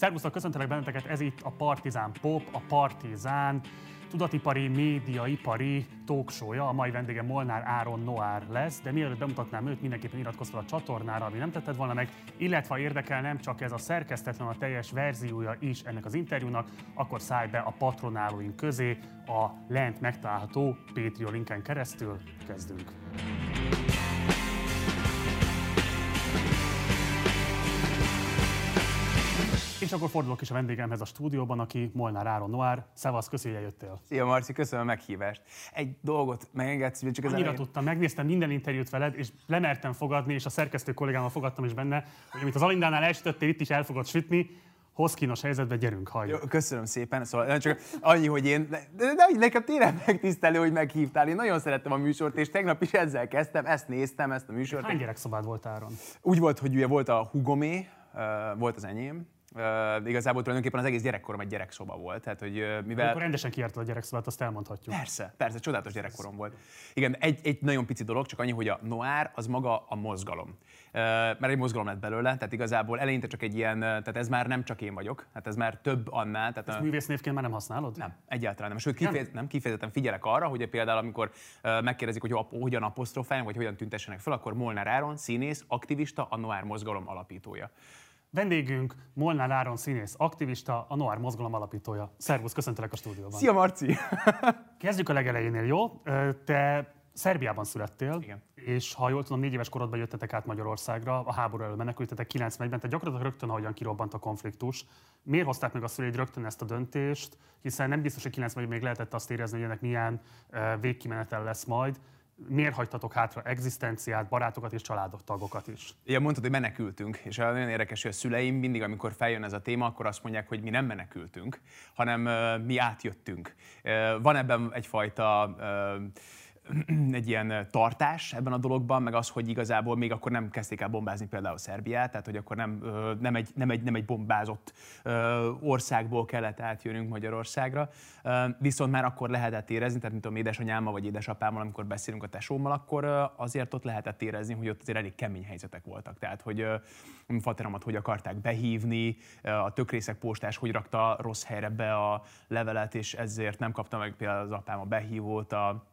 Szervusztok, köszöntelek benneteket, ez itt a Partizán Pop, a Partizán tudatipari, médiaipari talkshow-ja. A mai vendége Molnár Áron Noár lesz, de mielőtt bemutatnám őt, mindenképpen iratkozz fel a csatornára, ami nem tetted volna meg, illetve érdekel nem csak ez a szerkesztetlen, a teljes verziója is ennek az interjúnak, akkor szállj be a patronálóink közé a lent megtalálható Patreon linken keresztül. Kezdünk! És akkor fordulok is a vendégemhez a stúdióban, aki Molnár Áron Noár. Szevasz, köszi, hogy eljöttél. Szia Marci, köszönöm a meghívást. Egy dolgot megengedsz, csak az Annyira elején... tudtam, megnéztem minden interjút veled, és lemertem fogadni, és a szerkesztő kollégámmal fogadtam is benne, hogy amit az Alindánál elsütöttél, itt is el fogod sütni, hoz kínos helyzetbe, gyerünk, halljuk. Jó, köszönöm szépen, szóval csak annyi, hogy én, de, de, de nekem tényleg megtisztelő, hogy meghívtál. Én nagyon szerettem a műsort, és tegnap is ezzel kezdtem, ezt néztem, ezt a műsort. Hány gyerekszobád volt, Áron? Úgy volt, hogy ugye volt a hugomé, volt az enyém, Uh, igazából tulajdonképpen az egész gyerekkorom egy gyerekszoba volt. Tehát, hogy, uh, mivel... Akkor rendesen kiártad a gyerekszobát, azt elmondhatjuk. Persze, persze, csodálatos gyerekkorom volt. Igen, egy, egy nagyon pici dolog, csak annyi, hogy a noár az maga a mozgalom. Uh, mert egy mozgalom lett belőle, tehát igazából eleinte csak egy ilyen, tehát ez már nem csak én vagyok, tehát ez már több annál. Tehát Ezt a... művésznévként már nem használod? Nem, egyáltalán nem. Sőt, kifejez, nem? nem kifejezetten figyelek arra, hogy például amikor megkérdezik, hogy hogyan apostrofálják, vagy hogyan tüntessenek fel, akkor Molnár Áron, színész, aktivista, a Noár mozgalom alapítója. Vendégünk Molnár Áron színész, aktivista, a Noir mozgalom alapítója. Szervusz, köszöntelek a stúdióban. Szia Marci! Kezdjük a legelejénél, jó? Te Szerbiában születtél, Igen. és ha jól tudom, négy éves korodban jöttetek át Magyarországra, a háború elől menekültetek 91-ben, tehát gyakorlatilag rögtön, ahogyan kirobbant a konfliktus. Miért hozták meg a szüleid rögtön ezt a döntést? Hiszen nem biztos, hogy 91 még lehetett azt érezni, hogy ennek milyen végkimenetel lesz majd miért hagytatok hátra egzisztenciát, barátokat és tagokat is? Igen, mondtad, hogy menekültünk, és nagyon érdekes, hogy a szüleim mindig, amikor feljön ez a téma, akkor azt mondják, hogy mi nem menekültünk, hanem uh, mi átjöttünk. Uh, van ebben egyfajta uh, egy ilyen tartás ebben a dologban, meg az, hogy igazából még akkor nem kezdték el bombázni például Szerbiát, tehát hogy akkor nem, nem, egy, nem, egy, nem egy bombázott országból kellett átjönnünk Magyarországra, viszont már akkor lehetett érezni, tehát mint tudom, édesanyámmal vagy édesapámmal, amikor beszélünk a tesómmal, akkor azért ott lehetett érezni, hogy ott azért elég kemény helyzetek voltak. Tehát, hogy a fateramat hogy akarták behívni, a tökrészek postás hogy rakta rossz helyre be a levelet, és ezért nem kapta meg például az apám a behívót, a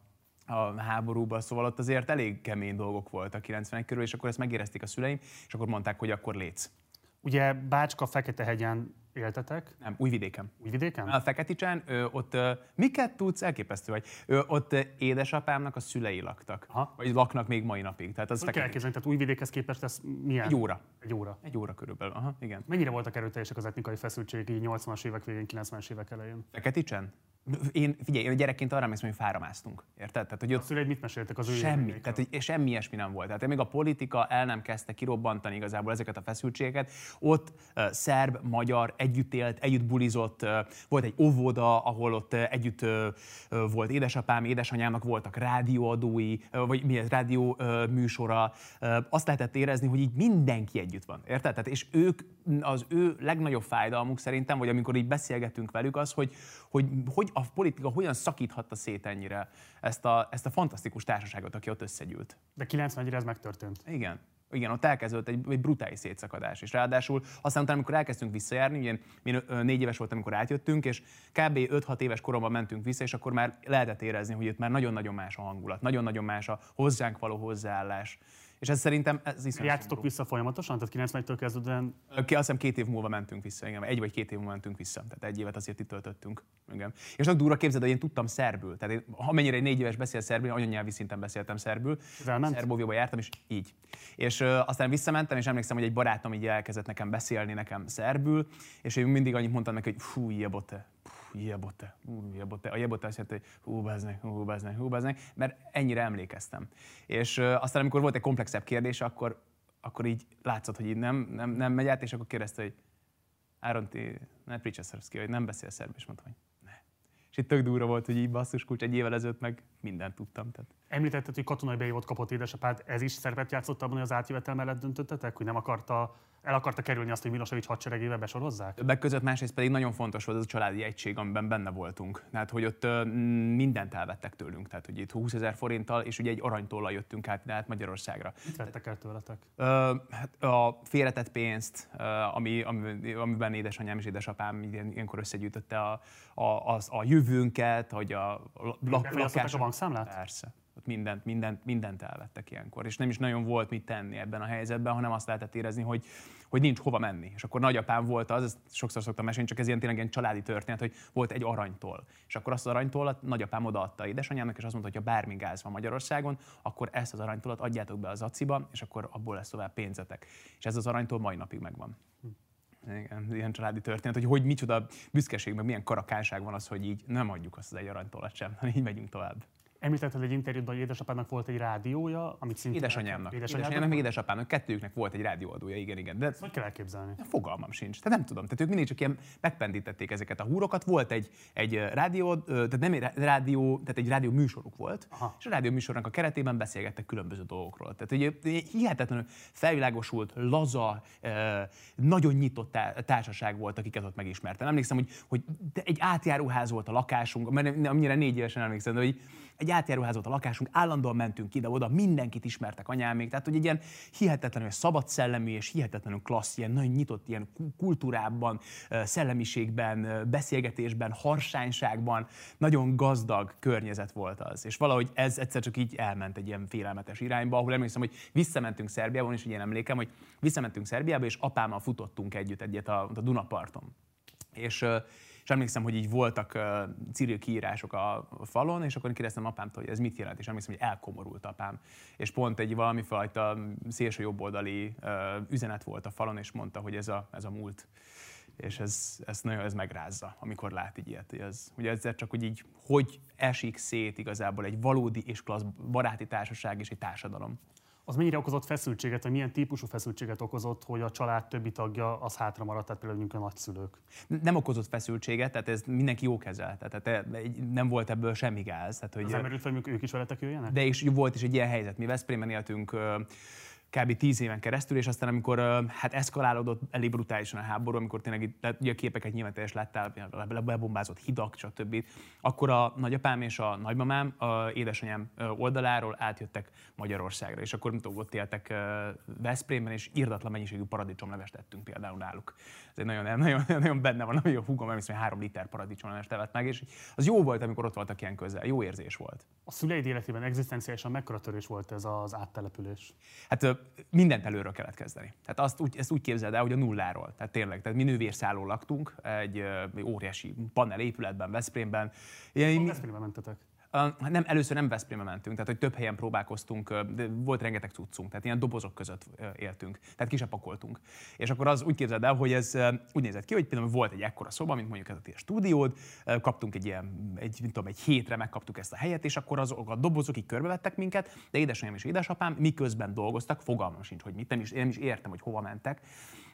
a háborúba, szóval ott azért elég kemény dolgok voltak 91 körül, és akkor ezt megérezték a szüleim, és akkor mondták, hogy akkor létsz. Ugye Bácska Fekete-hegyen éltetek? Nem, Újvidéken. Újvidéken? A Feketicsen, ö, ott ö, miket tudsz, elképesztő vagy. Ö, ott ö, édesapámnak a szülei laktak. Aha. Vagy laknak még mai napig. Tehát az Hogy kell elképzelni, tehát Újvidékhez képest ez milyen? Egy óra. Egy óra. Egy óra körülbelül, aha, igen. Mennyire voltak erőteljesek az etnikai feszültségi 80-as évek végén, 90-es évek elején? Feketicsen? Én, figyelj, én gyerekként arra emlékszem, hogy fára másztunk. Érted? Tehát, hogy ott a szüleid mit meséltek az ő Semmi. Tehát, hogy semmi ilyesmi nem volt. Tehát még a politika el nem kezdte kirobbantani igazából ezeket a feszültségeket. Ott uh, szerb, magyar együtt élt, együtt bulizott, volt egy óvoda, ahol ott együtt volt édesapám, édesanyámnak voltak rádióadói, vagy mi ez, rádió műsora. Azt lehetett érezni, hogy így mindenki együtt van. Érted? Tehát, és ők, az ő legnagyobb fájdalmuk szerintem, vagy amikor így beszélgetünk velük, az, hogy hogy, hogy a politika hogyan szakíthatta szét ennyire ezt a, ezt a fantasztikus társaságot, aki ott összegyűlt. De 91-re ez megtörtént. Igen. Igen, ott elkezdődött egy, egy brutális szétszakadás. És ráadásul aztán utána, amikor elkezdtünk visszajárni, ugye mi négy éves volt, amikor átjöttünk, és kb. 5-6 éves koromban mentünk vissza, és akkor már lehetett érezni, hogy itt már nagyon-nagyon más a hangulat, nagyon-nagyon más a hozzánk való hozzáállás. És ez szerintem ez is. Játszottok vissza folyamatosan? Tehát 91-től kezdődően? Ki, azt hiszem két év múlva mentünk vissza, igen. Egy vagy két év múlva mentünk vissza. Tehát egy évet azért itt töltöttünk. Igen. És nagyon durva képzeld, hogy én tudtam szerbül. Tehát én, amennyire egy négy éves beszél szerbül, anyanyelvi szinten beszéltem szerbül. Szerbóvióba jártam, és így. És uh, aztán visszamentem, és emlékszem, hogy egy barátom így elkezdett nekem beszélni nekem szerbül, és én mindig annyit mondtam neki, hogy fú, jebote, jebote, ú, jebote. A jebote azt jelenti, hogy hú, baznek, hú, baznek, hú, baznek, mert ennyire emlékeztem. És aztán, amikor volt egy komplexebb kérdés, akkor, akkor így látszott, hogy így nem, nem, nem megy át, és akkor kérdezte, hogy Áron, ti ne szerbszki, hogy nem beszél szerb, és mondtam, hogy ne. És itt tök durva volt, hogy így basszus kulcs egy évvel ezelőtt meg mindent tudtam. Tehát. Említetted, hogy katonai beívót kapott édesapád, ez is szerepet játszott abban, hogy az átjövetel mellett döntöttetek, hogy nem akarta el akarta kerülni azt, hogy Milosevic hadseregével besorozzák? Többek között másrészt pedig nagyon fontos volt az a családi egység, amiben benne voltunk. Tehát, hogy ott mindent elvettek tőlünk. Tehát, hogy itt 20 ezer forinttal, és ugye egy aranytollal jöttünk át, át Magyarországra. Mit vettek el tőletek? hát a félretett pénzt, ami, amiben édesanyám és édesapám ilyenkor összegyűjtötte a, a, a, a jövőnket, hogy a, a lakás. a bankszámlát? Persze ott mindent, mindent, mindent elvettek ilyenkor. És nem is nagyon volt mit tenni ebben a helyzetben, hanem azt lehetett érezni, hogy, hogy nincs hova menni. És akkor nagyapám volt az, ezt sokszor szoktam mesélni, csak ez ilyen tényleg ilyen családi történet, hogy volt egy aranytól. És akkor azt az aranytól nagyapám odaadta édesanyámnak, és azt mondta, hogy ha bármi gáz van Magyarországon, akkor ezt az aranytolat adjátok be az aciba, és akkor abból lesz tovább pénzetek. És ez az aranytól mai napig megvan. Igen, ilyen családi történet, hogy hogy micsoda büszkeség, meg milyen karakánság van az, hogy így nem adjuk azt az egy aranytolat sem, hanem így megyünk tovább. Említetted egy interjúban, hogy édesapádnak volt egy rádiója, amit szintén... Édesanyámnak. Édesanyámnak, meg édesapámnak. Kettőjüknek volt egy rádióadója, igen, igen. De Ezt hogy kell elképzelni? Fogalmam sincs. Tehát nem tudom. Tehát ők mindig csak ilyen megpendítették ezeket a húrokat. Volt egy, egy rádió, tehát nem egy rádió, tehát egy rádió műsoruk volt, Aha. és a rádió műsornak a keretében beszélgettek különböző dolgokról. Tehát ugye hihetetlenül felvilágosult, laza, nagyon nyitott társaság volt, akiket ott megismertem. Emlékszem, hogy, hogy egy átjáróház volt a lakásunk, mert annyira négy évesen emlékszem, de hogy egy átjáróház a lakásunk, állandóan mentünk ide-oda, mindenkit ismertek anyámék, tehát hogy egy ilyen hihetetlenül szabad szellemű és hihetetlenül klassz, ilyen nagyon nyitott ilyen kultúrában, szellemiségben, beszélgetésben, harsányságban, nagyon gazdag környezet volt az. És valahogy ez egyszer csak így elment egy ilyen félelmetes irányba, ahol emlékszem, hogy visszamentünk Szerbiába, és ilyen emlékem, hogy visszamentünk Szerbiába, és apámmal futottunk együtt egyet a, a Dunaparton. És és emlékszem, hogy így voltak uh, civil kiírások a falon, és akkor kérdeztem apámtól, hogy ez mit jelent, és emlékszem, hogy elkomorult apám. És pont egy valami fajta szélső jobboldali uh, üzenet volt a falon, és mondta, hogy ez a, ez a múlt és ez, ez nagyon ez megrázza, amikor lát így ilyet. Ez, ugye ezzel csak, hogy így, hogy esik szét igazából egy valódi és klassz baráti társaság és egy társadalom az mennyire okozott feszültséget, vagy milyen típusú feszültséget okozott, hogy a család többi tagja az hátra maradt, tehát például a nagyszülők? Nem okozott feszültséget, tehát ez mindenki jó kezel, tehát nem volt ebből semmi gáz. Tehát, hogy, az emberült, hogy ők is veletek jöjjenek? De is volt is egy ilyen helyzet. Mi Veszprémben éltünk kb. tíz éven keresztül, és aztán amikor hát eszkalálódott elég brutálisan a háború, amikor tényleg itt, tehát, ugye a képeket nyilván te is láttál, lebombázott hidak, stb. Akkor a nagyapám és a nagymamám a édesanyám oldaláról átjöttek Magyarországra, és akkor ott éltek Veszprémben, és írdatlan mennyiségű paradicsomlevest tettünk például náluk. Ez egy nagyon, nagyon, nagyon benne van, ami a húgom, hogy három liter paradicsomlevest evett meg, és az jó volt, amikor ott voltak ilyen közel, jó érzés volt. A szüleid életében egzisztenciálisan mekkora törés volt ez az áttelepülés? Hát mindent előről kellett kezdeni. Tehát azt úgy, ezt úgy képzeld el, hogy a nulláról. Tehát tényleg, tehát mi nővérszálló laktunk egy, óriási panel épületben, Veszprémben. Ilyen, Veszprémben mentetek? Nem, először nem Veszprémbe mentünk, tehát hogy több helyen próbálkoztunk, de volt rengeteg cuccunk, tehát ilyen dobozok között éltünk, tehát ki pakoltunk. És akkor az úgy képzeld el, hogy ez úgy nézett ki, hogy például volt egy ekkora szoba, mint mondjuk ez a a stúdiód, kaptunk egy ilyen, egy, mint tudom, egy hétre megkaptuk ezt a helyet, és akkor azok a dobozok így körbevettek minket, de édesanyám és édesapám miközben dolgoztak, fogalmam sincs, hogy mit, nem is, én nem is értem, hogy hova mentek,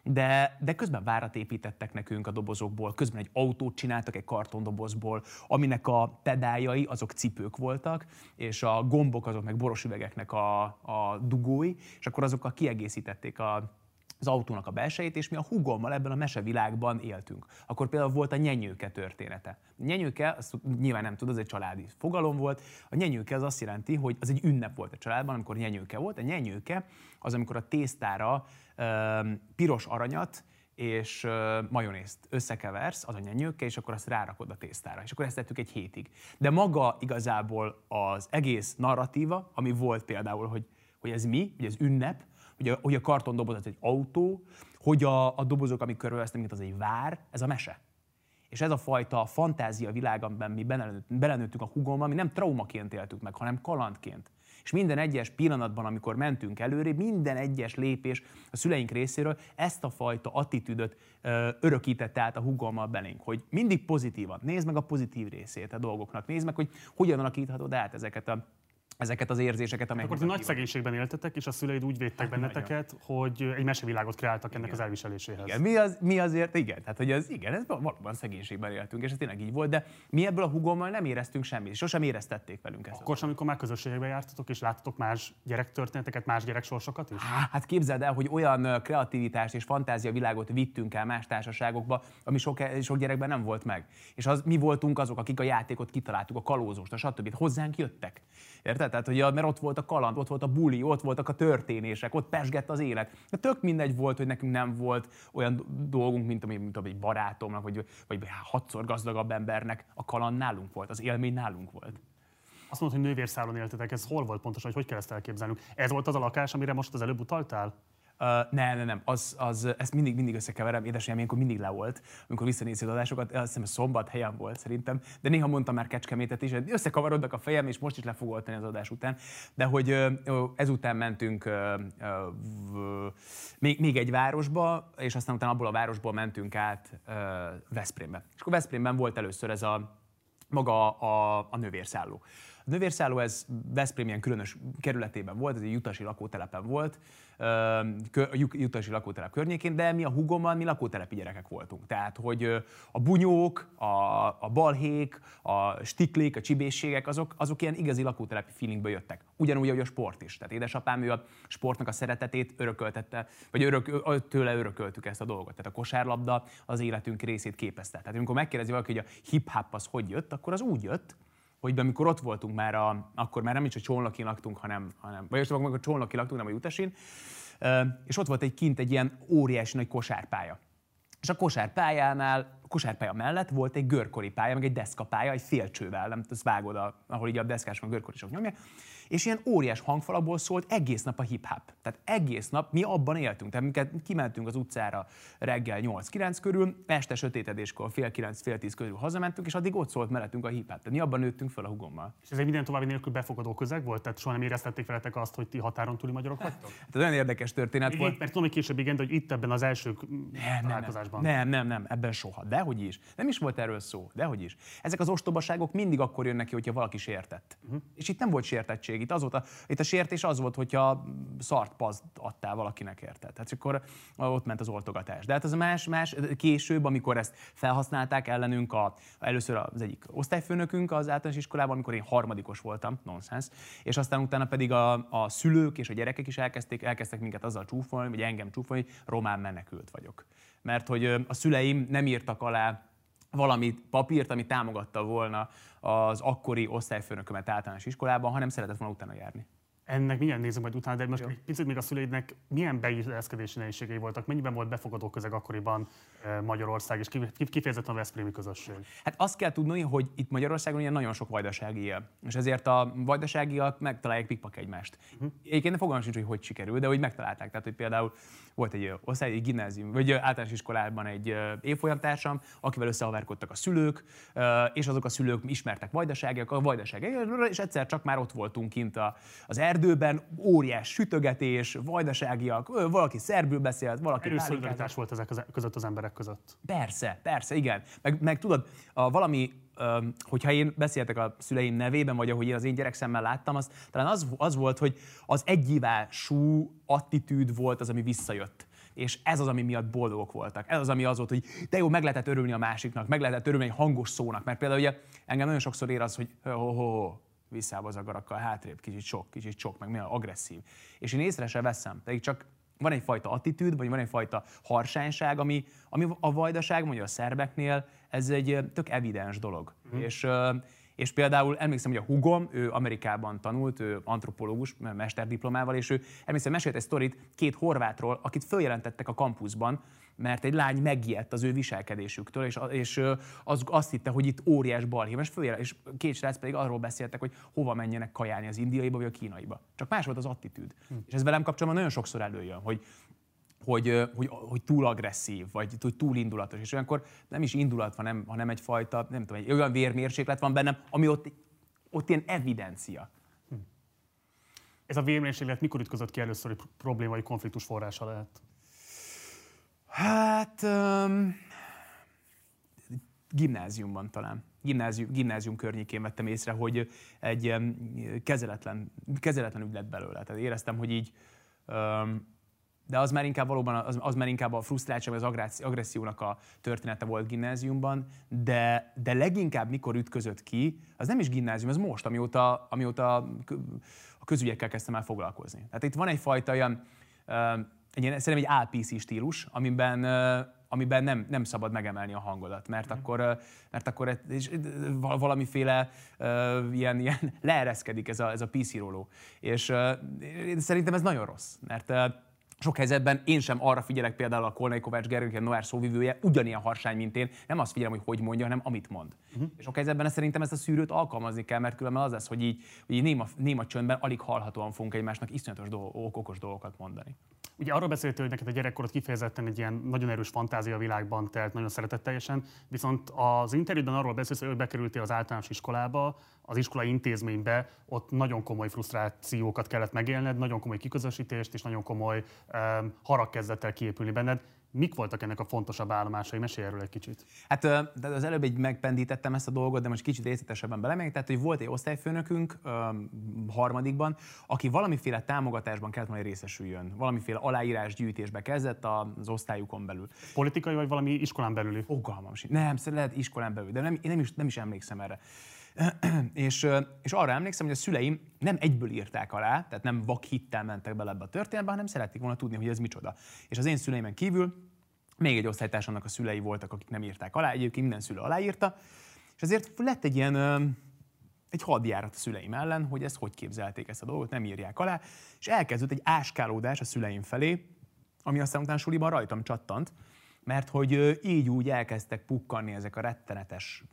de, de közben várat építettek nekünk a dobozokból, közben egy autót csináltak egy kartondobozból, aminek a pedáljai azok cipők voltak, és a gombok azok meg boros üvegeknek a, a dugói, és akkor azokkal kiegészítették a, az autónak a belsejét, és mi a hugommal ebben a mesevilágban éltünk. Akkor például volt a nyenyőke története. A nyenyőke, azt nyilván nem tud, az egy családi fogalom volt. A nyenyőke az azt jelenti, hogy az egy ünnep volt a családban, amikor nyenyőke volt. A nyenyőke az, amikor a tésztára piros aranyat és majonézt összekeversz, az a nyenyőkkel, és akkor azt rárakod a tésztára. És akkor ezt tettük egy hétig. De maga igazából az egész narratíva, ami volt például, hogy, hogy ez mi, hogy ez ünnep, hogy a, hogy a kartondoboz az egy autó, hogy a, a dobozok, amik körülvesznek minket, az egy vár, ez a mese. És ez a fajta fantázia világ, amiben mi belenőttünk a hugommal, mi nem traumaként éltük meg, hanem kalandként. És minden egyes pillanatban, amikor mentünk előre, minden egyes lépés a szüleink részéről ezt a fajta attitűdöt örökítette át a hugommal belénk, hogy mindig pozitívan, nézd meg a pozitív részét a dolgoknak, nézd meg, hogy hogyan alakíthatod át ezeket a ezeket az érzéseket, amelyek. Akkor ti nagy szegénységben éltetek, és a szüleid úgy védtek hát, benneteket, nagyon. hogy egy mesevilágot kreáltak igen. ennek az elviseléséhez. Igen, mi, az, mi azért, igen, tehát hogy az, igen, ez valóban szegénységben éltünk, és ez tényleg így volt, de mi ebből a hugommal nem éreztünk semmit, sosem éreztették velünk ezt. Akkor sem, amikor már közösségekbe jártatok, és láttatok más gyerektörténeteket, más gyereksorsokat is? Há, hát képzeld el, hogy olyan kreativitást és fantáziavilágot vittünk el más társaságokba, ami sok, sok gyerekben nem volt meg. És az, mi voltunk azok, akik a játékot kitaláltuk, a kalózóst, a stb. Hozzánk jöttek. Érted? Tehát, hogy, mert ott volt a kaland, ott volt a buli, ott voltak a történések, ott pesgett az élet. De tök mindegy volt, hogy nekünk nem volt olyan dolgunk, mint, ami, mint egy barátomnak, vagy, vagy hatszor gazdagabb embernek. A kaland nálunk volt, az élmény nálunk volt. Azt mondod, hogy nővérszálon éltetek, ez hol volt pontosan, hogy hogy kell ezt elképzelnünk? Ez volt az a lakás, amire most az előbb utaltál? Uh, nem, nem, nem, az, az, ezt mindig, mindig összekeverem, édesanyám ilyenkor mindig le volt, amikor visszanézi az adásokat, azt hiszem szombat helyen volt szerintem, de néha mondtam már Kecskemétet is, összekavarodnak a fejem, és most is le fog oltani az adás után, de hogy uh, ezután mentünk uh, uh, még, még egy városba, és aztán utána abból a városból mentünk át uh, Veszprémbe. És akkor Veszprémben volt először ez a maga a, a növérszálló. A növérszálló ez Veszprém ilyen különös kerületében volt, ez egy jutasi lakótelepen volt, jutasi lakótelep környékén, de mi a hugommal mi lakótelepi gyerekek voltunk. Tehát, hogy a bunyók, a, a balhék, a stiklék, a csibészségek, azok, azok ilyen igazi lakótelepi feelingből jöttek. Ugyanúgy, ahogy a sport is. Tehát édesapám ő a sportnak a szeretetét örököltette, vagy örök, tőle örököltük ezt a dolgot. Tehát a kosárlabda az életünk részét képezte. Tehát amikor megkérdezi valaki, hogy a hip-hop az hogy jött, akkor az úgy jött, hogy amikor ott voltunk már, a, akkor már nem is a Csolnokin laktunk, hanem, hanem vagy akkor a Csolnokin laktunk, nem a Jutasin, és ott volt egy kint egy ilyen óriási nagy kosárpálya. És a kosárpályánál, a kosárpálya mellett volt egy görkori pálya, meg egy deszkapálya, egy félcsővel, nem ezt vágod, a, ahol így a deszkás van görkorisok nyomja, és ilyen óriás hangfalakból szólt egész nap a hip-hop. Tehát egész nap mi abban éltünk. Tehát minket kimentünk az utcára reggel 8-9 körül, este sötétedéskor fél 9, fél 10 körül hazamentünk, és addig ott szólt mellettünk a hip-hop. Tehát mi abban nőttünk fel a hugommal. És ez egy minden további nélkül befogadó közeg volt? Tehát soha nem éreztették veletek azt, hogy ti határon túli magyarok vagytok? Hát, ez olyan érdekes történet volt. Mert tudom, hogy később igen, de hogy itt ebben az első nem, találkozásban. Nem, nem, nem, nem, ebben soha. Dehogy is. Nem is volt erről szó. Dehogy is. Ezek az ostobaságok mindig akkor jönnek ki, hogyha valaki sértett. Uh-huh. És itt nem volt sértettség. Itt az volt a, itt a sértés az volt, hogyha szart pazd adtál valakinek érte. Tehát akkor ott ment az oltogatás. De hát az más, más később, amikor ezt felhasználták ellenünk, a, először az egyik osztályfőnökünk az általános iskolában, amikor én harmadikos voltam, nonsens, és aztán utána pedig a, a szülők és a gyerekek is elkezdték, elkezdtek minket azzal csúfolni, vagy engem csúfolni, hogy román menekült vagyok. Mert hogy a szüleim nem írtak alá valami papírt, ami támogatta volna az akkori osztályfőnökömet általános iskolában, hanem szeretett volna utána járni. Ennek milyen nézem majd utána, de most Jó. egy picit még a szüleidnek milyen beilleszkedési nehézségei voltak? Mennyiben volt befogadó közeg akkoriban Magyarország, és kifejezetten a Veszprémi közösség? Hát azt kell tudni, hogy itt Magyarországon ilyen nagyon sok vajdasági él, és ezért a vajdaságiak megtalálják pikpak egymást. Uh-huh. Egyébként fogalmam sincs, hogy hogy sikerül, de hogy megtalálták. Tehát, hogy például volt egy osztály, egy gimnázium, vagy általános iskolában egy évfolyamtársam, akivel összehaverkodtak a szülők, és azok a szülők ismertek vajdaságiak, a vajdaságiak, és egyszer csak már ott voltunk kint az erdőben, óriás sütögetés, vajdaságiak, valaki szerbül beszélt, valaki Erős szolidaritás volt ezek között az emberek között. Persze, persze, igen. Meg, meg tudod, a, valami hogyha én beszéltek a szüleim nevében, vagy ahogy én az én gyerekszemmel láttam, az talán az, az volt, hogy az egyivású attitűd volt az, ami visszajött. És ez az, ami miatt boldogok voltak. Ez az, ami az volt, hogy de jó, meg lehetett örülni a másiknak, meg lehetett örülni egy hangos szónak. Mert például ugye engem nagyon sokszor ér az, hogy ho, ho, ho, visszább az agarakkal, hátrébb, kicsit sok, kicsit sok, meg milyen agresszív. És én észre se veszem, pedig csak van egyfajta attitűd, vagy van egyfajta harsányság, ami, ami a vajdaság, mondja a szerbeknél, ez egy tök evidens dolog. Mm. És, és például emlékszem, hogy a hugom, ő Amerikában tanult, ő antropológus, mesterdiplomával, és ő emlékszem, mesélt egy sztorit két horvátról, akit följelentettek a kampuszban, mert egy lány megijedt az ő viselkedésüktől, és, és az, azt hitte, hogy itt óriás balhé. És, följel, és két srác pedig arról beszéltek, hogy hova menjenek kajálni az indiaiba vagy a kínaiba. Csak más volt az attitűd. Hm. És ez velem kapcsolatban nagyon sokszor előjön, hogy hogy, hogy, hogy túl agresszív, vagy hogy túl indulatos. És olyankor nem is indulat van, hanem, hanem egyfajta, nem tudom, egy olyan vérmérséklet van bennem, ami ott, ott ilyen evidencia. Hm. Ez a vérmérséklet mikor ütközött ki először, hogy probléma vagy konfliktus forrása lehet? Hát um, gimnáziumban talán. Gimnázium, gimnázium környékén vettem észre, hogy egy ilyen kezeletlen, kezeletlen ügy lett belőle. Tehát éreztem, hogy így um, de az már inkább valóban az, az már inkább a frusztráltság, az agressziónak a története volt gimnáziumban, de, de leginkább mikor ütközött ki, az nem is gimnázium, ez most, amióta, amióta a közügyekkel kezdtem el foglalkozni. Tehát itt van egyfajta olyan, egy, ilyen, szerintem egy APC stílus, amiben amiben nem, nem szabad megemelni a hangodat, mert mm. akkor, mert akkor és valamiféle uh, ilyen, ilyen leereszkedik ez a, ez a PC róló. És uh, szerintem ez nagyon rossz, mert uh, sok helyzetben én sem arra figyelek például a Kolnai Kovács Gergely, a Noár szóvivője, ugyanilyen harsány, mint én. Nem azt figyelem, hogy hogy mondja, hanem amit mond. Uh-huh. És sok helyzetben szerintem ezt a szűrőt alkalmazni kell, mert különben az lesz, hogy így, hogy így néma, néma csöndben alig hallhatóan fogunk egymásnak iszonyatos dolgok, okos dolgokat mondani. Ugye arról beszéltél, hogy neked a gyerekkorod kifejezetten egy ilyen nagyon erős fantázia világban telt, nagyon szeretetteljesen, viszont az interjúban arról beszélsz, hogy bekerültél az általános iskolába, az iskolai intézménybe, ott nagyon komoly frusztrációkat kellett megélned, nagyon komoly kiközösítést és nagyon komoly um, harag kezdett el kiépülni benned. Mik voltak ennek a fontosabb állomásai? Mesélj erről egy kicsit. Hát de az előbb egy megpendítettem ezt a dolgot, de most kicsit részletesebben belemegyek. Tehát, hogy volt egy osztályfőnökünk harmadikban, aki valamiféle támogatásban kellett majd részesüljön. Valamiféle aláírásgyűjtésbe kezdett az osztályukon belül. Politikai vagy valami iskolán belüli? Fogalmam Nem, lehet iskolán belül, de nem, én nem is, nem is emlékszem erre. és, és arra emlékszem, hogy a szüleim nem egyből írták alá, tehát nem vak hittel mentek bele ebbe a történetbe, hanem szerették volna tudni, hogy ez micsoda. És az én szüleimen kívül még egy osztálytársamnak a szülei voltak, akik nem írták alá, egyébként minden szülő aláírta, és ezért lett egy ilyen egy hadjárat a szüleim ellen, hogy ezt hogy képzelték ezt a dolgot, nem írják alá, és elkezdődött egy áskálódás a szüleim felé, ami aztán utána suliban rajtam csattant, mert hogy így úgy elkezdtek pukkanni ezek a rettenetes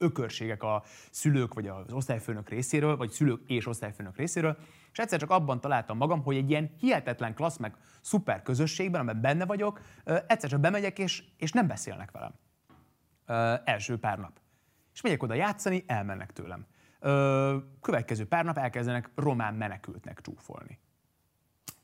ökörségek a szülők vagy az osztályfőnök részéről, vagy szülők és osztályfőnök részéről, és egyszer csak abban találtam magam, hogy egy ilyen hihetetlen klassz, meg szuper közösségben, amiben benne vagyok, egyszer csak bemegyek, és, és nem beszélnek velem. Ö, első pár nap. És megyek oda játszani, elmennek tőlem. Ö, következő pár nap elkezdenek román menekültnek csúfolni.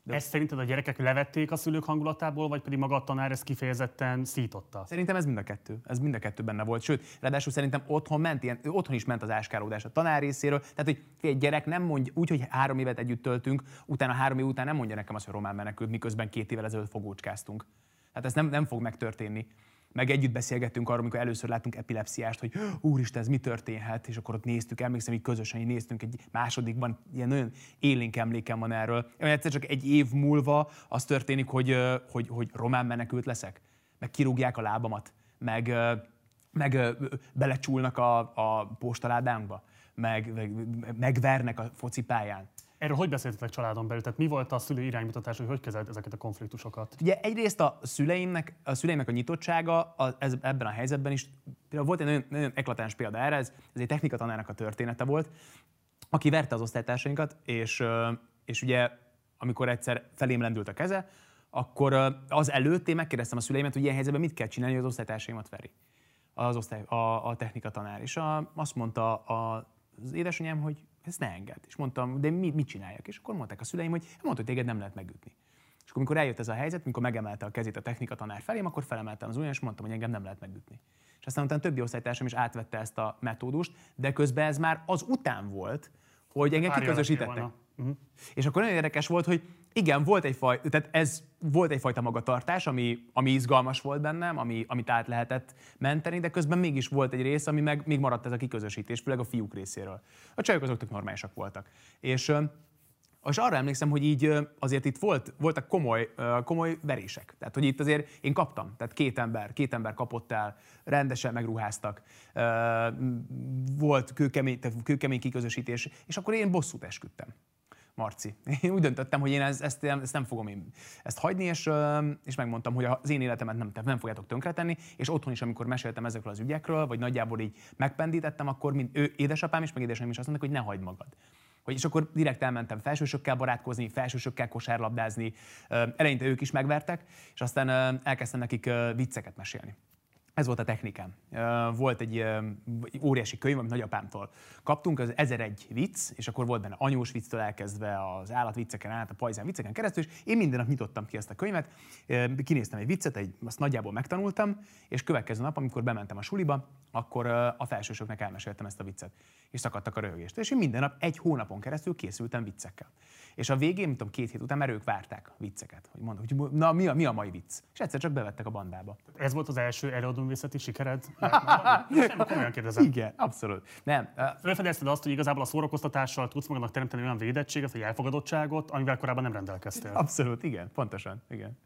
De... Ezt szerinted a gyerekek levették a szülők hangulatából, vagy pedig maga a tanár ezt kifejezetten szította? Szerintem ez mind a kettő. Ez mind a kettő benne volt. Sőt, ráadásul szerintem otthon ment ilyen, otthon is ment az áskálódás a tanár részéről. Tehát, hogy egy gyerek nem mondja, úgy, hogy három évet együtt töltünk, utána három év után nem mondja nekem azt, hogy román menekült, miközben két évvel ezelőtt fogócskáztunk. Tehát ez nem, nem fog megtörténni meg együtt beszélgettünk arról, amikor először láttunk epilepsziást, hogy úristen, ez mi történhet, és akkor ott néztük, emlékszem, hogy közösen így néztünk egy másodikban, ilyen nagyon élénk emlékem van erről. Én egyszer csak egy év múlva az történik, hogy, hogy, hogy román menekült leszek, meg kirúgják a lábamat, meg, meg belecsúlnak a, a postaládánkba, meg, meg megvernek a focipályán. Erről hogy beszéltetek családon belül? Tehát mi volt a szülő iránymutatás, hogy hogy kezelt ezeket a konfliktusokat? Ugye egyrészt a szüleimnek a, szüleimnek a nyitottsága a, ez, ebben a helyzetben is, például volt egy nagyon, nagyon eklatáns példa erre, ez, ez egy technikatanának a története volt, aki verte az osztálytársainkat, és, és ugye amikor egyszer felém lendült a keze, akkor az előtt én megkérdeztem a szüleimet, hogy ilyen helyzetben mit kell csinálni, hogy az osztálytársaimat veri. Az osztály, a, a technikatanár. És a, azt mondta az édesanyám, hogy ezt ne enged. És mondtam, de mit, mit csináljak? És akkor mondták a szüleim, hogy mondta, hogy téged nem lehet megütni. És akkor, amikor eljött ez a helyzet, amikor megemelte a kezét a technika tanár felém, akkor felemeltem az ujjam, és mondtam, hogy engem nem lehet megütni. És aztán utána többi osztálytársam is átvette ezt a metódust, de közben ez már az után volt, hogy engem kiközösítettek. Uh-huh. És akkor nagyon érdekes volt, hogy igen, volt egyfajta, tehát ez volt egyfajta magatartás, ami, ami izgalmas volt bennem, ami, amit át lehetett menteni, de közben mégis volt egy rész, ami meg még maradt ez a kiközösítés, főleg a fiúk részéről. A csajok azok tök normálisak voltak. És, és arra emlékszem, hogy így azért itt volt, voltak komoly, komoly verések. Tehát, hogy itt azért én kaptam. Tehát két ember, két ember kapott el, rendesen megruháztak. Volt kőkemény, kőkemény kiközösítés, és akkor én bosszút esküdtem. Marci. Én úgy döntöttem, hogy én ezt, ezt, ezt nem fogom én ezt hagyni, és, és megmondtam, hogy az én életemet nem, nem fogjátok tönkretenni, és otthon is, amikor meséltem ezekről az ügyekről, vagy nagyjából így megpendítettem, akkor mind ő, édesapám is, meg édesanyám is azt mondták, hogy ne hagyd magad. Hogy, és akkor direkt elmentem felsősökkel barátkozni, felsősökkel kosárlabdázni. Eleinte ők is megvertek, és aztán elkezdtem nekik vicceket mesélni ez volt a technikám. Volt egy óriási könyv, amit nagyapámtól kaptunk, az 1001 vicc, és akkor volt benne anyós vicctől elkezdve az állatvicceken át, a pajzán vicceken keresztül, és én minden nap nyitottam ki ezt a könyvet, kinéztem egy viccet, egy, azt nagyjából megtanultam, és következő nap, amikor bementem a suliba, akkor a felsősöknek elmeséltem ezt a viccet, és szakadtak a röhögést. És én minden nap egy hónapon keresztül készültem viccekkel. És a végén, mint tudom, két hét után, mert ők várták a vicceket, hogy mondom, hogy na mi a, mi a mai vicc. És egyszer csak bevettek a bandába. Ez volt az első előadóművészeti sikered? komolyan kérdezem. Igen, abszolút. Nem. Felfedezted azt, hogy igazából a szórakoztatással tudsz magadnak teremteni olyan védettséget, vagy elfogadottságot, amivel korábban nem rendelkeztél. Abszolút, igen, pontosan, igen.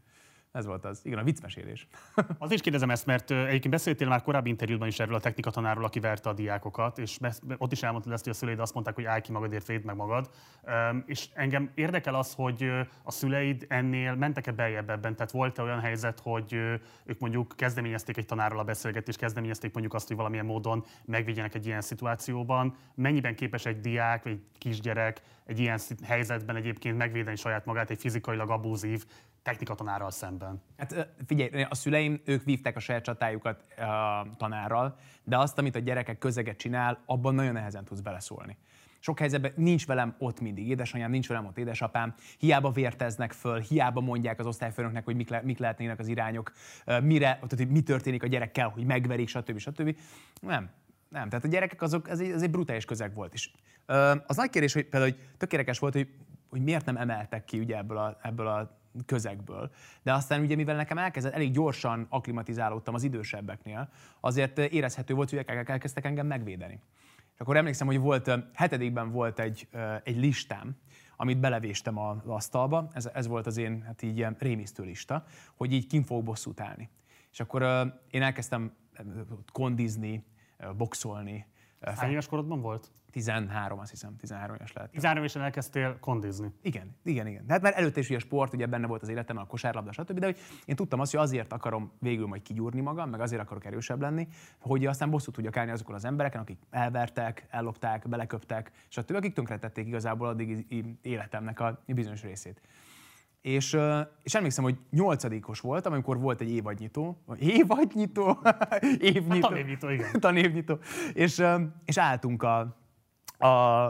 Ez volt az. Igen, a viccmesélés. Az is kérdezem ezt, mert egyébként beszéltél már korábbi interjúban is erről a technikatanáról, aki verte a diákokat, és ott is elmondtad ezt, hogy a szüleid azt mondták, hogy állj ki magadért, védd meg magad. És engem érdekel az, hogy a szüleid ennél mentek-e beljebb ebben? Tehát volt-e olyan helyzet, hogy ők mondjuk kezdeményezték egy tanárral a beszélgetést, kezdeményezték mondjuk azt, hogy valamilyen módon megvédjenek egy ilyen szituációban? Mennyiben képes egy diák vagy egy kisgyerek egy ilyen helyzetben egyébként megvédeni saját magát egy fizikailag abúzív technikatanárral szemben? Hát figyelj, a szüleim, ők vívták a saját csatájukat a tanárral, de azt, amit a gyerekek közeget csinál, abban nagyon nehezen tudsz beleszólni. Sok helyzetben nincs velem ott mindig édesanyám, nincs velem ott édesapám, hiába vérteznek föl, hiába mondják az osztályfőnöknek, hogy mik, le, mik lehetnének az irányok, mire, tehát, hogy mi történik a gyerekkel, hogy megverik, stb. stb. Nem, nem. Tehát a gyerekek azok, ez egy, ez egy brutális közeg volt is. Az nagy kérdés, hogy például hogy tökéletes volt, hogy, hogy miért nem emeltek ki ugye ebből a, ebből a közegből. De aztán ugye, mivel nekem elkezdett, elég gyorsan aklimatizálódtam az idősebbeknél, azért érezhető volt, hogy elkezdtek engem megvédeni. És akkor emlékszem, hogy volt, hetedikben volt egy, egy listám, amit belevéstem az asztalba, ez, ez volt az én hát így ilyen rémisztő lista, hogy így kim fogok bosszút állni. És akkor én elkezdtem kondizni, boxolni. Hány éves korodban volt? 13, azt hiszem, 13 éves lehet. 13 évesen elkezdtél kondizni. Igen, igen, igen. Hát már előtte is ugye sport, ugye benne volt az életem, a kosárlabda, stb. De hogy én tudtam azt, hogy azért akarom végül majd kigyúrni magam, meg azért akarok erősebb lenni, hogy aztán bosszút tudjak állni azokon az embereken, akik elvertek, ellopták, beleköptek, stb. akik tönkretették igazából addig életemnek a bizonyos részét. És, és emlékszem, hogy nyolcadikos voltam, amikor volt egy évadnyitó. Évadnyitó? évnyitó. Hát, tanévnyitó, igen. tanévnyitó. És, és álltunk a, a,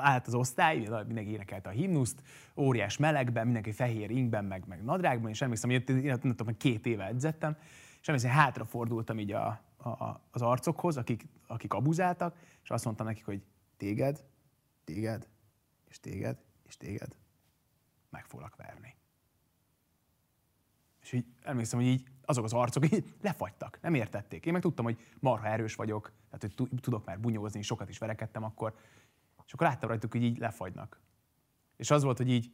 állt az osztály, mindenki énekelte a himnuszt, óriás melegben, mindenki fehér ingben, meg, meg nadrágban, és emlékszem, hogy én, én, én két éve edzettem, és emlékszem, hogy hátrafordultam így a, a, az arcokhoz, akik, akik abuzáltak, és azt mondtam nekik, hogy téged, téged, és téged, és téged meg foglak verni. És így emlékszem, hogy így azok az arcok így lefagytak, nem értették. Én meg tudtam, hogy marha erős vagyok, tehát hogy tudok már bunyózni, sokat is verekedtem akkor. És akkor láttam rajtuk, hogy így lefagynak. És az volt, hogy így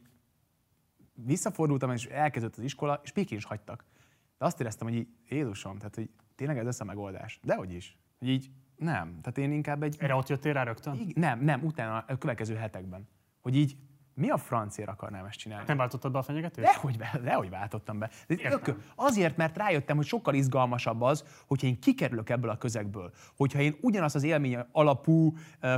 visszafordultam, és elkezdett az iskola, és pikin is hagytak. De azt éreztem, hogy így, Jézusom, tehát hogy tényleg ez lesz a megoldás. Dehogy is. Hogy így nem. Tehát én inkább egy... Erre ott jöttél rá rögtön? Így, nem, nem, utána a következő hetekben. Hogy így mi a francért akarnám ezt csinálni? Nem váltottad be a fenyegetést? Dehogy, be, dehogy váltottam be. De azért, mert rájöttem, hogy sokkal izgalmasabb az, hogyha én kikerülök ebből a közegből. Hogyha én ugyanazt az élmény alapú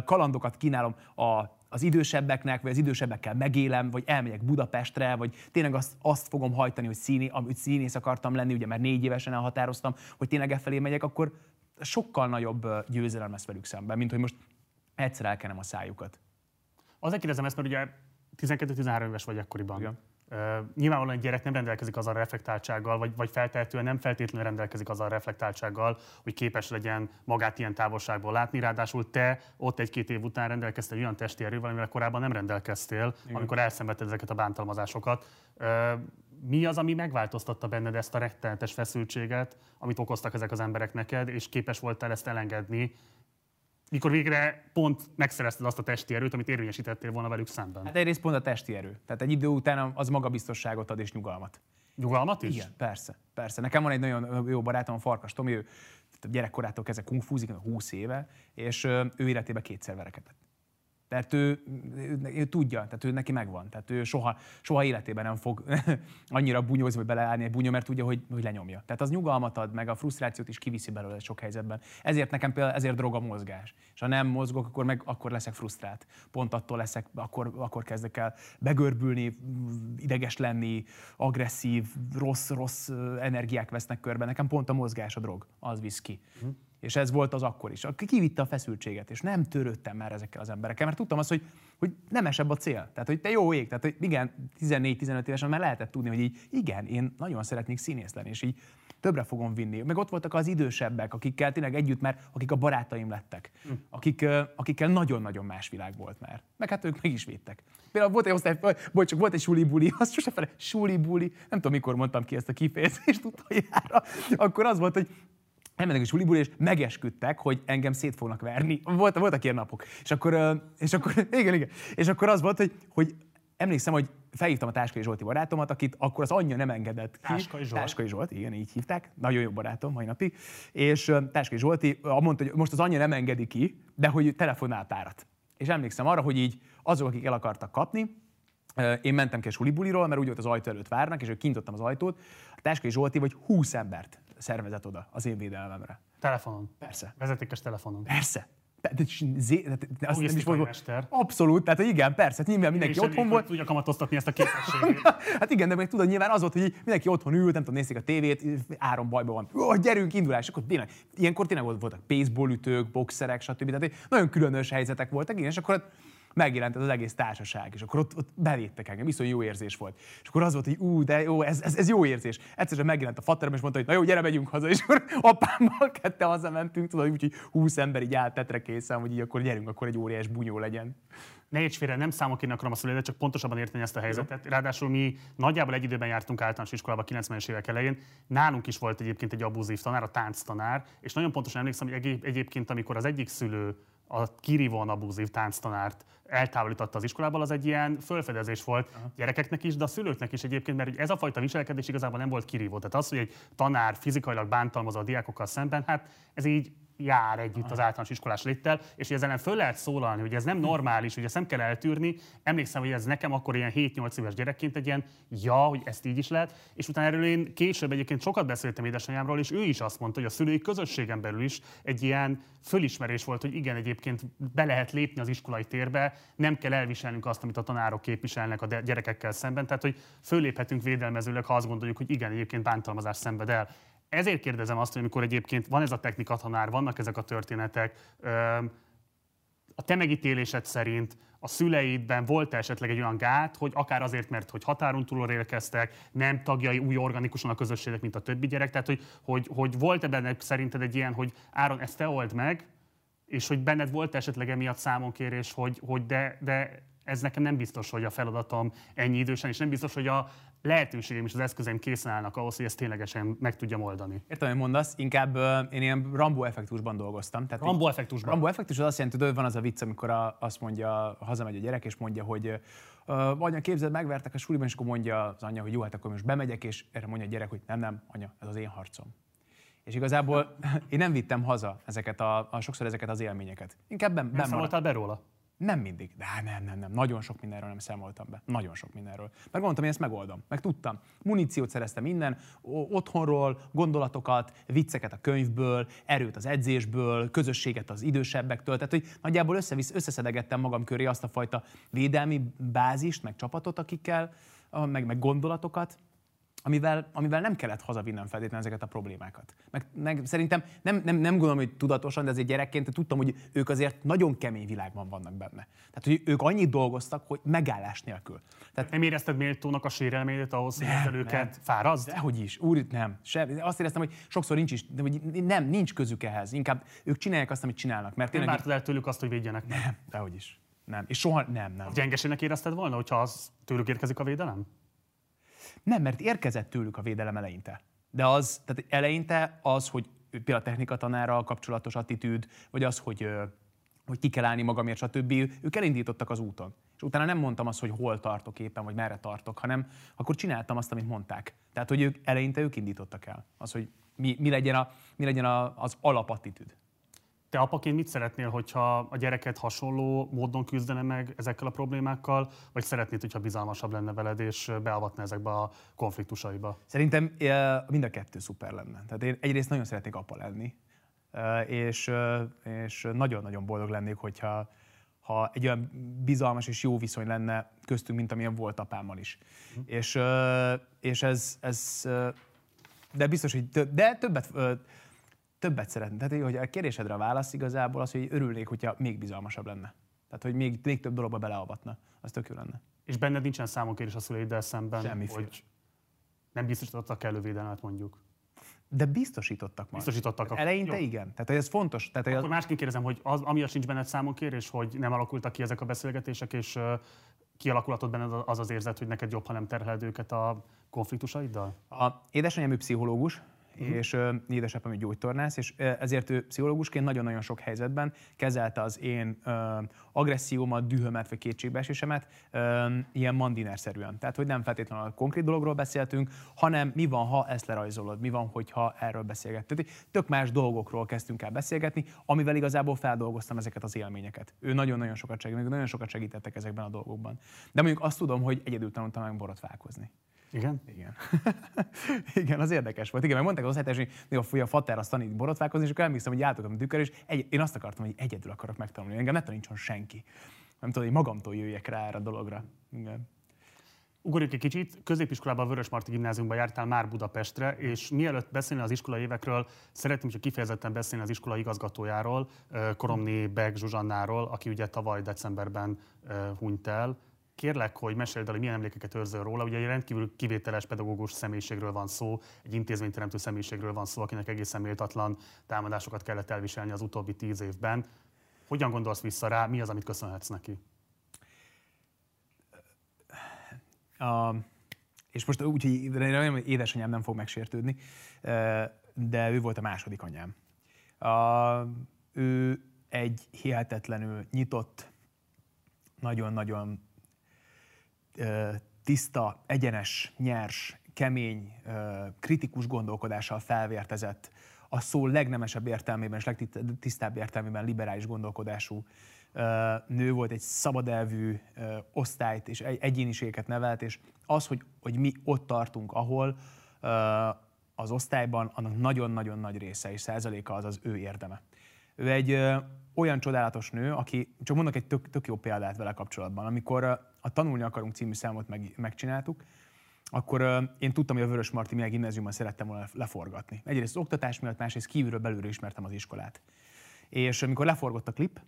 kalandokat kínálom a, az idősebbeknek, vagy az idősebbekkel megélem, vagy elmegyek Budapestre, vagy tényleg azt, azt fogom hajtani, hogy, színi, amit színész akartam lenni, ugye már négy évesen elhatároztam, hogy tényleg e felé megyek, akkor sokkal nagyobb győzelem lesz velük szemben, mint hogy most egyszer elkenem a szájukat. Azért kérdezem ezt, mert ugye 12-13 éves vagy akkoriban. Igen. Uh, nyilvánvalóan egy gyerek nem rendelkezik azzal a reflektáltsággal, vagy, vagy feltehetően nem feltétlenül rendelkezik azzal a reflektáltsággal, hogy képes legyen magát ilyen távolságból látni. Ráadásul te ott egy-két év után rendelkeztél olyan testi erővel, amivel korábban nem rendelkeztél, Igen. amikor elszenvedted ezeket a bántalmazásokat. Uh, mi az, ami megváltoztatta benned ezt a rettenetes feszültséget, amit okoztak ezek az emberek neked, és képes voltál ezt elengedni, mikor végre pont megszerezted azt a testi erőt, amit érvényesítettél volna velük szemben? Hát egyrészt pont a testi erő. Tehát egy idő után az magabiztosságot ad és nyugalmat. Nyugalmat is? Igen, persze. Persze. Nekem van egy nagyon jó barátom, a Farkas Tomi, ő gyerekkorától kezdve kungfúzik, 20 éve, és ő életében kétszer verekedett. Tehát ő, ő, ő tudja, tehát ő neki megvan. Tehát ő soha, soha életében nem fog annyira bunyózni, vagy beleállni egy bunyó, mert tudja, hogy, hogy lenyomja. Tehát az nyugalmat ad, meg a frusztrációt is kiviszi belőle sok helyzetben. Ezért nekem például ezért drog a mozgás. És ha nem mozgok, akkor meg akkor leszek frusztrált. Pont attól leszek, akkor, akkor kezdek el begörbülni, ideges lenni, agresszív, rossz, rossz energiák vesznek körbe. Nekem pont a mozgás a drog, az visz ki. Hm. És ez volt az akkor is. Kivitte a feszültséget, és nem törődtem már ezekkel az emberekkel, mert tudtam azt, hogy, hogy nem esebb a cél. Tehát, hogy te jó ég, tehát, hogy igen, 14-15 évesen már lehetett tudni, hogy így, igen, én nagyon szeretnék színész lenni, és így többre fogom vinni. Meg ott voltak az idősebbek, akikkel tényleg együtt már, akik a barátaim lettek, hm. akik, akikkel nagyon-nagyon más világ volt már. Meg hát ők meg is védtek. Például volt egy osztály, bocs, csak volt egy suli-buli, azt sose fele, suli-buli, nem tudom mikor mondtam ki ezt a kifejezést utoljára, akkor az volt, hogy elmennek a suliból, és megesküdtek, hogy engem szét fognak verni. Volt, voltak ilyen napok. És akkor, és akkor igen, igen. És akkor az volt, hogy, hogy emlékszem, hogy felhívtam a Táskai Zsolti barátomat, akit akkor az anyja nem engedett ki. Táskai Zsolt. Táskai Zsolt, igen, így hívták. Nagyon jó barátom mai napig. És Táskai Zsolti mondta, hogy most az anyja nem engedi ki, de hogy telefonál párat. És emlékszem arra, hogy így azok, akik el akartak kapni, én mentem ki a sulibuliról, mert úgy volt az ajtó előtt várnak, és ők kintottam az ajtót. A Táskai Zsolti vagy 20 embert szervezett oda az én védelmemre. Telefonon. Persze. Vezetékes telefonon. Persze. Tehát, zé, tehát azt nem is volt, abszolút, tehát igen, persze, nyilván mindenki Én otthon volt. Tudja kamatoztatni ezt a képességet. hát igen, de meg tudod, nyilván az volt, hogy mindenki otthon ült, nem tudom, nézik a tévét, áron bajban van. Ó, gyerünk, indulás, akkor tényleg, ilyenkor tényleg voltak baseballütők, boxerek, stb. Tehát nagyon különös helyzetek voltak, igen, és akkor megjelent az egész társaság, és akkor ott, ott bevédtek engem, viszont jó érzés volt. És akkor az volt, hogy ú, de jó, ez, ez, ez jó érzés. Egyszerűen megjelent a faterem, és mondta, hogy na jó, gyere, megyünk haza, és akkor apámmal kette hazamentünk, tudod, úgyhogy 20 ember így állt tetre készen, hogy így akkor gyerünk, akkor egy óriás bunyó legyen. Ne érts félre, nem számok én akarom a szülőt, csak pontosabban érteni ezt a helyzetet. Ráadásul mi nagyjából egy időben jártunk általános iskolába 90-es évek elején. Nálunk is volt egyébként egy abuzív tanár, a tánctanár, és nagyon pontosan emlékszem, hogy egyébként, amikor az egyik szülő a kirívóan abúzív tánctanárt eltávolította az iskolából, az egy ilyen fölfedezés volt Aha. gyerekeknek is, de a szülőknek is egyébként, mert ez a fajta viselkedés igazából nem volt kirívó. Tehát az, hogy egy tanár fizikailag bántalmazza a diákokkal szemben, hát ez így jár együtt az általános iskolás léttel, és ezzel ellen föl lehet szólalni, hogy ez nem normális, hogy ezt nem kell eltűrni. Emlékszem, hogy ez nekem akkor ilyen 7-8 éves gyerekként egy ilyen, ja, hogy ezt így is lehet, és utána erről én később egyébként sokat beszéltem édesanyámról, és ő is azt mondta, hogy a szülői közösségen belül is egy ilyen fölismerés volt, hogy igen, egyébként be lehet lépni az iskolai térbe, nem kell elviselnünk azt, amit a tanárok képviselnek a gyerekekkel szemben, tehát hogy föléphetünk védelmezőleg, ha azt gondoljuk, hogy igen, egyébként bántalmazás szenved el ezért kérdezem azt, hogy amikor egyébként van ez a technika tanár, vannak ezek a történetek, a te megítélésed szerint a szüleidben volt esetleg egy olyan gát, hogy akár azért, mert hogy határon túlról érkeztek, nem tagjai új organikusan a közösségek, mint a többi gyerek, tehát hogy, hogy, hogy volt-e benned szerinted egy ilyen, hogy Áron, ezt te old meg, és hogy benned volt esetleg emiatt számonkérés, hogy, hogy de, de ez nekem nem biztos, hogy a feladatom ennyi idősen, és nem biztos, hogy a lehetőségem és az eszközeim készen állnak ahhoz, hogy ezt ténylegesen meg tudjam oldani. Értem, hogy mondasz, inkább uh, én ilyen Rambo effektusban dolgoztam. Tehát Rambo effektusban? Rambo effektus az azt jelenti, hogy van az a vicc, amikor a, azt mondja, hazamegy a gyerek, és mondja, hogy uh, anya, képzeld, megvertek a suliban, és akkor mondja az anyja, hogy jó, hát akkor most bemegyek, és erre mondja a gyerek, hogy nem, nem, anya, ez az én harcom. És igazából én nem vittem haza ezeket a, a sokszor ezeket az élményeket. Inkább ben, ben számoltál be róla? Nem mindig. De nem, nem, nem. Nagyon sok mindenről nem számoltam be. Nagyon sok mindenről. Meg gondoltam, hogy ezt megoldom. Meg tudtam. Muníciót szereztem minden, otthonról, gondolatokat, vicceket a könyvből, erőt az edzésből, közösséget az idősebbektől. Tehát, hogy nagyjából összevisz, összeszedegettem magam köré azt a fajta védelmi bázist, meg csapatot, akikkel, meg, meg gondolatokat, amivel, amivel nem kellett hazavinnem feltétlenül ezeket a problémákat. Meg, meg szerintem nem, nem, nem gondolom, hogy tudatosan, de azért gyerekként tudtam, hogy ők azért nagyon kemény világban vannak benne. Tehát, hogy ők annyit dolgoztak, hogy megállás nélkül. Tehát, nem érezted méltónak a sérelmédet ahhoz, hogy ezzel őket fárazd? Dehogy is, úr, nem. Se, azt éreztem, hogy sokszor nincs is, de hogy nem, nincs közük ehhez. Inkább ők csinálják azt, amit csinálnak. Mert nem vártad el tőlük azt, hogy védjenek meg? Nem, dehogy is. Nem. És soha nem, nem. Gyengeségnek érezted volna, hogyha az tőlük érkezik a védelem? Nem, mert érkezett tőlük a védelem eleinte. De az, tehát eleinte az, hogy például a technika tanára kapcsolatos attitűd, vagy az, hogy, hogy ki kell állni magamért, stb. Ők elindítottak az úton. És utána nem mondtam azt, hogy hol tartok éppen, vagy merre tartok, hanem akkor csináltam azt, amit mondták. Tehát, hogy ők eleinte ők indítottak el. Az, hogy mi, mi legyen, a, mi legyen a, az alapattitűd. Te apaként mit szeretnél, hogyha a gyereket hasonló módon küzdene meg ezekkel a problémákkal, vagy szeretnéd, hogyha bizalmasabb lenne veled, és beavatna ezekbe a konfliktusaiba? Szerintem mind a kettő szuper lenne. Tehát én egyrészt nagyon szeretnék apa lenni, és, és nagyon-nagyon boldog lennék, hogyha ha egy olyan bizalmas és jó viszony lenne köztünk, mint amilyen volt apámmal is. Mm. És, és ez, ez, de biztos, hogy de többet, többet szeretném. Tehát, hogy a kérdésedre a válasz igazából az, hogy örülnék, hogyha még bizalmasabb lenne. Tehát, hogy még, még több dologba beleavatna. Az tök jó lenne. És benned nincsen számonkérés a szüleiddel szemben, Semmiféle. hogy nem biztosítottak kellő védelmet mondjuk. De biztosítottak már. Biztosítottak. Eleinte jó. igen. Tehát hogy ez fontos. Tehát, hogy Akkor az... másként kérdezem, hogy az, amiatt sincs benned számonkérés, hogy nem alakultak ki ezek a beszélgetések, és uh, kialakulhatott benned az az érzet, hogy neked jobb, ha nem terheled őket a konfliktusaiddal? A édesanyám ő pszichológus, uh-huh. és uh, édesapám egy gyógytornász, és ezért ő pszichológusként nagyon-nagyon sok helyzetben kezelte az én uh, agressziómat, dühömet vagy kétségbeesésemet uh, ilyen mandiner-szerűen. Tehát, hogy nem feltétlenül a konkrét dologról beszéltünk, hanem mi van, ha ezt lerajzolod, mi van, hogyha erről beszélgetünk. Tök más dolgokról kezdtünk el beszélgetni, amivel igazából feldolgoztam ezeket az élményeket. Ő nagyon-nagyon sokat segített, nagyon sokat segítettek ezekben a dolgokban. De mondjuk azt tudom, hogy egyedül tanultam meg borotválkozni. Igen? Igen. Igen, az érdekes volt. Igen, mert mondták az osztálytárs, hogy a, a fater azt tanít borotválkozni, és akkor emlékszem, hogy jártok a tükör, és egy, én azt akartam, hogy egyedül akarok megtanulni. Engem ne tanítson senki. Nem tudom, hogy magamtól jöjjek rá erre a dologra. Igen. Ugorjuk egy kicsit, középiskolában a Vörösmarty gimnáziumban jártál már Budapestre, és mielőtt beszélni az iskolai évekről, szeretném, hogy kifejezetten beszélni az iskola igazgatójáról, Koromni Beg Zsuzsannáról, aki ugye tavaly decemberben hunyt el kérlek, hogy meséld el, hogy milyen emlékeket őrzöl róla. Ugye egy rendkívül kivételes pedagógus személyiségről van szó, egy intézményteremtő személyiségről van szó, akinek egészen méltatlan támadásokat kellett elviselni az utóbbi tíz évben. Hogyan gondolsz vissza rá, mi az, amit köszönhetsz neki? A, és most úgy, hogy remélem, hogy édesanyám nem fog megsértődni, de ő volt a második anyám. A, ő egy hihetetlenül nyitott, nagyon-nagyon tiszta, egyenes, nyers, kemény, kritikus gondolkodással felvértezett, a szó legnemesebb értelmében és legtisztább értelmében liberális gondolkodású nő volt, egy szabadelvű osztályt és egyéniségeket nevelt, és az, hogy, hogy mi ott tartunk, ahol az osztályban, annak nagyon-nagyon nagy része és százaléka az az ő érdeme. Ő egy olyan csodálatos nő, aki, csak mondok egy tök, tök jó példát vele kapcsolatban, amikor a Tanulni akarunk című számot meg, megcsináltuk, akkor uh, én tudtam, hogy a Vörös Marti milyen gimnáziumban szerettem volna leforgatni. Egyrészt az oktatás miatt, másrészt kívülről belülről ismertem az iskolát. És amikor leforgott a klip,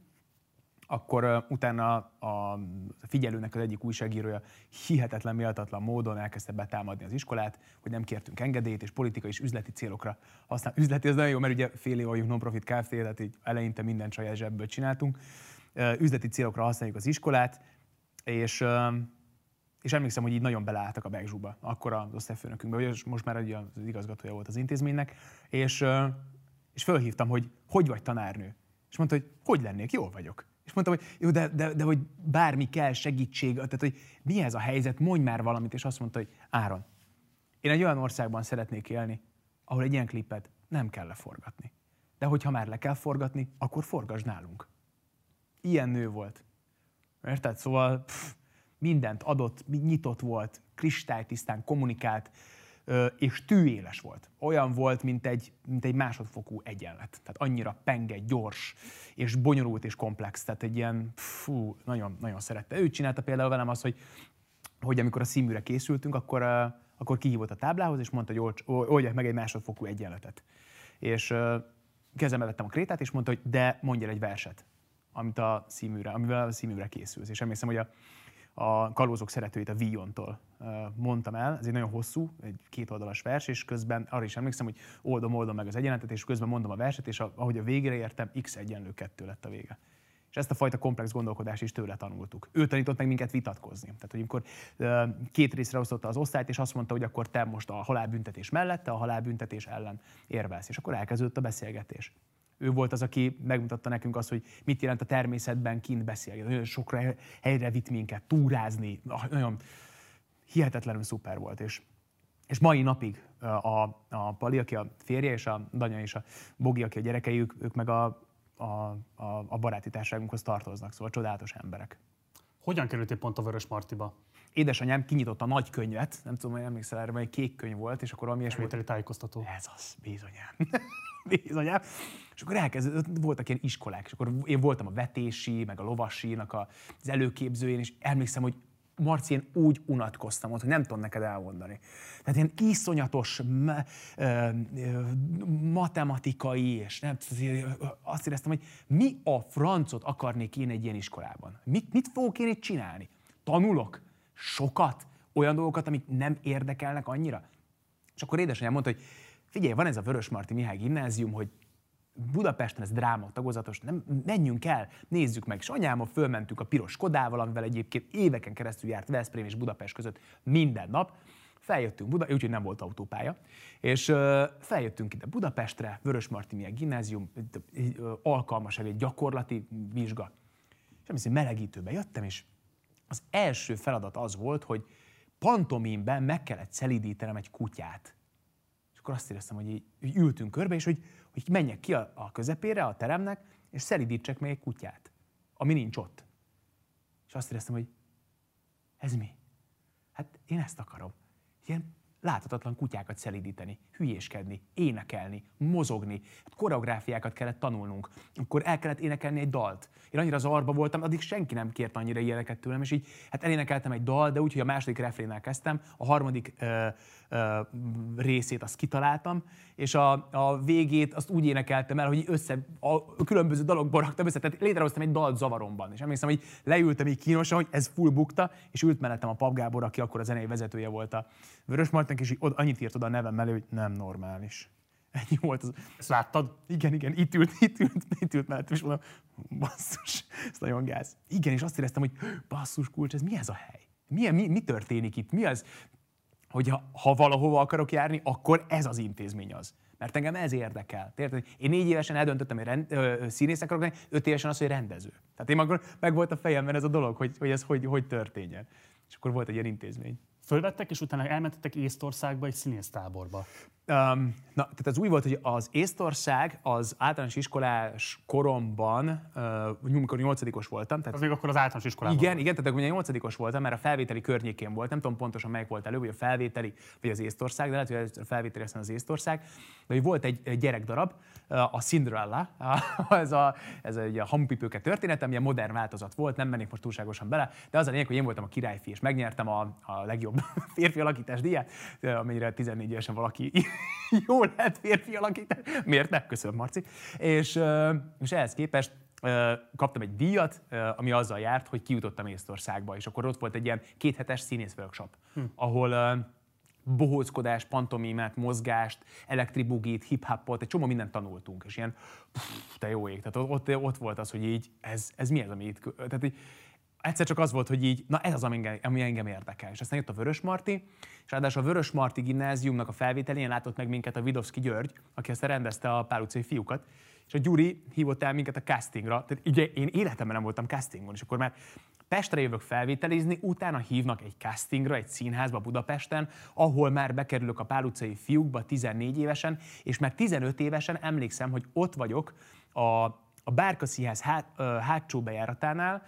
akkor utána a figyelőnek az egyik újságírója hihetetlen méltatlan módon elkezdte betámadni az iskolát, hogy nem kértünk engedélyt, és politikai és üzleti célokra használ. Üzleti az nagyon jó, mert ugye fél év vagyunk non-profit Kft., tehát így eleinte minden saját zsebből csináltunk. Üzleti célokra használjuk az iskolát, és, és emlékszem, hogy így nagyon beleálltak a Begzsúba, akkor az osztályfőnökünkbe, vagy most már ugye az igazgatója volt az intézménynek, és, és fölhívtam, hogy hogy vagy tanárnő. És mondta, hogy hogy lennék, jól vagyok. És mondtam, hogy jó, de, de, de hogy bármi kell, segítség, tehát hogy mi ez a helyzet, mondj már valamit, és azt mondta, hogy Áron, én egy olyan országban szeretnék élni, ahol egy ilyen klipet nem kell leforgatni. De hogyha már le kell forgatni, akkor forgasd nálunk. Ilyen nő volt. Érted? Szóval pff, mindent adott, nyitott volt, kristálytisztán kommunikált, és tűéles volt. Olyan volt, mint egy, mint egy másodfokú egyenlet. Tehát annyira penge, gyors, és bonyolult és komplex. Tehát egy ilyen, fú, nagyon, nagyon szerette. Ő csinálta például velem azt, hogy, hogy amikor a színműre készültünk, akkor, akkor kihívott a táblához, és mondta, hogy oldják meg egy másodfokú egyenletet. És kezembe vettem a krétát, és mondta, hogy de mondj egy verset amit a színműre, amivel a színműre készülsz. És emlékszem, hogy a, a Kalózok szeretőit a Viontól mondtam el. Ez egy nagyon hosszú, egy kétoldalas vers, és közben arra is emlékszem, hogy oldom, oldom meg az egyenletet, és közben mondom a verset, és ahogy a végére értem, x egyenlő kettő lett a vége. És ezt a fajta komplex gondolkodást is tőle tanultuk. Ő tanított meg minket vitatkozni. Tehát, hogy amikor két részre osztotta az osztályt, és azt mondta, hogy akkor te most a halálbüntetés mellett, te a halálbüntetés ellen érvelsz. És akkor elkezdődött a beszélgetés. Ő volt az, aki megmutatta nekünk azt, hogy mit jelent a természetben kint beszélgetni. Nagyon sokra helyre vitt minket, túrázni. Nagyon hihetetlenül szuper volt. És, és mai napig a, a Pali, aki a férje, és a Danya és a Bogi, aki a gyerekei, ők, ők meg a a, a, a baráti társaságunkhoz tartoznak, szóval csodálatos emberek. Hogyan kerültél pont a Vörös Martiba? Édesanyám kinyitotta a nagy könyvet, nem tudom, hogy emlékszel erre, egy kék könyv volt, és akkor valami ilyesmi. tájékoztató. Ez az, bizonyám. Bizonyám. És akkor elkezdődött, voltak ilyen iskolák, és akkor én voltam a vetési, meg a lovasinak az előképzőjén, és emlékszem, hogy Marci, én úgy unatkoztam ott, hogy nem tudom neked elmondani. Tehát ilyen iszonyatos me, ö, ö, matematikai, és nem, azt éreztem, hogy mi a francot akarnék én egy ilyen iskolában? Mit, mit fogok én itt csinálni? Tanulok? Sokat? Olyan dolgokat, amik nem érdekelnek annyira? És akkor édesanyám mondta, hogy figyelj, van ez a Vörös Marti Mihály gimnázium, hogy Budapesten ez dráma tagozatos, nem, menjünk el, nézzük meg. És anyámmal fölmentünk a piros Kodával, amivel egyébként éveken keresztül járt Veszprém és Budapest között minden nap. Feljöttünk Buda, úgyhogy nem volt autópálya, és uh, feljöttünk ide Budapestre, Vörös Martiniak gimnázium, alkalmas egy gyakorlati vizsga. És nem melegítőbe jöttem, és az első feladat az volt, hogy pantomimben meg kellett szelídítenem egy kutyát. Akkor azt éreztem, hogy így, így ültünk körbe, és hogy hogy menjek ki a, a közepére, a teremnek, és szelidítsek meg egy kutyát, ami nincs ott. És azt éreztem, hogy ez mi? Hát én ezt akarom. Ilyen láthatatlan kutyákat szelidíteni, hülyéskedni, énekelni, mozogni. Hát koreográfiákat kellett tanulnunk. Akkor el kellett énekelni egy dalt. Én annyira zarba voltam, addig senki nem kért annyira ilyeneket tőlem, és így hát elénekeltem egy dal, de úgy, hogy a második refrénnel kezdtem, a harmadik ö, ö, részét azt kitaláltam, és a, a végét azt úgy énekeltem el, hogy össze, a különböző dalokból raktam össze, tehát létrehoztam egy dalt zavaromban. És emlékszem, hogy leültem így kínosan, hogy ez full bukta, és ült mellettem a Pap Gábor, aki akkor a zenei vezetője volt a Vörös Martink, és így annyit írt oda a nevem mellé, hogy nem normális. Ennyi volt az. Ezt láttad? Igen, igen, itt ült, itt ült, itt ült mellettem, és mondom, basszus, ez nagyon gáz. Igen, és azt éreztem, hogy basszus kulcs, ez mi ez a hely? Mi, mi, mi történik itt? Mi az? hogy ha, ha valahova akarok járni, akkor ez az intézmény az. Mert engem ez érdekel. Érted? Én négy évesen eldöntöttem, hogy rend, ö, színész akarok lenni, öt évesen az, hogy rendező. Tehát én akkor meg volt a fejemben ez a dolog, hogy, hogy ez hogy, hogy történjen. És akkor volt egy ilyen intézmény. Fölvettek, és utána elmentettek Észtországba egy színésztáborba. Um, na, tehát az új volt, hogy az Észtország az általános iskolás koromban, uh, amikor nyolcadikos voltam. Tehát, az még akkor az általános iskolában Igen, igen, tehát akkor nyolcadikos voltam, mert a felvételi környékén volt, nem tudom pontosan melyik volt előbb, vagy a felvételi, vagy az Észtország, de lehet, hogy a felvételi aztán az Észtország. De hogy volt egy gyerekdarab, a Cinderella, ez a, ez a, a hamupipőke történet, ami a modern változat volt, nem mennék most túlságosan bele, de az a lényeg, hogy én voltam a királyfi, és megnyertem a, a legjobb férfi alakítás díját, amennyire 14 évesen valaki jó lehet férfi alakítás. Miért ne? Köszönöm, Marci. És, és ehhez képest kaptam egy díjat, ami azzal járt, hogy kijutottam Észtországba, és akkor ott volt egy ilyen kéthetes színész workshop, hm. ahol bohóckodás, pantomimát, mozgást, elektribugit, hip-hopot, egy csomó mindent tanultunk, és ilyen, pff, te jó ég. Tehát ott, ott volt az, hogy így, ez, ez mi ez, ami itt, tehát így, egyszer csak az volt, hogy így, na ez az, ami engem, ami engem érdekel. És aztán jött a Vörös Marti, és ráadásul a Vörös Marti gimnáziumnak a felvételén látott meg minket a Vidovszki György, aki ezt rendezte a Pál utcai fiúkat, és a Gyuri hívott el minket a castingra. Tehát ugye én életemben nem voltam castingon, és akkor már Pestre jövök felvételizni, utána hívnak egy castingra, egy színházba Budapesten, ahol már bekerülök a Pál utcai fiúkba 14 évesen, és már 15 évesen emlékszem, hogy ott vagyok a, a Bárka Színház hát, hátsó bejáratánál,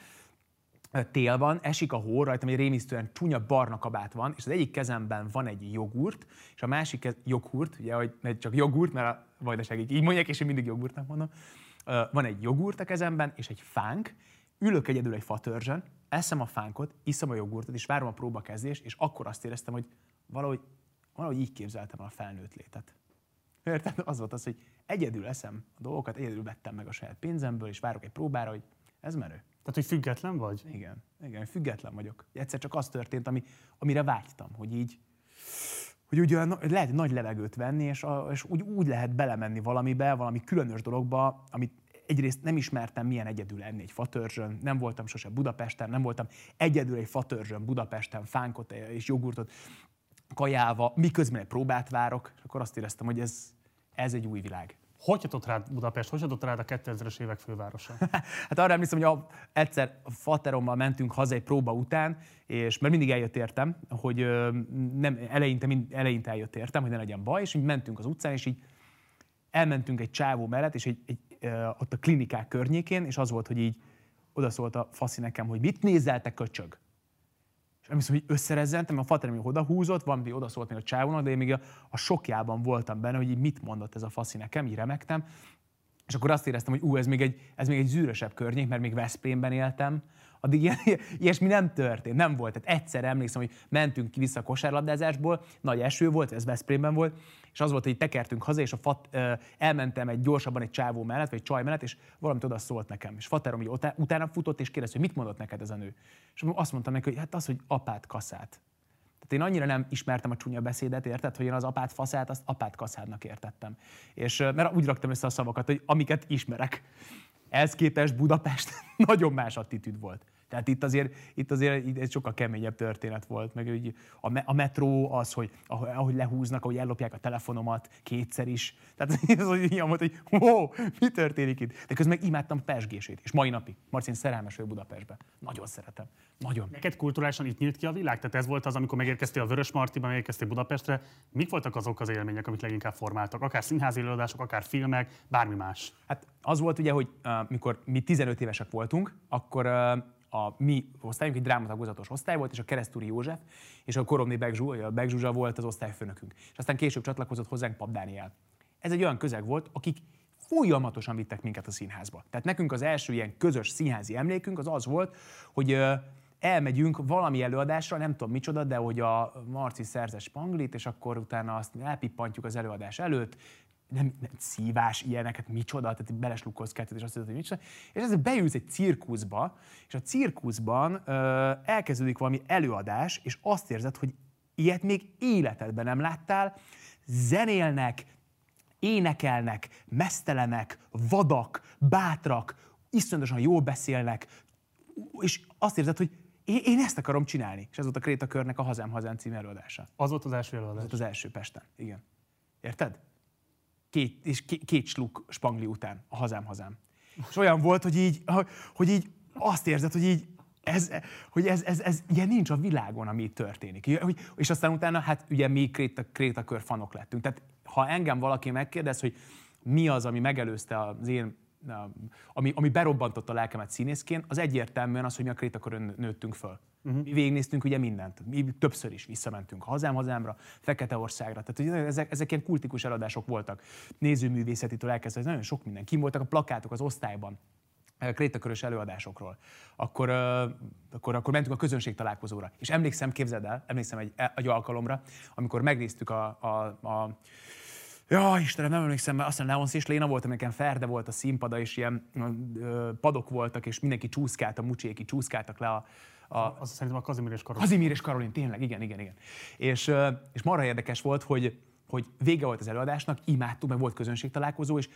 tél van, esik a hó, rajtam egy rémisztően csúnya barna kabát van, és az egyik kezemben van egy jogurt, és a másik kez, joghurt, ugye, hogy csak jogurt, mert a vajdaságig így mondják, és én mindig jogurtnak mondom. Van egy jogurt a kezemben, és egy fánk, ülök egyedül egy fatörzsön, eszem a fánkot, iszom a jogurtot, és várom a próbakezdést, és akkor azt éreztem, hogy valahogy, valahogy így képzeltem el a felnőtt létet. Érted? Az volt az, hogy egyedül eszem a dolgokat, egyedül vettem meg a saját pénzemből, és várok egy próbára, hogy ez menő. Tehát, hogy független vagy? Igen, igen, független vagyok. Egyszer csak az történt, ami, amire vágytam, hogy így, hogy úgy lehet nagy levegőt venni, és, a, és úgy, úgy lehet belemenni valamibe, valami különös dologba, amit egyrészt nem ismertem, milyen egyedül lenni egy fatörzsön, nem voltam sose Budapesten, nem voltam egyedül egy fatörzsön Budapesten, fánkot és jogurtot kajálva, miközben egy próbát várok, és akkor azt éreztem, hogy ez, ez egy új világ. Hogy jutott rád Budapest? Hogy jutott rád a 2000-es évek fővárosa? hát arra emlékszem, hogy a, egyszer a faterommal mentünk haza egy próba után, és mert mindig eljött értem, hogy nem, eleinte, mind, eleinte eljött értem, hogy ne legyen baj, és így mentünk az utcán, és így elmentünk egy csávó mellett, és egy, egy ott a klinikák környékén, és az volt, hogy így odaszólt a faszi nekem, hogy mit nézel, te köcsög? És emlékszem, hogy összerezzentem, a fater még oda húzott, valami oda szólt még a csávónak, de én még a, a sokjában voltam benne, hogy így mit mondott ez a faszi nekem, így remektem. És akkor azt éreztem, hogy ú, ez még egy, ez még egy zűrösebb környék, mert még Veszprémben éltem, addig ilyen, ilyesmi nem történt, nem volt. Tehát egyszer emlékszem, hogy mentünk ki vissza a kosárlabdázásból, nagy eső volt, ez Veszprémben volt, és az volt, hogy tekertünk haza, és a fat, elmentem egy gyorsabban egy csávó mellett, vagy egy csaj mellett, és valamit oda szólt nekem. És faterom így utána futott, és kérdezte, hogy mit mondott neked ez a nő. És azt mondtam neki, hogy hát az, hogy apát kaszát. Tehát én annyira nem ismertem a csúnya beszédet, érted, hogy én az apát faszát, azt apát kaszádnak értettem. És mert úgy raktam össze a szavakat, hogy amiket ismerek. Ez képest Budapest nagyon más attitűd volt. Tehát itt azért, itt azért ez sokkal keményebb történet volt, meg úgy a, a metró az, hogy ahogy lehúznak, ahogy ellopják a telefonomat kétszer is. Tehát ez hogy ilyen volt, hogy wow, mi történik itt? De közben meg imádtam Pesgését, és mai napig. Marci, én szerelmes vagyok Budapestbe. Nagyon szeretem. Nagyon. Neked kulturálisan itt nyílt ki a világ? Tehát ez volt az, amikor megérkeztél a Vörös Martiba, megérkeztél Budapestre. Mik voltak azok az élmények, amik leginkább formáltak? Akár színházi előadások, akár filmek, bármi más? Hát az volt ugye, hogy uh, mikor mi 15 évesek voltunk, akkor uh, a mi osztályunk egy drámatagozatos osztály volt, és a Keresztúri József és a Koromni Begzsú, a Begzsuzsa volt az osztályfőnökünk. És aztán később csatlakozott hozzánk Pap Dániel. Ez egy olyan közeg volt, akik folyamatosan vittek minket a színházba. Tehát nekünk az első ilyen közös színházi emlékünk az az volt, hogy elmegyünk valami előadásra, nem tudom micsoda, de hogy a Marci szerzes spanglit, és akkor utána azt elpippantjuk az előadás előtt, nem, nem szívás, ilyeneket, micsoda, tehát beleslukolsz kettőt, és azt mondod, hogy micsoda. És ez beülsz egy cirkuszba, és a cirkuszban ö, elkezdődik valami előadás, és azt érzed, hogy ilyet még életedben nem láttál, zenélnek, énekelnek, mesztelenek, vadak, bátrak, iszonyatosan jól beszélnek, és azt érzed, hogy én, én ezt akarom csinálni. És ez volt a Kréta Körnek a Hazám Hazám című előadása. Az volt az első előadás? Az volt az első Pesten, igen. Érted? Két, és két, sluk spangli után, a hazám, hazám. És olyan volt, hogy így, hogy így azt érzed, hogy így ez, hogy ez, ez, ez ilyen nincs a világon, ami itt történik. És aztán utána, hát ugye mi kréta, krétakör fanok lettünk. Tehát ha engem valaki megkérdez, hogy mi az, ami megelőzte az én ami, ami berobbantotta a lelkemet színészként, az egyértelműen az, hogy mi a krétakörön nőttünk föl. Uh-huh. Mi végignéztünk ugye mindent. Mi többször is visszamentünk hazám, hazámra, Feketeországra. Tehát ugye ezek, ezek ilyen kultikus eladások voltak. Nézőművészetitől elkezdve, nagyon sok minden. Kim voltak a plakátok az osztályban krétakörös előadásokról, akkor, akkor, akkor mentünk a közönség találkozóra. És emlékszem, képzeld el, emlékszem egy, egy alkalomra, amikor megnéztük a, a, a Ja, Istenem, nem emlékszem, mert aztán Leonsz és Léna volt, amiken Ferde volt a színpada, és ilyen ö, padok voltak, és mindenki csúszkált, a mucséki csúszkáltak le a, a, az szerintem a Kazimír és Karolin. Kazimír és Karolin, tényleg, igen, igen, igen. És, és marha érdekes volt, hogy, hogy vége volt az előadásnak, imádtuk, meg volt közönség találkozó, és,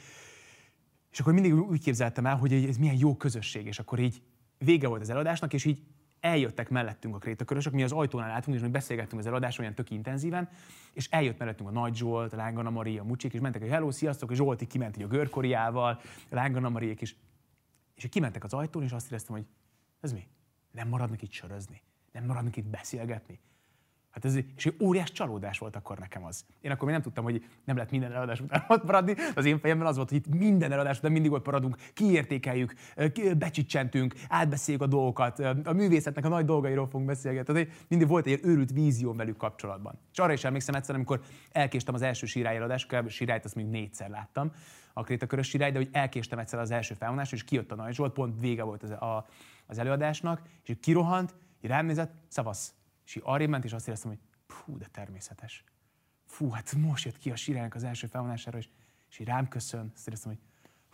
és akkor mindig úgy képzeltem el, hogy ez milyen jó közösség, és akkor így vége volt az előadásnak, és így eljöttek mellettünk a krétakörösök, mi az ajtónál álltunk, és mi beszélgettünk az előadáson olyan tök intenzíven, és eljött mellettünk a Nagy Zsolt, a Lángana Maria, a Mucsik, és mentek, hogy hello, sziasztok, és Zsolti kiment így a görkoriával, a Lángana Mariék is. És kimentek az ajtón, és azt éreztem, hogy ez mi? Nem maradnak itt sörözni? Nem maradnak itt beszélgetni? Hát ez, és egy óriás csalódás volt akkor nekem az. Én akkor még nem tudtam, hogy nem lehet minden eladás után ott maradni. Az én fejemben az volt, hogy itt minden eladás után mindig ott maradunk, kiértékeljük, becsicsentünk, átbeszéljük a dolgokat, a művészetnek a nagy dolgairól fogunk beszélgetni. Tehát mindig volt egy őrült vízió velük kapcsolatban. És arra is emlékszem egyszer, amikor elkéstem az első sirályeladást, kb. sirályt azt még négyszer láttam, a krétakörös sirály, de hogy elkéstem egyszer az első felvonásra, és kijött a Nagy Zsolt, pont vége volt az, a, az előadásnak, és kirohant, így rám nézett, szavasz, és így arra ment, és azt éreztem, hogy fú, de természetes. Fú, hát most jött ki a siránynak az első felvonására, és, és így rám köszön, azt éreztem, hogy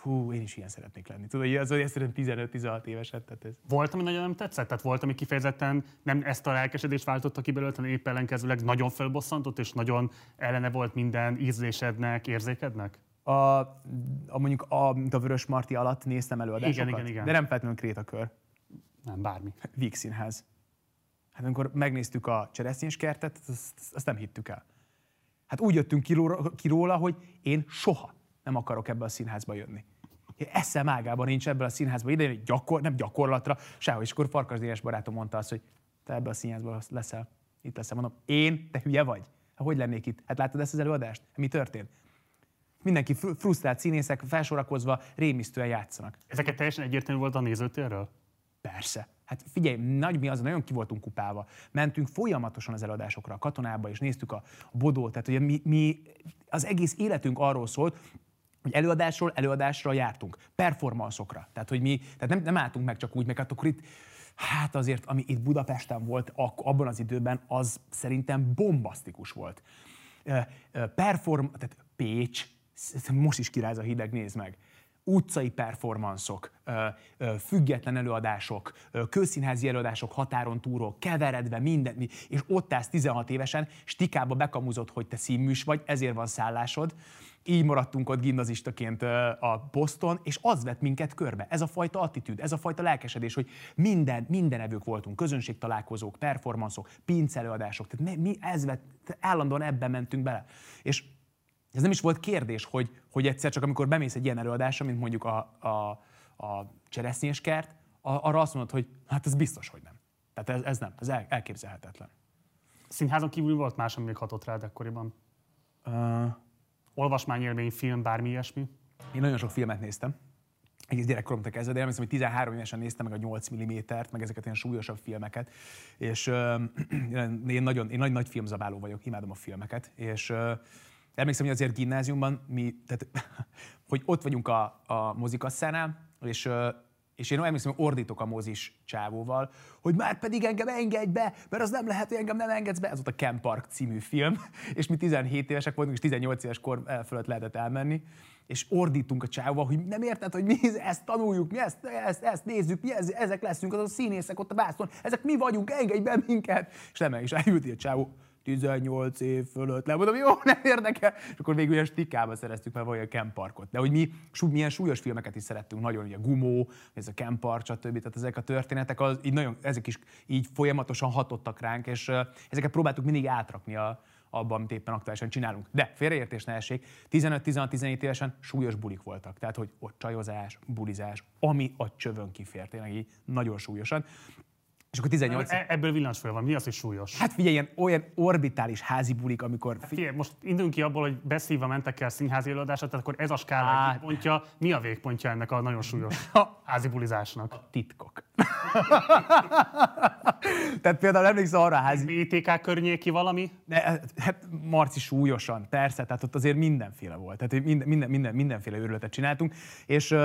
hú, én is ilyen szeretnék lenni. Tudod, hogy az, hogy szerintem 15-16 éveset. Tehát ez. Volt, ami nagyon nem tetszett? Tehát volt, ami kifejezetten nem ezt a lelkesedést váltotta ki belőle, hanem épp ellenkezőleg nagyon felbosszantott, és nagyon ellene volt minden ízlésednek, érzékednek? A, a mondjuk a, a Vörös Marti alatt néztem előadásokat. Igen, igen, igen. De nem feltétlenül Krétakör. Nem, bármi. Víg Színház. Hát amikor megnéztük a kertet, azt, azt nem hittük el. Hát úgy jöttünk ki róla, hogy én soha nem akarok ebbe a színházba jönni. Én eszem ágában nincs ebbe a színházba idején, gyakor, nem gyakorlatra, sehol. És akkor Farkas Dénes barátom mondta azt, hogy te ebbe a színházba leszel. Itt leszel. Mondom, én? Te hülye vagy? Hát hogy lennék itt? Hát láttad ezt az előadást? Hát mi történt? mindenki fr- frusztrált színészek felsorakozva rémisztően játszanak. Ezeket teljesen egyértelmű volt a nézőtérről? Persze. Hát figyelj, nagy mi az, nagyon ki voltunk kupálva. Mentünk folyamatosan az előadásokra, a katonába, és néztük a, bodót. Tehát ugye mi, mi, az egész életünk arról szólt, hogy előadásról előadásra jártunk, performanszokra. Tehát, hogy mi tehát nem, nem álltunk meg csak úgy, meg hát akkor itt, hát azért, ami itt Budapesten volt abban az időben, az szerintem bombasztikus volt. Perform, tehát Pécs, most is kiráz a hideg, nézd meg utcai performanszok, független előadások, közszínházi előadások határon túlról, keveredve minden, mi- és ott állsz 16 évesen, stikába bekamuzott, hogy te színműs vagy, ezért van szállásod. Így maradtunk ott gimnazistaként a poszton, és az vett minket körbe. Ez a fajta attitűd, ez a fajta lelkesedés, hogy minden, minden evők voltunk, közönségtalálkozók, performanszok, pincelőadások, tehát mi, mi ez vett, állandóan ebben mentünk bele. És ez nem is volt kérdés, hogy, hogy egyszer csak amikor bemész egy ilyen előadásra, mint mondjuk a, a, a cseresznyéskert, a- arra azt mondod, hogy hát ez biztos, hogy nem. Tehát ez, ez nem, ez el, elképzelhetetlen. Színházon kívül volt más, ami még hatott rád ekkoriban? Uh, Olvasmányélmény, film, bármi ilyesmi? én nagyon sok filmet néztem, egész gyerekkoromtól kezdve, de emlékszem, hogy 13 évesen néztem meg a 8 mm-t, meg ezeket ilyen súlyosabb filmeket, és uh, én nagyon, én nagy, nagy filmzabáló vagyok, imádom a filmeket, és uh, emlékszem, hogy azért gimnáziumban mi, tehát, hogy ott vagyunk a, a mozikasszánál, és és én emlékszem, hogy ordítok a mozis csávóval, hogy már pedig engem engedj be, mert az nem lehet, hogy engem nem engedsz be. Ez volt a Camp Park című film, és mi 17 évesek voltunk, és 18 éves kor el- fölött lehetett elmenni, és ordítunk a csávóval, hogy nem érted, hogy mi ez- ezt tanuljuk, mi ezt, ezt, ezt nézzük, mi ez, ezek leszünk, az a színészek ott a bászon, ezek mi vagyunk, engedj be minket. És nem, és elült a csávó, 18 év fölött, lemondom, jó, nem érdekel. És akkor végül ilyen stikába szereztük meg vagy a Camp Parkot. De hogy mi milyen súlyos filmeket is szerettünk, nagyon, ugye Gumó, ez a Camp Park, stb. Tehát ezek a történetek, az, így nagyon, ezek is így folyamatosan hatottak ránk, és ezeket próbáltuk mindig átrakni a, abban, amit éppen aktuálisan csinálunk. De félreértés ne essék, 15-16-17 évesen súlyos bulik voltak. Tehát, hogy ott csajozás, bulizás, ami a csövön kifért, tényleg így nagyon súlyosan. És akkor 18 E- Ebből villancs fel van. Mi az, hogy súlyos? Hát figyelj, ilyen, olyan orbitális házi bulik, amikor... Figyelj, most induljunk ki abból, hogy beszívva mentek el színházi előadásra, tehát akkor ez a skála Hát. hát. pontja. Mi a végpontja ennek a nagyon súlyos házi bulizásnak? titkok. Tehát például emlékszel arra a házi... BTK környéki valami? De, hát Marci súlyosan, persze, tehát ott azért mindenféle volt. Tehát minden, minden, minden, mindenféle őrületet csináltunk. És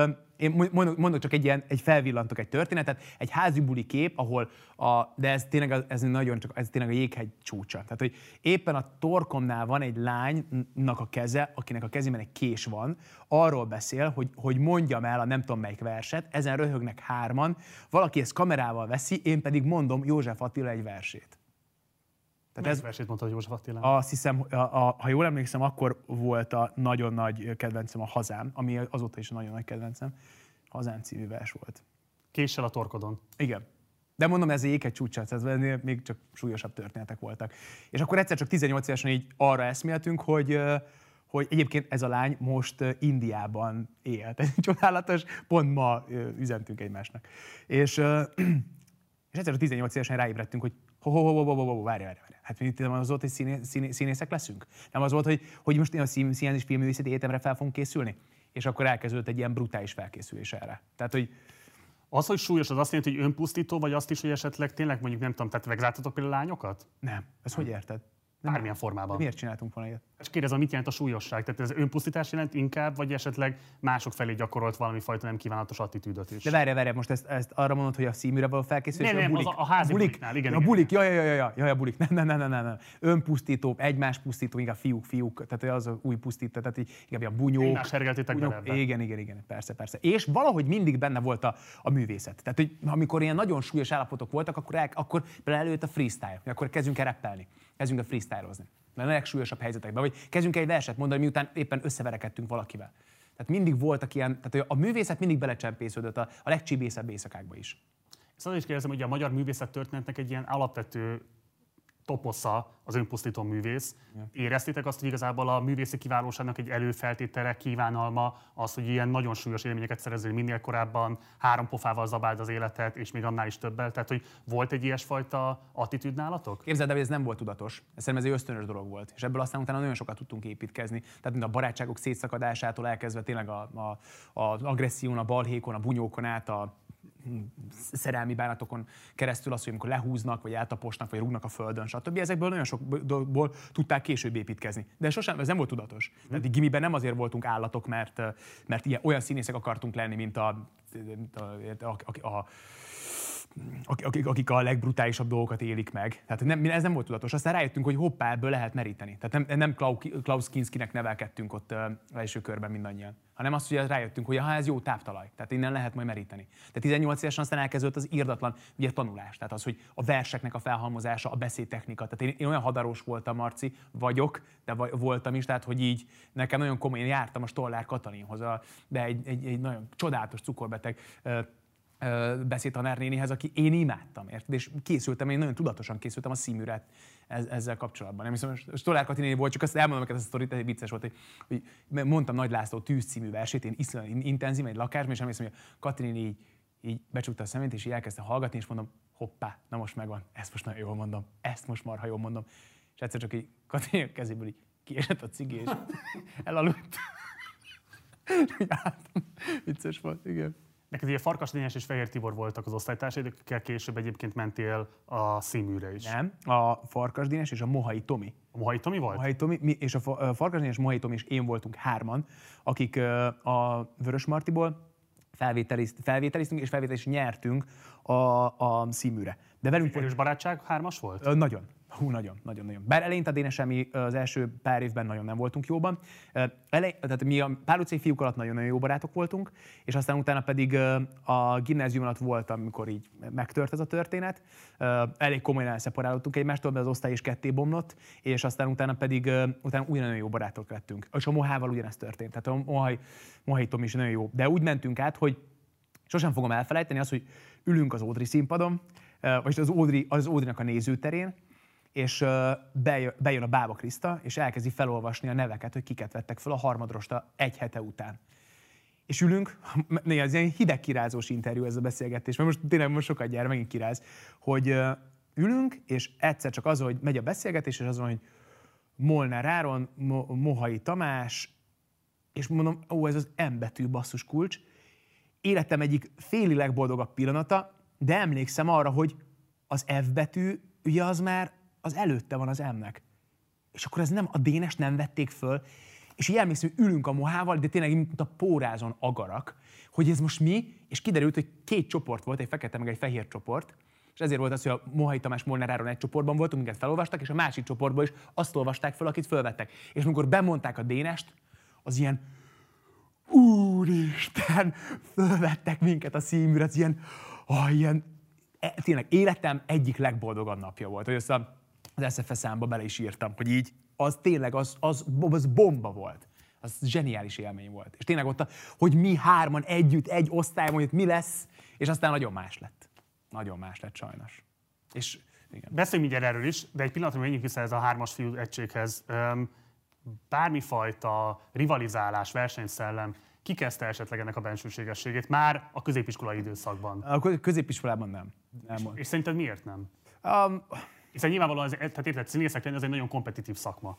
én mondok, mondok csak egy ilyen, egy felvillantok egy történetet, egy házi buli kép, ahol a, de ez tényleg, ez nagyon csak, ez tényleg a jéghegy csúcsa. Tehát, hogy éppen a torkomnál van egy lánynak a keze, akinek a kezében egy kés van, arról beszél, hogy, hogy mondjam el a nem tudom melyik verset, ezen röhögnek hárman, valaki ezt kamerával veszi, én pedig mondom József Attila egy versét. Tehát ez versét mondta, József Attila. Azt hiszem, a, a, ha jól emlékszem, akkor volt a nagyon nagy kedvencem a Hazám, ami azóta is a nagyon nagy kedvencem. Hazám című vers volt. Késsel a torkodon. Igen. De mondom, ez egy csúcsát, ez ennél még csak súlyosabb történetek voltak. És akkor egyszer csak 18 évesen így arra eszméltünk, hogy, hogy egyébként ez a lány most Indiában él. Ez csodálatos, pont ma üzentünk egymásnak. És, és egyszer csak 18 évesen ráébredtünk, hogy ho, ho, ho, ho, ho, ho, ho, várj, várj, várj. Hát itt nem az volt, hogy színé, színé, színészek leszünk? Nem az volt, hogy, hogy most a szín, színház és filmművészeti egyetemre fel fogunk készülni? És akkor elkezdődött egy ilyen brutális felkészülés erre. Tehát, hogy Az, hogy súlyos, az azt jelenti, hogy önpusztító, vagy azt is, hogy esetleg tényleg mondjuk nem tudom, tehát vegzáltatok például lányokat? nem. Ezt hogy érted? Bármilyen formában. Miért csináltunk volna ilyet? És kérdezem, mit jelent a súlyosság? Tehát ez önpusztítás jelent inkább, vagy esetleg mások felé gyakorolt valami fajta nem kívánatos attitűdöt is? De várj, várj, most ezt, ezt arra mondod, hogy a színműre való felkészülés, Nem, nem, bulik? az a- a házi bulik? buliknál, igen, a bulik, ja, ja, ja, ja, ja, ja, bulik, nem, nem, nem, nem, nem, nem. Önpusztító, egymás pusztító, inkább fiúk, fiúk, tehát az a új pusztító, tehát így, inkább ilyen bunyók. Egymás hergeltétek bunyók. Igen, igen, igen, persze, persze. És valahogy mindig benne volt a, a művészet. Tehát, hogy amikor ilyen nagyon súlyos állapotok voltak, akkor, el, akkor előtt a freestyle, akkor kezdünk el rappelni, kezdünk el freestylozni. A legsúlyosabb helyzetekben, vagy kezdünk el egy verset mondani, miután éppen összeverekedtünk valakivel. Tehát mindig voltak ilyen, tehát a művészet mindig belecsempésződött a, a legcsibészebb éjszakákba is. Ezt azért is kérdezem, hogy a magyar művészet történetnek egy ilyen alapvető toposza az önpusztító művész. Éreztétek azt, hogy igazából a művészi kiválóságnak egy előfeltétele, kívánalma az, hogy ilyen nagyon súlyos élményeket szerezzél minél korábban, három pofával zabáld az életet, és még annál is többel. Tehát, hogy volt egy ilyesfajta attitűd nálatok? Képzeld el, hogy ez nem volt tudatos. Ez szerintem ez egy ösztönös dolog volt. És ebből aztán utána nagyon sokat tudtunk építkezni. Tehát mint a barátságok szétszakadásától elkezdve tényleg a, a, a agresszión, a balhékon, a bunyókon át, a szerelmi bánatokon keresztül az, hogy amikor lehúznak, vagy eltaposnak, vagy rúgnak a földön, stb. Ezekből nagyon sokból tudták később építkezni. De sosem, ez nem volt tudatos. Mm. Tehát gimiben nem azért voltunk állatok, mert, mert ilyen, olyan színészek akartunk lenni, mint a, a, a, a, a akik, akik a legbrutálisabb dolgokat élik meg. Tehát nem, ez nem volt tudatos. Aztán rájöttünk, hogy hoppá, ebből lehet meríteni. Tehát nem, nem Klaus Kinskinek nevelkedtünk ott első körben mindannyian, hanem azt, hogy rájöttünk, hogy ha ez jó táptalaj, tehát innen lehet majd meríteni. Tehát 18 évesen aztán elkezdődött az írdatlan ugye, tanulás, tehát az, hogy a verseknek a felhalmozása, a beszédtechnika. Tehát én, én olyan hadaros voltam, Marci, vagyok, de vagy, voltam is, tehát hogy így nekem nagyon komolyan jártam a Stollár Katalinhoz, a, de egy, egy, egy nagyon csodálatos cukorbeteg beszédtanár nénihez, aki én imádtam, érted? És készültem, én nagyon tudatosan készültem a színműre ezzel kapcsolatban. Nem hiszem, Stolár Kati volt, csak azt elmondom neked ezt a sztorit, egy vicces volt, hogy, hogy mondtam Nagy László tűz című versét, én iszonyatosan intenzív, egy lakásban, és emlékszem, hogy a Kati így, így becsukta a szemét, és így elkezdte hallgatni, és mondom, hoppá, na most megvan, ezt most nagyon jól mondom, ezt most marha jól mondom. És egyszer csak így Kati a kezéből így kiesett a cigi, és elaludt. Vicces volt, igen. Neked ugye Farkas Dényes és Fehér Tibor voltak az osztálytársaid, akikkel később egyébként mentél a színműre is. Nem, a Farkas Dénes és a Mohai Tomi. A Mohai Tomi volt? Mohai Tomi, mi, és a Farkas Dénes, Mohai Tomi és én voltunk hárman, akik a Vörös Martiból felvételiztünk, és felvételist nyertünk a, a színműre. De velünk Erős barátság hármas volt? Nagyon. Hú, nagyon, nagyon, nagyon. Bár eleinte a Dénes mi az első pár évben nagyon nem voltunk jóban. Elej, tehát mi a Pál utcai fiúk alatt nagyon-nagyon jó barátok voltunk, és aztán utána pedig a gimnázium alatt voltam, amikor így megtört ez a történet. Elég komolyan elszeparálódtunk egymástól, de az osztály is ketté bomlott, és aztán utána pedig utána ugyanolyan jó barátok lettünk. És a Mohával ugyanezt történt. Tehát a Mohai, Mohai Tom is nagyon jó. De úgy mentünk át, hogy sosem fogom elfelejteni az, hogy ülünk az Ódri színpadon, vagy az, Ódri, az Ódrinak a nézőterén, és bejön a Bába Kriszta, és elkezdi felolvasni a neveket, hogy kiket vettek fel a harmadrosta egy hete után. És ülünk, néha ez ilyen hideg kirázós interjú ez a beszélgetés, mert most tényleg most sokat gyere, megint kiráz, hogy ülünk, és egyszer csak az, hogy megy a beszélgetés, és az van, hogy Molnár Áron, Mo- Mohai Tamás, és mondom, ó, ez az M betű basszus kulcs. Életem egyik féli legboldogabb pillanata, de emlékszem arra, hogy az F betű, ugye az már az előtte van az M-nek. És akkor ez nem, a Dénes nem vették föl, és így emlékszem, hogy ülünk a mohával, de tényleg mint a pórázon agarak, hogy ez most mi, és kiderült, hogy két csoport volt, egy fekete meg egy fehér csoport, és ezért volt az, hogy a Mohai Tamás Molnáráron egy csoportban voltunk, minket felolvastak, és a másik csoportban is azt olvasták fel, akit fölvettek. És amikor bemondták a Dénest, az ilyen, úristen, fölvettek minket a színműre, az ilyen, oh, ilyen, e, tényleg életem egyik legboldogabb napja volt, hogy a az SFS számba bele is írtam, hogy így az tényleg, az, az, az bomba volt. Az zseniális élmény volt. És tényleg ott, hogy mi hárman együtt, egy osztályban, hogy mi lesz, és aztán nagyon más lett. Nagyon más lett sajnos. És igen. Beszéljünk mindjárt erről is, de egy pillanatra menjünk vissza ez a hármas fiú egységhez. Bármifajta rivalizálás, versenyszellem kezdte esetleg ennek a bensőségességét már a középiskolai időszakban? A középiskolában nem. nem és, és szerinted miért nem? Um, hiszen nyilvánvalóan, ez, tehát érted, színészek lenni az egy nagyon kompetitív szakma.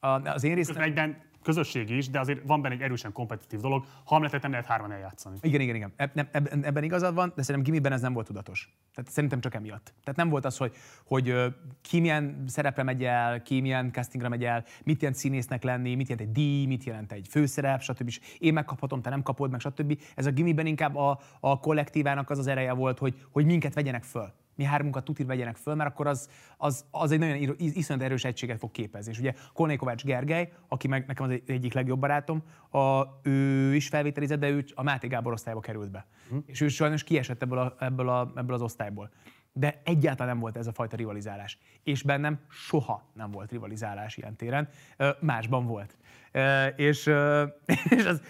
A, az én részem... Egyben közösség is, de azért van benne egy erősen kompetitív dolog. Hamletet nem lehet hárman eljátszani. Igen, igen, igen. Eb, ebben, ebben igazad van, de szerintem gimiben ez nem volt tudatos. Tehát szerintem csak emiatt. Tehát nem volt az, hogy, hogy ki milyen szerepre megy el, ki milyen castingra megy el, mit jelent színésznek lenni, mit jelent egy díj, mit jelent egy főszerep, stb. Én megkaphatom, te nem kapod meg, stb. Ez a gimiben inkább a, a kollektívának az az ereje volt, hogy, hogy minket vegyenek föl mi hármunkat tutir vegyenek föl, mert akkor az, az, az egy nagyon iszonyat erős egységet fog képezni. És ugye Korné Kovács Gergely, aki meg nekem az egyik legjobb barátom, a, ő is felvételizett, de ő a Máté Gábor osztályba került be. Hm. És ő sajnos kiesett ebből, a, ebből, a, ebből az osztályból. De egyáltalán nem volt ez a fajta rivalizálás. És bennem soha nem volt rivalizálás ilyen téren, másban volt. És, és az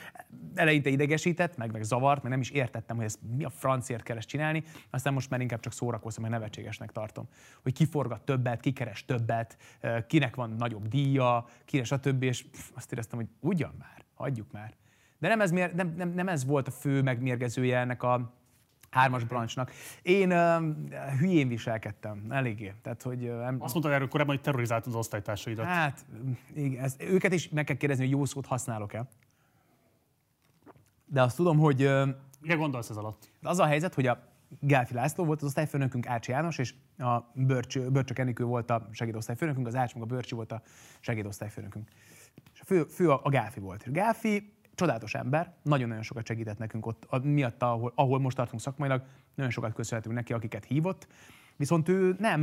eleinte idegesített, meg, meg zavart, mert nem is értettem, hogy ezt mi a francért kell ezt csinálni, aztán most már inkább csak szórakozom, mert nevetségesnek tartom. Hogy ki forgat többet, ki keres többet, kinek van nagyobb díja, kire, stb. És pff, azt éreztem, hogy ugyan már, hagyjuk már. De nem ez, nem, nem, nem ez volt a fő megmérgezője ennek a, hármas brancsnak. Én uh, hülyén viselkedtem, eléggé. Tehát, hogy, uh, Azt mondtad erről korábban, hogy terrorizáltad az osztálytársaidat. Hát, igen, ezt, őket is meg kell kérdezni, hogy jó szót használok-e. De azt tudom, hogy... Uh, Mire gondolsz ez alatt? Az a helyzet, hogy a Gálfi László volt az osztályfőnökünk, Ácsi János, és a Börcs, Börcsök Enikő volt a segédosztályfőnökünk, az Ács meg a Börcsi volt a segédosztályfőnökünk. És a fő, fő a, a Gálfi volt. És Gálfi csodálatos ember, nagyon-nagyon sokat segített nekünk ott, a, miatt, ahol, ahol most tartunk szakmailag, nagyon sokat köszönhetünk neki, akiket hívott, viszont ő nem,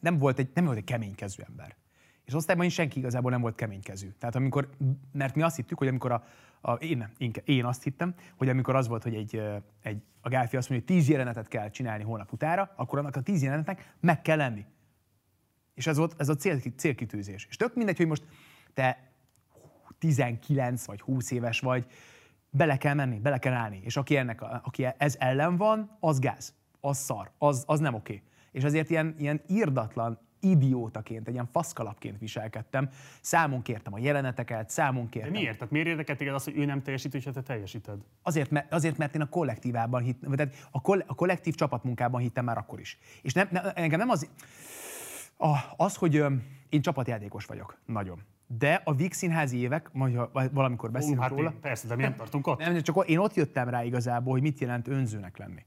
nem volt egy, nem volt egy keménykezű ember. És osztályban is senki igazából nem volt keménykezű. Tehát amikor, mert mi azt hittük, hogy amikor a, a én, én, én, azt hittem, hogy amikor az volt, hogy egy, egy a Gálfi azt mondja, hogy tíz jelenetet kell csinálni hónap utára, akkor annak a tíz jelenetnek meg kell lenni. És ez volt ez a cél, célkitűzés. És tök mindegy, hogy most te 19 vagy 20 éves vagy, bele kell menni, bele kell állni. És aki, ennek, aki ez ellen van, az gáz, az szar, az, az nem oké. Okay. És azért ilyen, ilyen írdatlan, idiótaként, egy ilyen faszkalapként viselkedtem. Számon kértem a jeleneteket, számon kértem. De miért? Tehát miért érdekelt téged az, hogy ő nem teljesít, és te teljesíted? Azért, mert, azért, mert én a kollektívában hittem, tehát a, koll, a kollektív csapatmunkában hittem már akkor is. És nem, ne, engem nem az, az, hogy én csapatjátékos vagyok, nagyon. De a Víg színházi évek, majd valamikor beszélünk hát róla. Persze, de mi nem tartunk ott. Nem, csak én ott jöttem rá igazából, hogy mit jelent önzőnek lenni.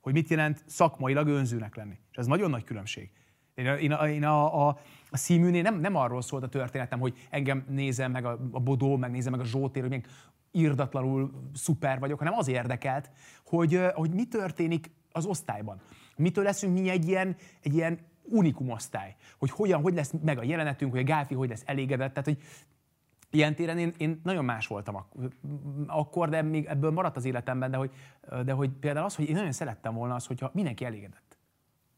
Hogy mit jelent szakmailag önzőnek lenni. És ez nagyon nagy különbség. Én, én, én a, a, a színműnél nem, nem arról szólt a történetem, hogy engem nézem meg a, a Bodó, meg nézem meg a Zsótér, hogy még irdatlanul szuper vagyok, hanem az érdekelt, hogy, hogy mi történik az osztályban. Mitől leszünk mi egy ilyen, egy ilyen unikum osztály, hogy hogyan, hogy lesz meg a jelenetünk, hogy a Gáfi hogy lesz elégedett, tehát hogy Ilyen téren én, én nagyon más voltam ak- akkor, de még ebből maradt az életemben, de hogy, de hogy például az, hogy én nagyon szerettem volna az, hogyha mindenki elégedett.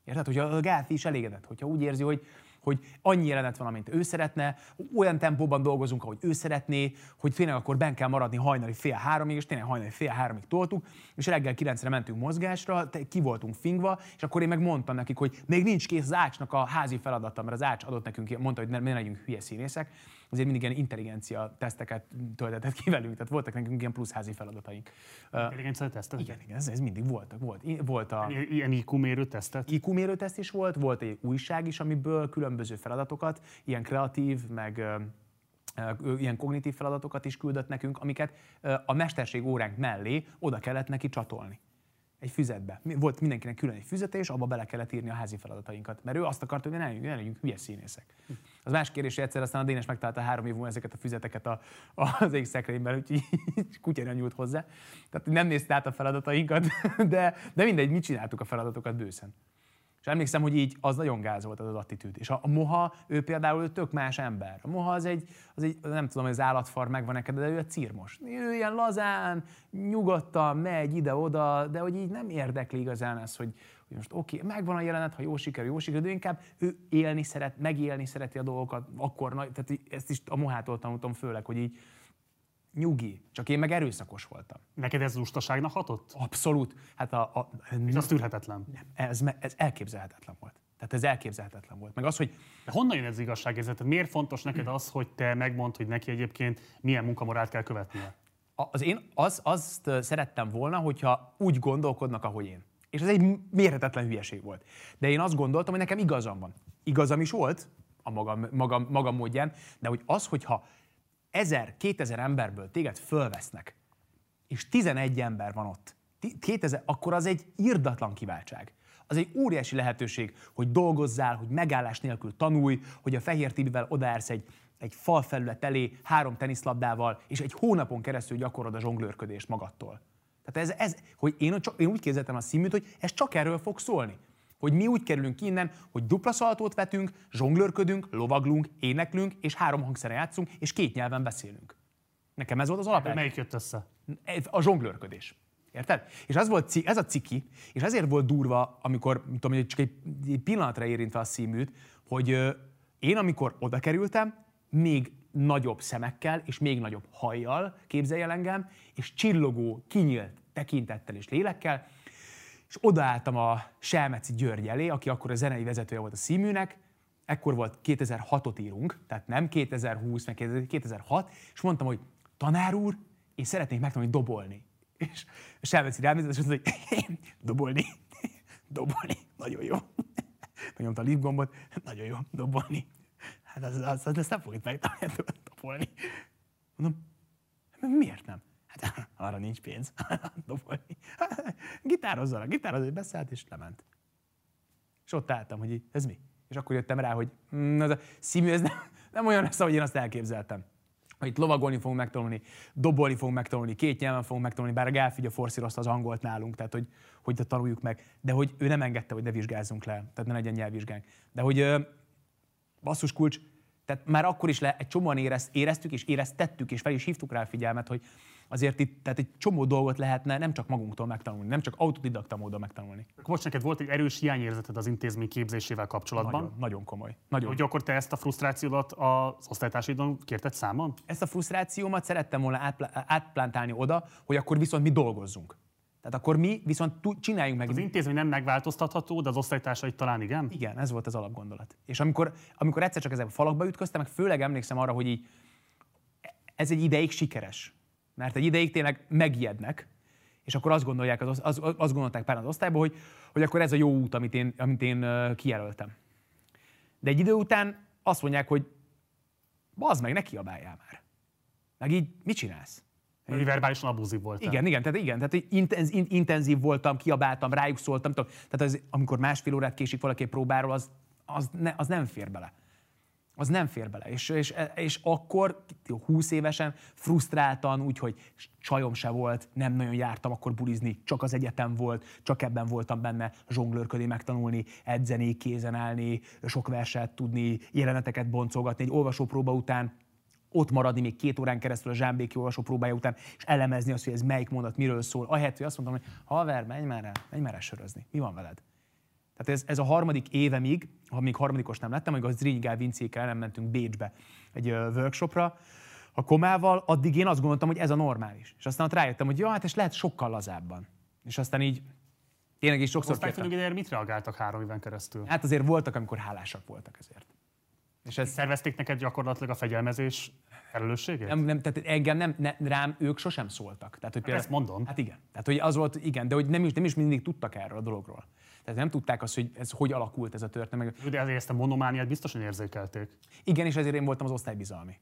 Érted? Hogyha a Gáfi is elégedett, hogyha úgy érzi, hogy, hogy annyi jelenet van, amint ő szeretne, olyan tempóban dolgozunk, ahogy ő szeretné, hogy tényleg akkor ben kell maradni hajnali fél háromig, és tényleg hajnali fél háromig toltuk, és reggel kilencre mentünk mozgásra, ki voltunk fingva, és akkor én meg mondtam nekik, hogy még nincs kész az ácsnak a házi feladata, mert az ács adott nekünk, mondta, hogy ne, ne legyünk hülye színészek, azért mindig ilyen intelligencia teszteket töltetett ki velünk, tehát voltak nekünk ilyen plusz házi feladataink. Intelligencia tesztek? Igen, igen, ez, ez mindig voltak. Volt, volt a, ilyen IQ mérő tesztet? IQ mérő teszt is volt, volt egy újság is, amiből különböző feladatokat, ilyen kreatív, meg ilyen kognitív feladatokat is küldött nekünk, amiket a mesterség óránk mellé oda kellett neki csatolni egy füzetbe. Volt mindenkinek külön egy füzete, és abba bele kellett írni a házi feladatainkat. Mert ő azt akarta, hogy ne legyünk, ne legyünk hülye színészek. Az más kérdés, hogy egyszer aztán a Dénes megtalálta három év múlva ezeket a füzeteket a, a, az szekrényben, úgyhogy kutyára nyújt hozzá. Tehát nem nézte át a feladatainkat, de, de mindegy, mit csináltuk a feladatokat bőszen. És emlékszem, hogy így az nagyon gáz volt az, az attitűd. És a, a moha, ő például ő tök más ember. A moha az egy, az egy nem tudom, hogy az állatfar megvan neked, de ő a círmos. Ő ilyen lazán, nyugodtan megy ide-oda, de hogy így nem érdekli igazán ez, hogy, hogy most oké, okay, megvan a jelenet, ha jó sikerül, jó sikerül, de inkább ő élni szeret, megélni szereti a dolgokat, akkor, tehát ezt is a mohától tanultam főleg, hogy így nyugi, csak én meg erőszakos voltam. Neked ez lustaságnak hatott? Abszolút. Hát a, a, az tűrhetetlen. Nem, ez, ez elképzelhetetlen volt. Tehát ez elképzelhetetlen volt. Meg az, hogy... De honnan jön ez az igazságérzet? Miért fontos neked az, hogy te megmondd, hogy neki egyébként milyen munkamorált kell követnie? Az én az, azt szerettem volna, hogyha úgy gondolkodnak, ahogy én. És ez egy mérhetetlen hülyeség volt. De én azt gondoltam, hogy nekem igazam van. Igazam is volt, a magam, magam, magam módján, de hogy az, hogyha ezer, kétezer emberből téged fölvesznek, és 11 ember van ott, 2000, akkor az egy irdatlan kiváltság. Az egy óriási lehetőség, hogy dolgozzál, hogy megállás nélkül tanulj, hogy a fehér tibivel odaérsz egy, egy falfelület elé három teniszlabdával, és egy hónapon keresztül gyakorod a zsonglőrködést magadtól. Tehát ez, ez hogy én, én úgy képzeltem a színműt, hogy ez csak erről fog szólni hogy mi úgy kerülünk ki innen, hogy dupla szaltót vetünk, zsonglőrködünk, lovaglunk, éneklünk, és három hangszere játszunk, és két nyelven beszélünk. Nekem ez volt az alap. Melyik jött össze? A zsonglőrködés. Érted? És az volt, ez a ciki, és ezért volt durva, amikor, tudom, csak egy, egy pillanatra érintve a színműt, hogy én, amikor oda kerültem, még nagyobb szemekkel és még nagyobb hajjal képzelj el engem, és csillogó, kinyílt tekintettel és lélekkel, és odaálltam a Selmeci György elé, aki akkor a zenei vezetője volt a színműnek, ekkor volt 2006-ot írunk, tehát nem 2020, meg 2006, és mondtam, hogy tanár úr, én szeretnék megtanulni dobolni. És Selmeci rám és mondta, hogy dobolni, dobolni, nagyon jó. Megnyomta a lift nagyon jó, dobolni. Hát az, az, az, az nem fogjuk megtanulni dobolni. Mondom, miért nem? Hát arra nincs pénz dobolni. Gitározzanak, gitározzanak, beszállt és lement. És ott álltam, hogy ez mi? És akkor jöttem rá, hogy mm, az a színű, ez nem, nem olyan lesz, ahogy én azt elképzeltem. Hogy itt lovagolni fogunk megtanulni, dobolni fogunk megtanulni, két nyelven fogunk megtanulni, bár a Gálfigya forszírozta az angolt nálunk, tehát hogy, hogy tanuljuk meg. De hogy ő nem engedte, hogy ne vizsgázzunk le, tehát ne legyen nyelvvizsgánk. De hogy basszus kulcs, tehát már akkor is le, egy csomóan érez, éreztük és éreztettük, és fel is hívtuk rá a figyelmet, hogy azért itt tehát egy csomó dolgot lehetne nem csak magunktól megtanulni, nem csak autodidakta módon megtanulni. Most neked volt egy erős hiányérzeted az intézmény képzésével kapcsolatban. Nagyon, nagyon komoly. Nagyon. Hogy akkor te ezt a frusztrációdat az osztálytársaidon kérted számon? Ezt a frusztrációmat szerettem volna átplántálni oda, hogy akkor viszont mi dolgozzunk. Tehát akkor mi viszont csináljunk meg. Az intézmény nem megváltoztatható, de az osztálytársai talán igen? Igen, ez volt az alapgondolat. És amikor, amikor egyszer csak ezek a falakba ütköztem, meg főleg emlékszem arra, hogy így, ez egy ideig sikeres. Mert egy ideig tényleg megijednek, és akkor azt, gondolják, az, az, azt gondolták pár az osztályban, hogy, hogy akkor ez a jó út, amit én, amit én kijelöltem. De egy idő után azt mondják, hogy bazd meg, ne kiabáljál már. Meg így mit csinálsz? Hogy verbálisan abúzív volt. Igen, igen, tehát igen, tehát intenz, intenzív voltam, kiabáltam, rájuk szóltam. Tehát az, amikor másfél órát késik valaki próbáról, az, az, ne, az nem fér bele. Az nem fér bele. És, és, és akkor, 20 évesen, frusztráltan, úgyhogy csajom se volt, nem nagyon jártam akkor bulizni, csak az egyetem volt, csak ebben voltam benne zsonglőrködni, megtanulni, edzeni, kézen állni, sok verset tudni, jeleneteket boncolgatni. Egy olvasópróba után ott maradni még két órán keresztül a Zsámbéki olvasó próbája után, és elemezni azt, hogy ez melyik mondat miről szól. Ahelyett, hogy azt mondtam, hogy haver, menj már el, menj már el sörözni. Mi van veled? Tehát ez, ez a harmadik évemig, ha még harmadikos nem lettem, amikor a Zrínygál Vincékkel nem mentünk Bécsbe egy workshopra, a komával, addig én azt gondoltam, hogy ez a normális. És aztán ott rájöttem, hogy jó, hát ez lehet sokkal lazábban. És aztán így tényleg is sokszor kértem. mit reagáltak három éven keresztül? Hát azért voltak, amikor hálásak voltak ezért. És ez... Szervezték neked gyakorlatilag a fegyelmezés felelősségét? Nem, nem, tehát engem nem, ne, rám ők sosem szóltak. Tehát, hogy például, ezt mondom. Hát igen. Tehát, hogy az volt, igen, de hogy nem is, nem is mindig tudtak erről a dologról. Tehát nem tudták azt, hogy ez hogy alakult ez a történet. De azért ezt a monomániát biztosan érzékelték. Igen, és ezért én voltam az osztálybizalmi.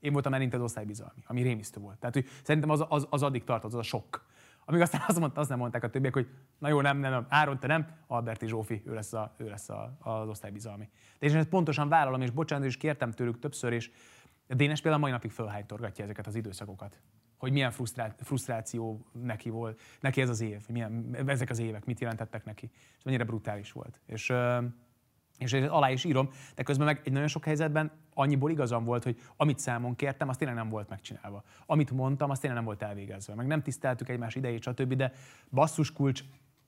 Én voltam elint az osztálybizalmi, ami rémisztő volt. Tehát, hogy szerintem az, az, az addig tartott, az a sok. Amíg aztán azt, mondta, azt nem mondták a többiek, hogy na jó, nem, nem, nem, Áron, te nem, Alberti Zsófi, ő lesz, a, ő lesz a, az osztálybizalmi. De én ezt pontosan vállalom, és bocsánat, és kértem tőlük többször, és Dénes például mai napig fölhánytorgatja ezeket az időszakokat. Hogy milyen frusztrá- frusztráció neki volt, neki ez az év, milyen, ezek az évek, mit jelentettek neki, és mennyire brutális volt. És, és alá is írom, de közben meg egy nagyon sok helyzetben annyiból igazam volt, hogy amit számon kértem, azt tényleg nem volt megcsinálva. Amit mondtam, azt tényleg nem volt elvégezve. Meg nem tiszteltük egymás idejét, stb. De basszus kulcs,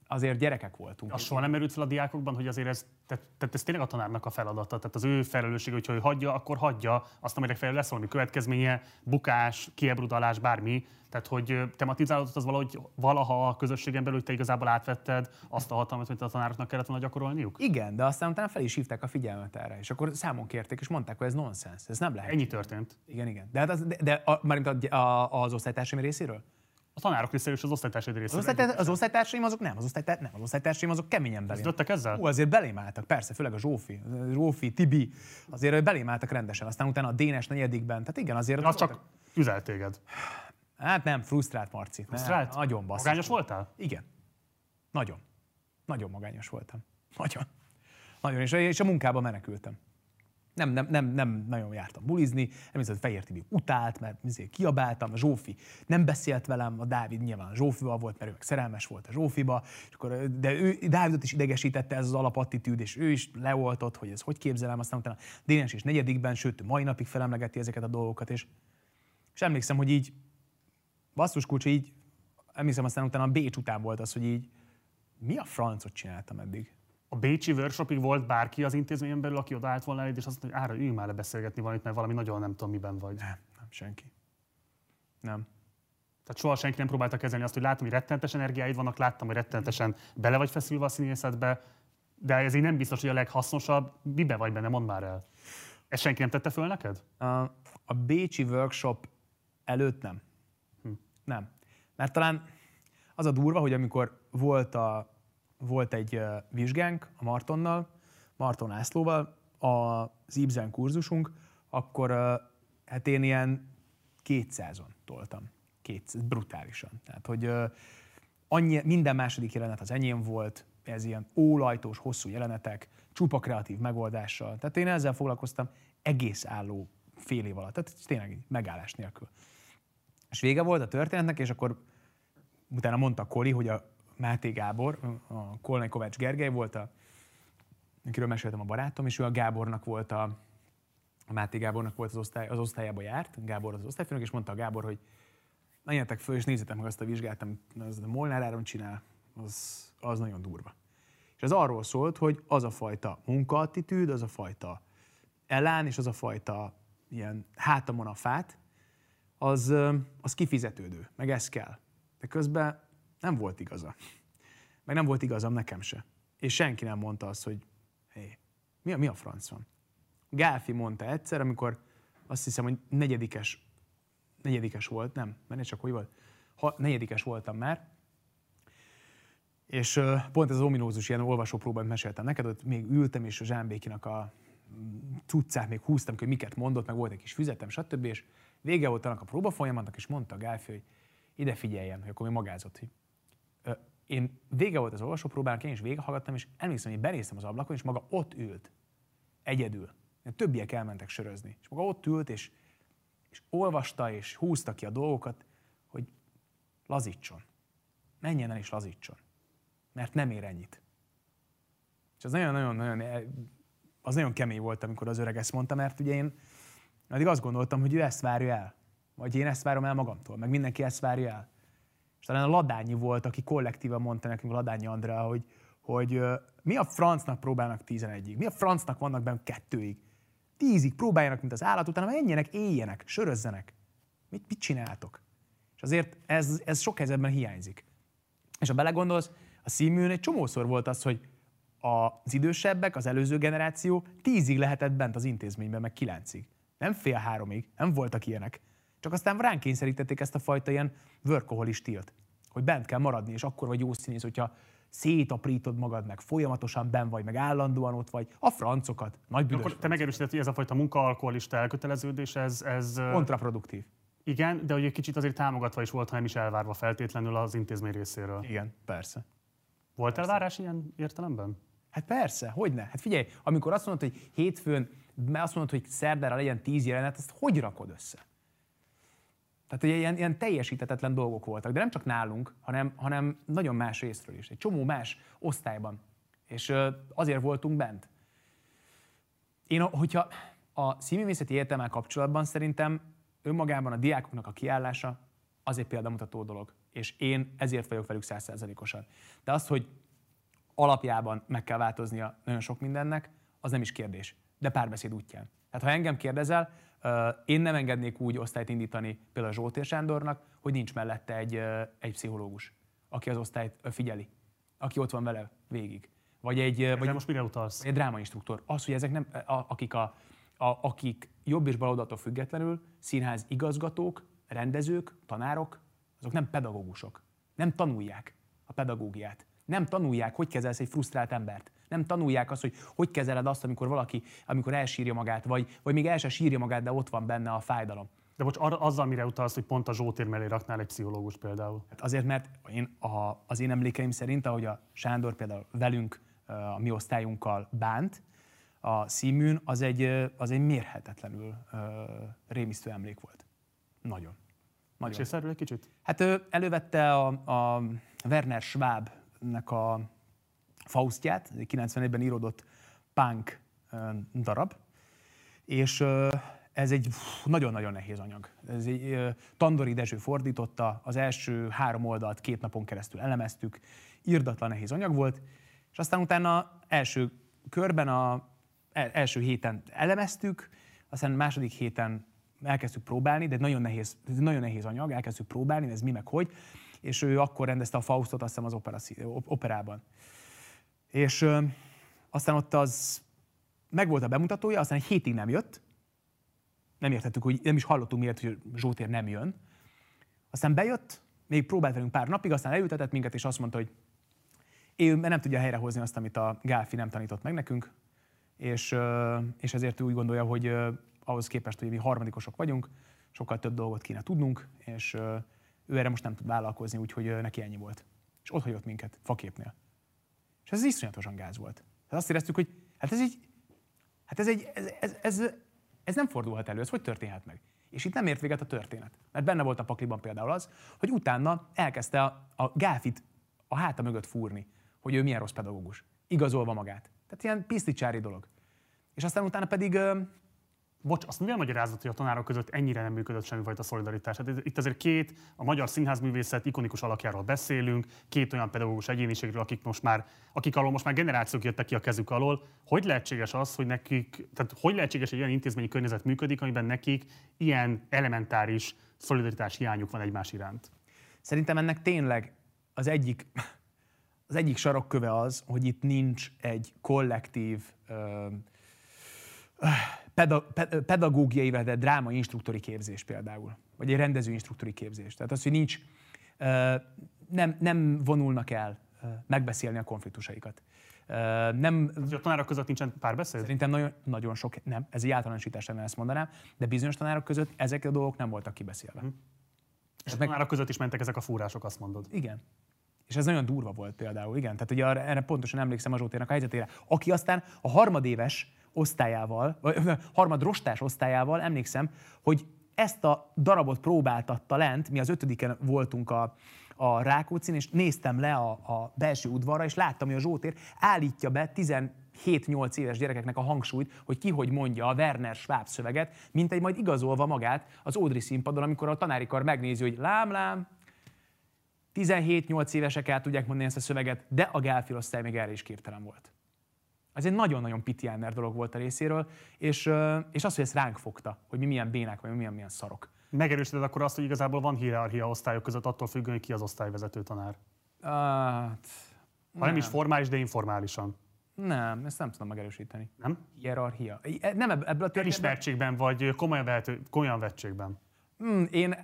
azért gyerekek voltunk. Az soha nem merült fel a diákokban, hogy azért ez, tehát, tehát ez tényleg a tanárnak a feladata, tehát az ő felelőssége, hogy, hogy hagyja, akkor hagyja, azt amelyek fel lesz valami következménye, bukás, kiebrudalás, bármi. Tehát, hogy tematizálódott az valahogy valaha a közösségen belül, hogy te igazából átvetted azt a hatalmat, amit a tanároknak kellett volna gyakorolniuk? Igen, de aztán utána fel is hívták a figyelmet erre, és akkor számon kérték, és mondták, hogy ez nonsens, ez nem lehet. Ennyi történt. Igen, igen. De, hát az, de, de a, a, a, az osztálytársaim részéről? A tanárok részéről és az osztálytársaid részéről. Az, osztály, az osztálytársaim azok nem, az, osztálytár, nem, az osztálytársaim azok keményen belém. Döttek ezzel? Ó, azért belém álltak, persze, főleg a Zsófi, Zsófi, Tibi, azért belém álltak rendesen, aztán utána a Dénes negyedikben, tehát igen, azért... Az csak üzel téged. Hát nem, frusztrált Marci. Frusztrált? Ne, nagyon basszus. Magányos voltál? Igen. Nagyon. Nagyon magányos voltam. Nagyon. Nagyon, és a, és a munkába menekültem nem, nem, nem, nem nagyon jártam bulizni, nem hogy Fehér Tibi utált, mert azért kiabáltam, a Zsófi nem beszélt velem, a Dávid nyilván Zsófival volt, mert ő meg szerelmes volt a Zsófiba, és akkor, de ő, Dávidot is idegesítette ez az alapattitűd, és ő is leoltott, hogy ez hogy képzelem, aztán utána Dénes is negyedikben, sőt, mai napig felemlegeti ezeket a dolgokat, és, és emlékszem, hogy így basszus kulcs, így emlékszem, aztán utána a Bécs után volt az, hogy így mi a francot csináltam eddig? A Bécsi workshopig volt bárki az intézményen belül, aki odaállt volna eléd, és azt mondta, hogy ára, üljünk már le beszélgetni valamit, mert valami nagyon nem tudom, miben vagy. Nem, nem, senki. Nem. Tehát soha senki nem próbálta kezelni azt, hogy látom, hogy rettenetes energiáid vannak, láttam, hogy rettenetesen bele vagy feszülve a színészetbe, de ez így nem biztos, hogy a leghasznosabb. Mibe vagy benne, mondd már el. Ezt senki nem tette föl neked? A, a Bécsi workshop előtt nem. Hm. Nem. Mert talán az a durva, hogy amikor volt, a, volt egy vizsgánk a Martonnal, Marton Ászlóval, az Ibzen kurzusunk, akkor hát én ilyen 200-on toltam. 200, brutálisan. Tehát, hogy annyi, minden második jelenet az enyém volt, ez ilyen ólajtós, hosszú jelenetek, csupa kreatív megoldással. Tehát én ezzel foglalkoztam egész álló fél év alatt. Tehát tényleg megállás nélkül. És vége volt a történetnek, és akkor utána mondta Koli, hogy a Máté Gábor, a Kolnai Kovács Gergely volt a, akiről meséltem a barátom, és ő a Gábornak volt a, a Máté Gábornak volt az, osztály, az osztályába járt, Gábor az osztályfőnök, és mondta a Gábor, hogy menjetek föl, és nézzétek meg azt a vizsgát, amit az a Molnár Áron csinál, az, az nagyon durva. És ez arról szólt, hogy az a fajta munkaattitűd, az a fajta elán, és az a fajta ilyen hátamon a fát, az, az kifizetődő, meg ez kell. De közben nem volt igaza. Meg nem volt igazam nekem se. És senki nem mondta azt, hogy hé, mi a, mi a franc van? Gálfi mondta egyszer, amikor azt hiszem, hogy negyedikes, negyedikes volt, nem, mert csak hogy volt, ha, negyedikes voltam már, és pont ez az ominózus ilyen olvasópróbát meséltem neked, ott még ültem, és a Zsámbékinak a cuccát még húztam, hogy miket mondott, meg volt egy kis füzetem, stb. És vége volt annak a próba folyamatnak, és mondta a Gálfi, hogy ide figyeljen, hogy akkor mi magázott. Hogy, én vége volt az olvasópróbának, én is végighallgattam, és emlékszem, hogy benéztem az ablakon, és maga ott ült, egyedül. Többiek elmentek sörözni. És maga ott ült, és, és olvasta, és húzta ki a dolgokat, hogy lazítson. Menjen el és lazítson. Mert nem ér ennyit. És az nagyon-nagyon-nagyon az nagyon kemény volt, amikor az öreg ezt mondta, mert ugye én addig azt gondoltam, hogy ő ezt várja el. Vagy én ezt várom el magamtól, meg mindenki ezt várja el. És talán a Ladányi volt, aki kollektívan mondta nekünk, Ladányi Andrea, hogy, hogy mi a francnak próbálnak 11-ig, mi a francnak vannak benne kettőig. Tízig próbáljanak, mint az állat, utána menjenek, éljenek, sörözzenek. Mit, mit csináltok? És azért ez, ez sok helyzetben hiányzik. És ha belegondolsz, a színműn egy csomószor volt az, hogy az idősebbek, az előző generáció tízig lehetett bent az intézményben, meg kilencig. Nem fél háromig, nem voltak ilyenek. Csak aztán ránk kényszerítették ezt a fajta ilyen workahol stilt, hogy bent kell maradni, és akkor vagy jó színész, hogyha szétaprítod magad, meg folyamatosan ben vagy, meg állandóan ott vagy, a francokat, nagy büdös Akkor te megerősítetted, hogy ez a fajta munkaalkoholista elköteleződés, ez, ez... Kontraproduktív. Igen, de hogy egy kicsit azért támogatva is volt, ha nem is elvárva feltétlenül az intézmény részéről. Igen, persze. Volt persze. elvárás ilyen értelemben? Hát persze, hogy ne? Hát figyelj, amikor azt mondod, hogy hétfőn, azt mondod, hogy szerdára legyen tíz jelenet, azt hogy rakod össze? Tehát ugye ilyen, ilyen teljesítetetlen dolgok voltak, de nem csak nálunk, hanem, hanem nagyon más részről is. Egy csomó más osztályban. És azért voltunk bent. Én, hogyha a színművészeti értelmel kapcsolatban szerintem önmagában a diákoknak a kiállása az egy példamutató dolog. És én ezért vagyok velük százszerzalékosan. De azt, hogy alapjában meg kell változnia nagyon sok mindennek, az nem is kérdés, de párbeszéd útján. Tehát ha engem kérdezel, én nem engednék úgy osztályt indítani például Zsoltér Sándornak, hogy nincs mellette egy, egy pszichológus, aki az osztályt figyeli, aki ott van vele végig. Vagy egy, vagy, most mire utalsz? egy drámainstruktor. Az, hogy ezek nem, a, akik, a, a, akik jobb és baloldattól függetlenül színház igazgatók, rendezők, tanárok, azok nem pedagógusok. Nem tanulják a pedagógiát nem tanulják, hogy kezelsz egy frusztrált embert. Nem tanulják azt, hogy hogy kezeled azt, amikor valaki, amikor elsírja magát, vagy, vagy még el sem sírja magát, de ott van benne a fájdalom. De most ar- azzal, mire utalsz, hogy pont a Zsótér mellé raknál egy pszichológus például? Hát azért, mert én, a, az én emlékeim szerint, ahogy a Sándor például velünk, a mi osztályunkkal bánt, a színműn, az egy, az egy mérhetetlenül uh, rémisztő emlék volt. Nagyon. Nagyon. És egy kicsit? Hát ő elővette a, a Werner Schwab nek a Faustját, 91-ben íródott punk darab, és ez egy nagyon-nagyon nehéz anyag. Ez egy, Tandori Dezső fordította, az első három oldalt két napon keresztül elemeztük, írdatlan nehéz anyag volt, és aztán utána első körben, a e, első héten elemeztük, aztán második héten elkezdtük próbálni, de nagyon nehéz, nagyon nehéz anyag, elkezdtük próbálni, ez mi meg hogy, és ő akkor rendezte a Faustot, azt hiszem az opera, operában. És ö, aztán ott az meg volt a bemutatója, aztán egy hétig nem jött, nem értettük, hogy nem is hallottunk miért, hogy Zsótér nem jön. Aztán bejött, még próbált velünk pár napig, aztán elültetett minket, és azt mondta, hogy ő nem tudja helyrehozni azt, amit a Gálfi nem tanított meg nekünk, és, és ezért úgy gondolja, hogy ahhoz képest, hogy mi harmadikosok vagyunk, sokkal több dolgot kéne tudnunk, és ő erre most nem tud vállalkozni, úgyhogy neki ennyi volt. És ott hagyott minket, faképnél. És ez iszonyatosan gáz volt. Tehát azt éreztük, hogy hát ez egy, hát ez, egy, ez, ez, ez, ez nem fordulhat elő, ez hogy történhet meg? És itt nem ért véget a történet. Mert benne volt a pakliban például az, hogy utána elkezdte a, a gáfit a háta mögött fúrni, hogy ő milyen rossz pedagógus. Igazolva magát. Tehát ilyen piszticsári dolog. És aztán utána pedig Bocs, azt mivel magyarázat, hogy a tanárok között ennyire nem működött semmifajta szolidaritás? Hát itt azért két, a magyar színházművészet ikonikus alakjáról beszélünk, két olyan pedagógus egyéniségről, akik most már, akik alól most már generációk jöttek ki a kezük alól. Hogy lehetséges az, hogy nekik, tehát hogy lehetséges, hogy ilyen intézményi környezet működik, amiben nekik ilyen elementáris szolidaritás hiányuk van egymás iránt? Szerintem ennek tényleg az egyik, az egyik sarokköve az, hogy itt nincs egy kollektív pedagógiai, de dráma instruktori képzés például, vagy egy rendező instruktori képzés. Tehát az, hogy nincs, nem, nem vonulnak el megbeszélni a konfliktusaikat. Nem, a tanárok között nincsen párbeszéd? Szerintem nagyon, nagyon sok, nem, ez egy általánosítás lenne ezt mondanám, de bizonyos tanárok között ezek a dolgok nem voltak kibeszélve. Uh-huh. És a tanárok között is mentek ezek a fúrások, azt mondod? Igen. És ez nagyon durva volt például, igen. Tehát ugye erre pontosan emlékszem a Zsótérnak a helyzetére, aki aztán a harmadéves osztályával, vagy harmad rostás osztályával emlékszem, hogy ezt a darabot próbáltatta lent, mi az ötödiken voltunk a, a Rákóczin, és néztem le a, a belső udvarra, és láttam, hogy a Zsótér állítja be 17-8 éves gyerekeknek a hangsúlyt, hogy ki hogy mondja a Werner Schwab szöveget, mint egy majd igazolva magát az Ódri színpadon, amikor a tanári kar megnézi, hogy lám, lám, 17-8 évesek el tudják mondani ezt a szöveget, de a gálfilosztály még erre is képtelen volt. Ez egy nagyon-nagyon pitiáner dolog volt a részéről, és, és az, hogy ezt ránk fogta, hogy mi milyen bénák vagy mi milyen, milyen szarok. Megerősíted akkor azt, hogy igazából van hierarchia osztályok között, attól függően, ki az osztályvezető tanár? Hát, ha nem. nem is formális, de informálisan. Nem, ezt nem tudom megerősíteni. Nem? Hierarchia. E, nem ebből a történetben. Elismertségben, vagy komolyan, vehető, komolyan vettségben? Hmm, én,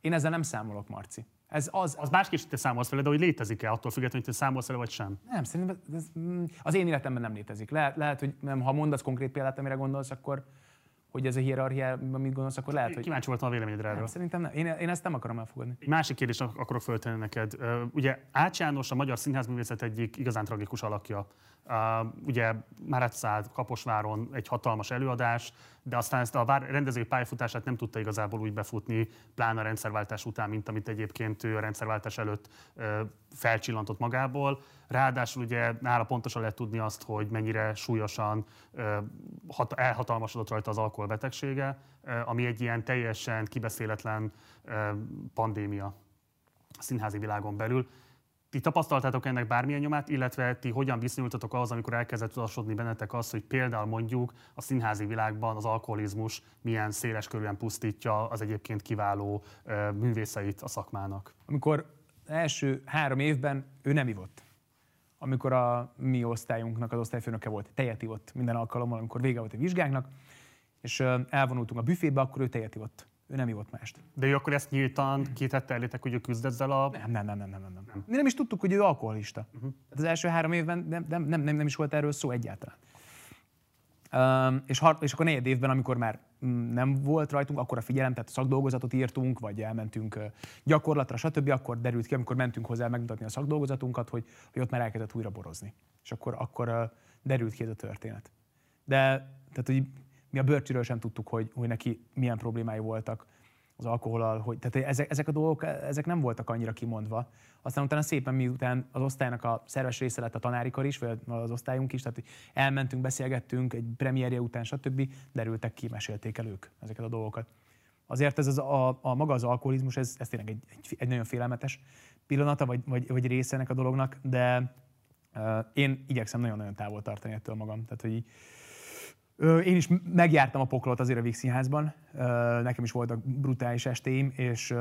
én ezzel nem számolok, Marci. Ez az, az másképp te számolsz vele, de hogy létezik-e attól függetlenül, hogy te számolsz vele, vagy sem? Nem, szerintem ez, mm, az én életemben nem létezik. Le, lehet, hogy nem, ha mondasz konkrét példát, amire gondolsz, akkor hogy ez a hierarchia, amit gondolsz, akkor lehet, hogy... Kíváncsi voltam a véleményedre erről. Nem, szerintem nem. Én, én ezt nem akarom elfogadni. Egy másik kérdést akarok föltenni neked. Ugye Ács János a magyar színházművészet egyik igazán tragikus alakja. Ugye Márátszád Kaposváron egy hatalmas előadás, de aztán ezt a rendezői pályafutását nem tudta igazából úgy befutni, pláne a rendszerváltás után, mint amit egyébként ő a rendszerváltás előtt felcsillantott magából. Ráadásul ugye nála pontosan lehet tudni azt, hogy mennyire súlyosan hat, elhatalmasodott rajta az alkoholbetegsége, ami egy ilyen teljesen kibeszéletlen pandémia színházi világon belül. Ti tapasztaltátok ennek bármilyen nyomát, illetve ti hogyan viszonyultatok ahhoz, amikor elkezdett tudasodni bennetek az, hogy például mondjuk a színházi világban az alkoholizmus milyen széles körülön pusztítja az egyébként kiváló művészeit a szakmának? Amikor első három évben ő nem ivott. Amikor a mi osztályunknak az osztályfőnöke volt, tejet ivott minden alkalommal, amikor vége volt a vizsgáknak, és elvonultunk a büfébe, akkor ő tejet ivott ő nem ivott mást. De ő akkor ezt nyíltan kitette elétek, hogy ő küzd ezzel a... Nem, nem, nem, nem, nem. nem. nem. Mi nem is tudtuk, hogy ő alkoholista. Uh-huh. Az első három évben nem, nem, nem, nem, nem is volt erről szó egyáltalán. Um, és, har- és akkor negyed évben, amikor már mm, nem volt rajtunk, akkor a figyelem, tehát szakdolgozatot írtunk, vagy elmentünk gyakorlatra, stb., akkor derült ki, amikor mentünk hozzá megmutatni a szakdolgozatunkat, hogy, hogy ott már elkezdett újra borozni. És akkor, akkor derült ki ez a történet. De tehát, hogy mi a Börcsiről sem tudtuk, hogy, hogy neki milyen problémái voltak. az alkoholal, hogy tehát ezek, ezek a dolgok ezek nem voltak annyira kimondva. Aztán utána szépen miután az osztálynak a szerves része lett a tanárikar is, vagy az osztályunk is, tehát elmentünk, beszélgettünk egy premierje után, stb. derültek ki, mesélték el ők ezeket a dolgokat. Azért ez az, a, a maga az alkoholizmus, ez, ez tényleg egy, egy, egy nagyon félelmetes pillanata, vagy, vagy, vagy része ennek a dolognak, de uh, én igyekszem nagyon-nagyon távol tartani ettől magam. Tehát, hogy így, én is megjártam a poklot azért a Víg Színházban, nekem is voltak brutális estéim, és,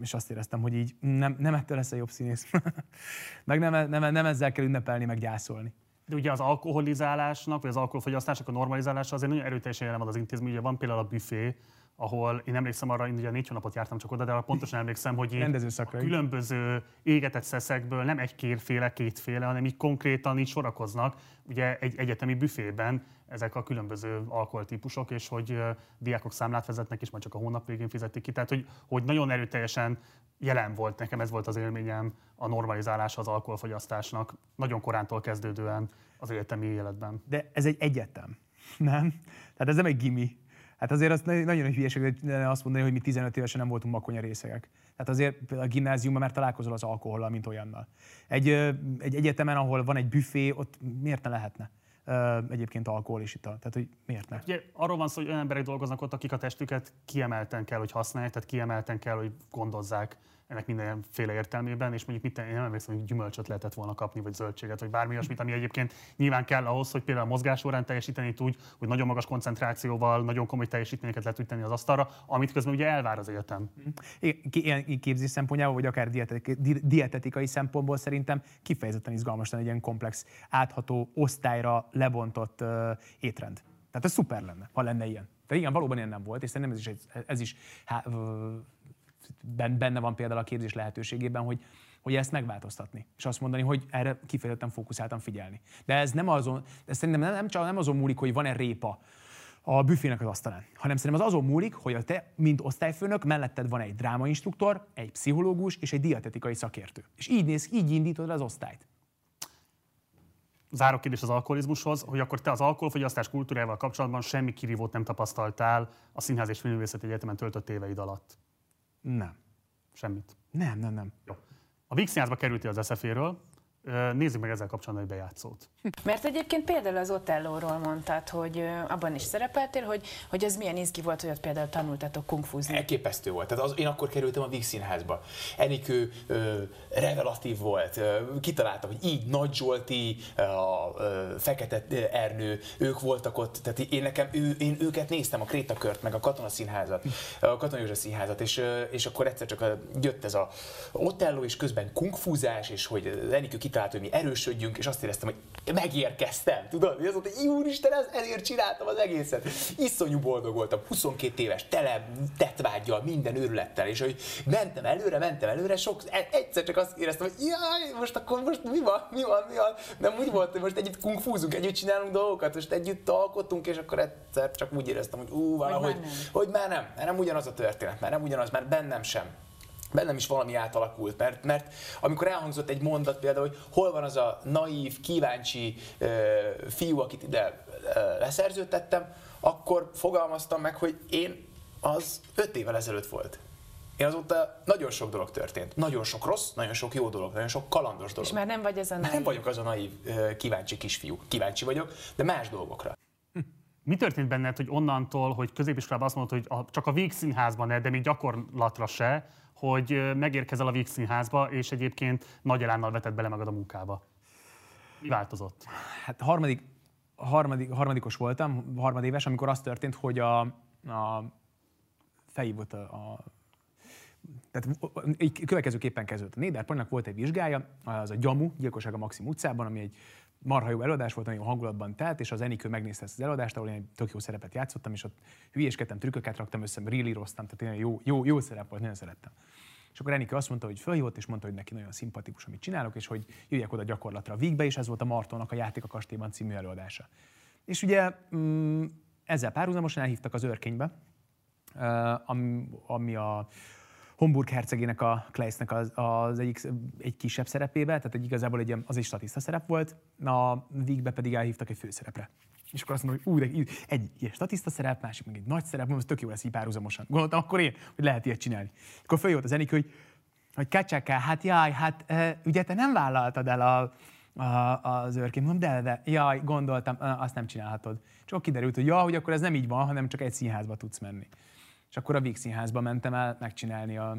és azt éreztem, hogy így nem, nem ettől lesz a jobb színész. meg nem, nem, nem ezzel kell ünnepelni, meg gyászolni. De ugye az alkoholizálásnak, vagy az alkoholfogyasztásnak a normalizálása azért nagyon erőteljesen jelen van az intézmény. Ugye van például a büfé, ahol én emlékszem arra, én ugye négy hónapot jártam csak oda, de pontosan emlékszem, hogy én a különböző égetett szeszekből nem egy kérféle, kétféle, hanem így konkrétan így sorakoznak, ugye egy egyetemi büfében ezek a különböző alkoholtípusok, és hogy diákok számlát vezetnek, és majd csak a hónap végén fizetik ki. Tehát, hogy, hogy nagyon erőteljesen jelen volt, nekem ez volt az élményem, a normalizálása az alkoholfogyasztásnak, nagyon korántól kezdődően az egyetemi életben. De ez egy egyetem, nem? Tehát ez nem egy gimi. Hát azért az nagyon nagy hülyeség azt mondani, hogy mi 15 évesen nem voltunk makonya részegek. Tehát azért a gimnáziumban már találkozol az alkohollal, mint olyannal. Egy, egy egyetemen, ahol van egy büfé, ott miért ne lehetne? egyébként alkohol és ital. Tehát, hogy miért ne? Ugye, arról van szó, hogy olyan emberek dolgoznak ott, akik a testüket kiemelten kell, hogy használják, tehát kiemelten kell, hogy gondozzák ennek mindenféle értelmében, és mondjuk mit, én nem emlékszem, hogy gyümölcsöt lehetett volna kapni, vagy zöldséget, vagy bármi olyasmit, ami egyébként nyilván kell ahhoz, hogy például a mozgás során teljesíteni úgy, hogy nagyon magas koncentrációval, nagyon komoly teljesítményeket le tudj tenni az asztalra, amit közben ugye elvár az egyetem. Ilyen képzés szempontjából, vagy akár dietetikai szempontból szerintem kifejezetten izgalmas lenne egy ilyen komplex, átható, osztályra lebontott uh, étrend. Tehát ez szuper lenne, ha lenne ilyen. De igen, valóban ilyen nem volt, és szerintem ez is, ez is há, benne van például a képzés lehetőségében, hogy, hogy ezt megváltoztatni, és azt mondani, hogy erre kifejezetten fókuszáltan figyelni. De ez nem azon, ez szerintem nem, csak nem azon múlik, hogy van-e répa a büfének az asztalán, hanem szerintem az azon múlik, hogy a te, mint osztályfőnök, melletted van egy drámainstruktor, egy pszichológus és egy dietetikai szakértő. És így néz, így indítod az osztályt. Zárok kérdés az alkoholizmushoz, hogy akkor te az alkoholfogyasztás kultúrájával kapcsolatban semmi kirívót nem tapasztaltál a Színház és Filmvészeti Egyetemen töltött éveid alatt. Nem. Semmit? Nem, nem, nem. Jó. A Vix kerültél az SZF-ről, Nézzük meg ezzel kapcsolatban egy bejátszót. Mert egyébként például az Otellóról mondtad, hogy abban is szerepeltél, hogy, hogy ez milyen izgi volt, hogy ott például tanultatok kungfuzni. Elképesztő volt. Tehát az, én akkor kerültem a Víg Színházba. Enikő ö, revelatív volt. Ö, kitalálta, hogy így Nagy Zsolti, a ö, Fekete Ernő, ők voltak ott. Tehát én nekem, ő, én őket néztem, a Krétakört, meg a Katona Színházat, a Katona József Színházat, és, és akkor egyszer csak jött ez a Otelló, és közben kungfúzás, és hogy Enikő kitalált, hogy mi erősödjünk, és azt éreztem, hogy megérkeztem, tudod? Ez volt, hogy úristen, ezért csináltam az egészet. Iszonyú boldog voltam, 22 éves, tele tetvágyjal, minden őrülettel, és hogy mentem előre, mentem előre, sok, e- egyszer csak azt éreztem, hogy jaj, most akkor most mi van, mi van, mi van, nem úgy volt, hogy most együtt kungfúzunk, együtt csinálunk dolgokat, most együtt alkotunk, és akkor egyszer csak úgy éreztem, hogy ú, valahogy, hogy már nem, hogy már nem, már nem ugyanaz a történet, már nem ugyanaz, már bennem sem bennem is valami átalakult, mert, mert amikor elhangzott egy mondat például, hogy hol van az a naív, kíváncsi uh, fiú, akit ide uh, leszerződtettem, akkor fogalmaztam meg, hogy én az öt évvel ezelőtt volt. Én azóta nagyon sok dolog történt. Nagyon sok rossz, nagyon sok jó dolog, nagyon sok kalandos dolog. És már nem vagy ez a naív. Nem vagyok az a naív, kíváncsi kisfiú. Kíváncsi vagyok, de más dolgokra. Mi történt benned, hogy onnantól, hogy középiskolában azt mondod, hogy a, csak a végszínházban, de még gyakorlatra se, hogy megérkezel a Víg Színházba, és egyébként nagy elánnal vetett bele magad a munkába. Mi változott? Hát harmadik, harmadik, harmadikos voltam, harmadéves, amikor az történt, hogy a, a felhívott a, a tehát így következőképpen kezdődött. A Néder Ponynak volt egy vizsgája, az a Gyamu, Gyilkosság a Maxim utcában, ami egy marha jó előadás volt, nagyon hangulatban telt, és az Enikő megnézte ezt az előadást, ahol én egy tök jó szerepet játszottam, és ott hülyéskedtem, trükköket raktam össze, rillíroztam, tehát én jó, jó, jó szerep volt, nagyon szerettem. És akkor Enikő azt mondta, hogy fölhívott, és mondta, hogy neki nagyon szimpatikus, amit csinálok, és hogy jöjjek oda gyakorlatra a Vígbe, és ez volt a Martónak a Játék a Kastélyban című előadása. És ugye mm, ezzel párhuzamosan elhívtak az őrkénybe, ami, ami a Homburg hercegének a Kleissnek az, az egyik, egy kisebb szerepébe, tehát egy igazából egy, az egy statiszta szerep volt, a Vígbe pedig elhívtak egy főszerepre. És akkor azt mondom, hogy de egy ilyen statiszta szerep, másik meg egy nagy szerep, mondom, ez tök jó lesz így párhuzamosan. Gondoltam akkor én, hogy lehet ilyet csinálni. Akkor följött az Enikő, hogy, hogy kacsáká, hát jaj, hát e, ugye te nem vállaltad el a, a, az őrként. Mondom, de, de, jaj, gondoltam, azt nem csinálhatod. Csak kiderült, hogy ja, hogy akkor ez nem így van, hanem csak egy színházba tudsz menni. És akkor a Víg színházba mentem el megcsinálni a,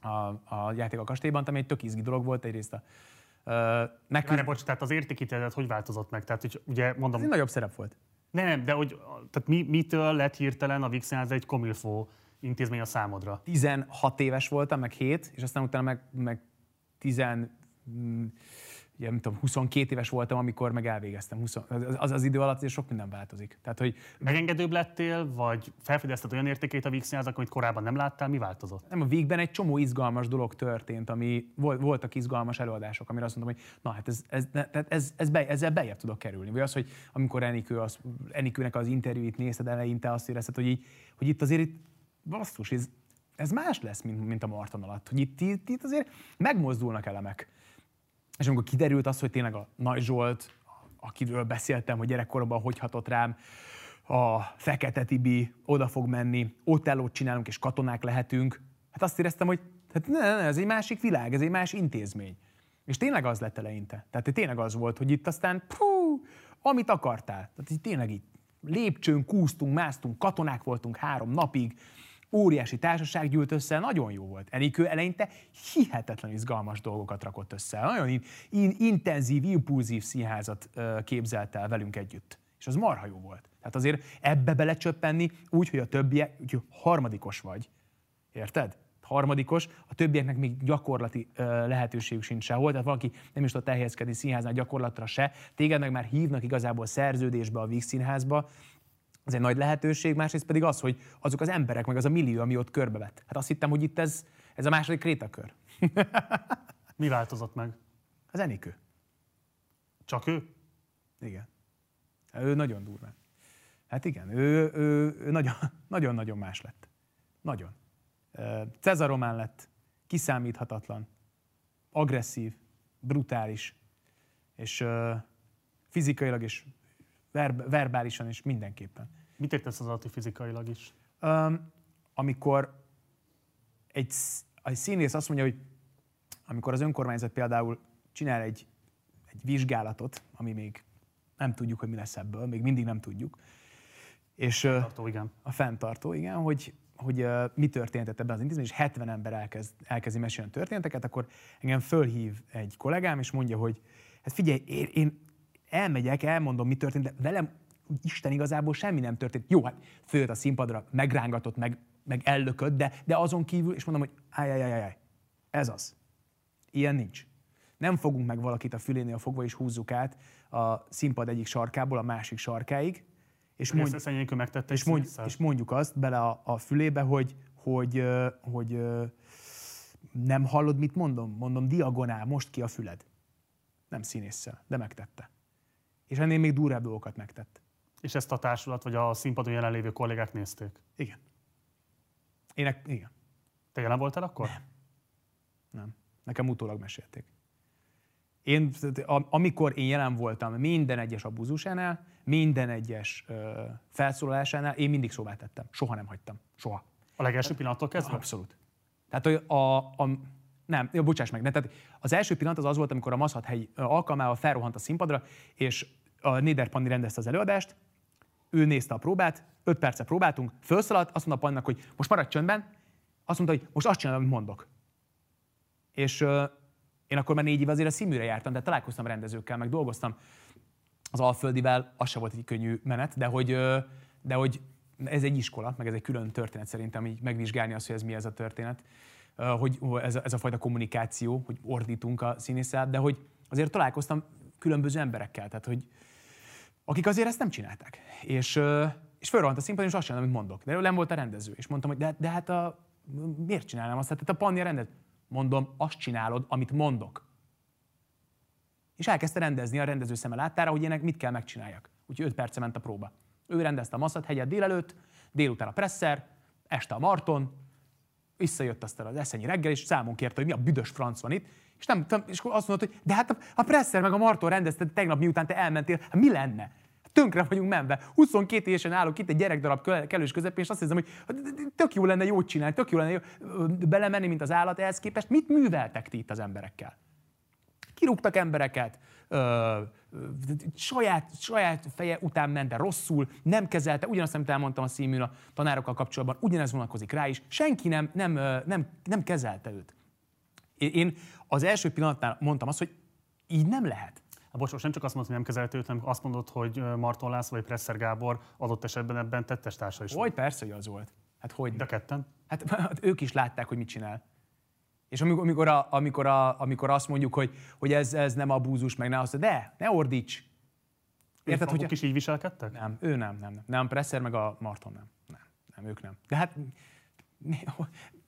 a, a játék a kastélyban, ami egy tök izgi dolog volt egyrészt a meg, Várj, bocs, tehát az értékítélet hogy változott meg? Tehát, hogy ugye mondom, ez egy nagyobb szerep volt. nem, de hogy, tehát mi, mitől lett hirtelen a Vixen egy komilfó intézmény a számodra? 16 éves voltam, meg 7, és aztán utána meg, meg 10, mm, ugye, nem tudom, 22 éves voltam, amikor meg elvégeztem. 20, az, az idő alatt azért sok minden változik. Tehát, hogy Megengedőbb lettél, vagy felfedezted olyan értékét a Vixen amit korábban nem láttál, mi változott? nem a végben egy csomó izgalmas dolog történt, ami vol- voltak izgalmas előadások, amire azt mondtam, hogy na hát ez, ez, tehát ez, ez be, ezzel bejebb tudok kerülni. Vagy az, hogy amikor Enikő az, Enikőnek az interjúit nézted eleinte, azt érezted, hogy, így, hogy itt azért itt, basszus, ez, ez más lesz, mint, mint a Marton alatt. Hogy itt, itt, itt azért megmozdulnak elemek. És amikor kiderült az, hogy tényleg a Nagy Zsolt, akiről beszéltem, hogy gyerekkoromban hogy hatott rám, a Fekete Tibi oda fog menni, Otellót csinálunk és katonák lehetünk, hát azt éreztem, hogy hát ne, ne, ez egy másik világ, ez egy más intézmény. És tényleg az lett eleinte. Tehát tényleg az volt, hogy itt aztán, pú, amit akartál. Tehát így tényleg itt lépcsőn kúztunk, másztunk, katonák voltunk három napig, óriási társaság gyűlt össze, nagyon jó volt. Enikő eleinte hihetetlen izgalmas dolgokat rakott össze. Nagyon in, in, intenzív, impulzív színházat ö, képzelt el velünk együtt. És az marha jó volt. Tehát azért ebbe belecsöppenni úgy, hogy a többiek, hogy harmadikos vagy. Érted? Harmadikos, a többieknek még gyakorlati ö, lehetőségük sincs sehol, tehát valaki nem is tudott elhelyezkedni színháznál gyakorlatra se. Téged meg már hívnak igazából szerződésbe a Víg színházba, ez egy nagy lehetőség, másrészt pedig az, hogy azok az emberek, meg az a millió, ami ott körbevett. Hát azt hittem, hogy itt ez, ez a második krétakör. Mi változott meg? Az Enikő. Csak ő? Igen. Ő nagyon durván. Hát igen, ő, ő, ő nagyon, nagyon-nagyon más lett. Nagyon. Ö, Cezar Román lett, kiszámíthatatlan, agresszív, brutális, és fizikailag és verb, verbálisan is mindenképpen. Mit értesz az alatt, fizikailag is? Um, amikor egy, egy színész azt mondja, hogy amikor az önkormányzat például csinál egy, egy vizsgálatot, ami még nem tudjuk, hogy mi lesz ebből, még mindig nem tudjuk, és ö, Tartó, igen. a fenntartó, igen, hogy, hogy uh, mi történt ebben az intézményben, és 70 ember elkezd, elkezdi mesélni a történeteket, akkor engem fölhív egy kollégám, és mondja, hogy hát figyelj, én, én elmegyek, elmondom, mi történt, de velem Isten igazából semmi nem történt. Jó, hát följött a színpadra, megrángatott, meg, meg ellökött, de, de azon kívül, és mondom, hogy áj, áj, áj, áj, ez az. Ilyen nincs. Nem fogunk meg valakit a fülénél fogva, és húzzuk át a színpad egyik sarkából a másik sarkáig, és Mondj, megtette és, mondj, és mondjuk azt bele a, a fülébe, hogy, hogy, hogy ö, nem hallod, mit mondom? Mondom, diagonál, most ki a füled. Nem színésszel, de megtette. És ennél még durvább dolgokat megtett. És ezt a társulat, vagy a színpadon jelenlévő kollégák nézték? Igen. Ének, igen. Te jelen voltál akkor? Nem. Nekem utólag mesélték. Én, amikor én jelen voltam minden egyes abuzusánál, minden egyes ö, felszólalásánál, én mindig szóvá tettem. Soha nem hagytam. Soha. A legelső pillanattól kezdve? Abszolút. Tehát, hogy a, a nem, jó, bocsáss meg, de tehát az első pillanat az az volt, amikor a Maszhathegy ö, alkalmával felrohant a színpadra, és a Néder Panni rendezte az előadást, ő nézte a próbát, öt percet próbáltunk, felszaladt, azt mondta Pannak, hogy most maradj csöndben, azt mondta, hogy most azt csinálom, amit mondok. És ö, én akkor már négy év azért a színműre jártam, de találkoztam rendezőkkel, meg dolgoztam az Alföldivel, az se volt egy könnyű menet, de hogy, de hogy ez egy iskola, meg ez egy külön történet szerintem, így megvizsgálni azt, hogy ez mi ez a történet, hogy ez a, ez a fajta kommunikáció, hogy ordítunk a színésszel, de hogy azért találkoztam különböző emberekkel, tehát hogy akik azért ezt nem csinálták. És, és fölrohant a színpadon, és azt csinálom, amit mondok. De nem volt a rendező. És mondtam, hogy de, de hát a, miért csinálnám azt? Hát a Panni a rendező. Mondom, azt csinálod, amit mondok. És elkezdte rendezni a rendező szeme láttára, hogy ének mit kell megcsináljak. Úgyhogy 5 perce ment a próba. Ő rendezte a Masszat hegyet délelőtt, délután a Presser, este a Marton, Visszajött aztán az eszenyi reggel, és számon kérte, hogy mi a büdös franc van itt, és, nem, és azt mondta, hogy de hát a, a Presser meg a Marton rendezte tegnap, miután te elmentél, hát mi lenne? Tönkre vagyunk menve. 22 évesen állok itt egy gyerekdarab kellős közepén, és azt hiszem, hogy tök jó lenne jót csinálni, tök jó lenne jó, belemenni, mint az állat ehhez képest. Mit műveltek ti itt az emberekkel? Kirúgtak embereket, ö, saját, saját feje után ment, de rosszul, nem kezelte, ugyanazt, amit elmondtam a színműn a tanárokkal kapcsolatban, ugyanez vonatkozik rá is, senki nem, nem, nem, nem kezelte őt. Én az első pillanatnál mondtam azt, hogy így nem lehet. Bocs, most nem csak azt mondod, hogy nem kezelte őt, hanem azt mondod, hogy Marton László vagy Presser Gábor adott esetben ebben tettes társa is. Hogy persze, hogy az volt. Hát hogy? De ketten? Hát, hát ők is látták, hogy mit csinál. És amikor, amikor, a, amikor, a, amikor azt mondjuk, hogy, hogy ez, ez nem abúzus, meg ne azt, de ne ordíts. Érted, hogy is így viselkedtek? Nem, ő nem, nem, nem. Nem, Presser meg a Marton nem. Nem, nem, ők nem. De hát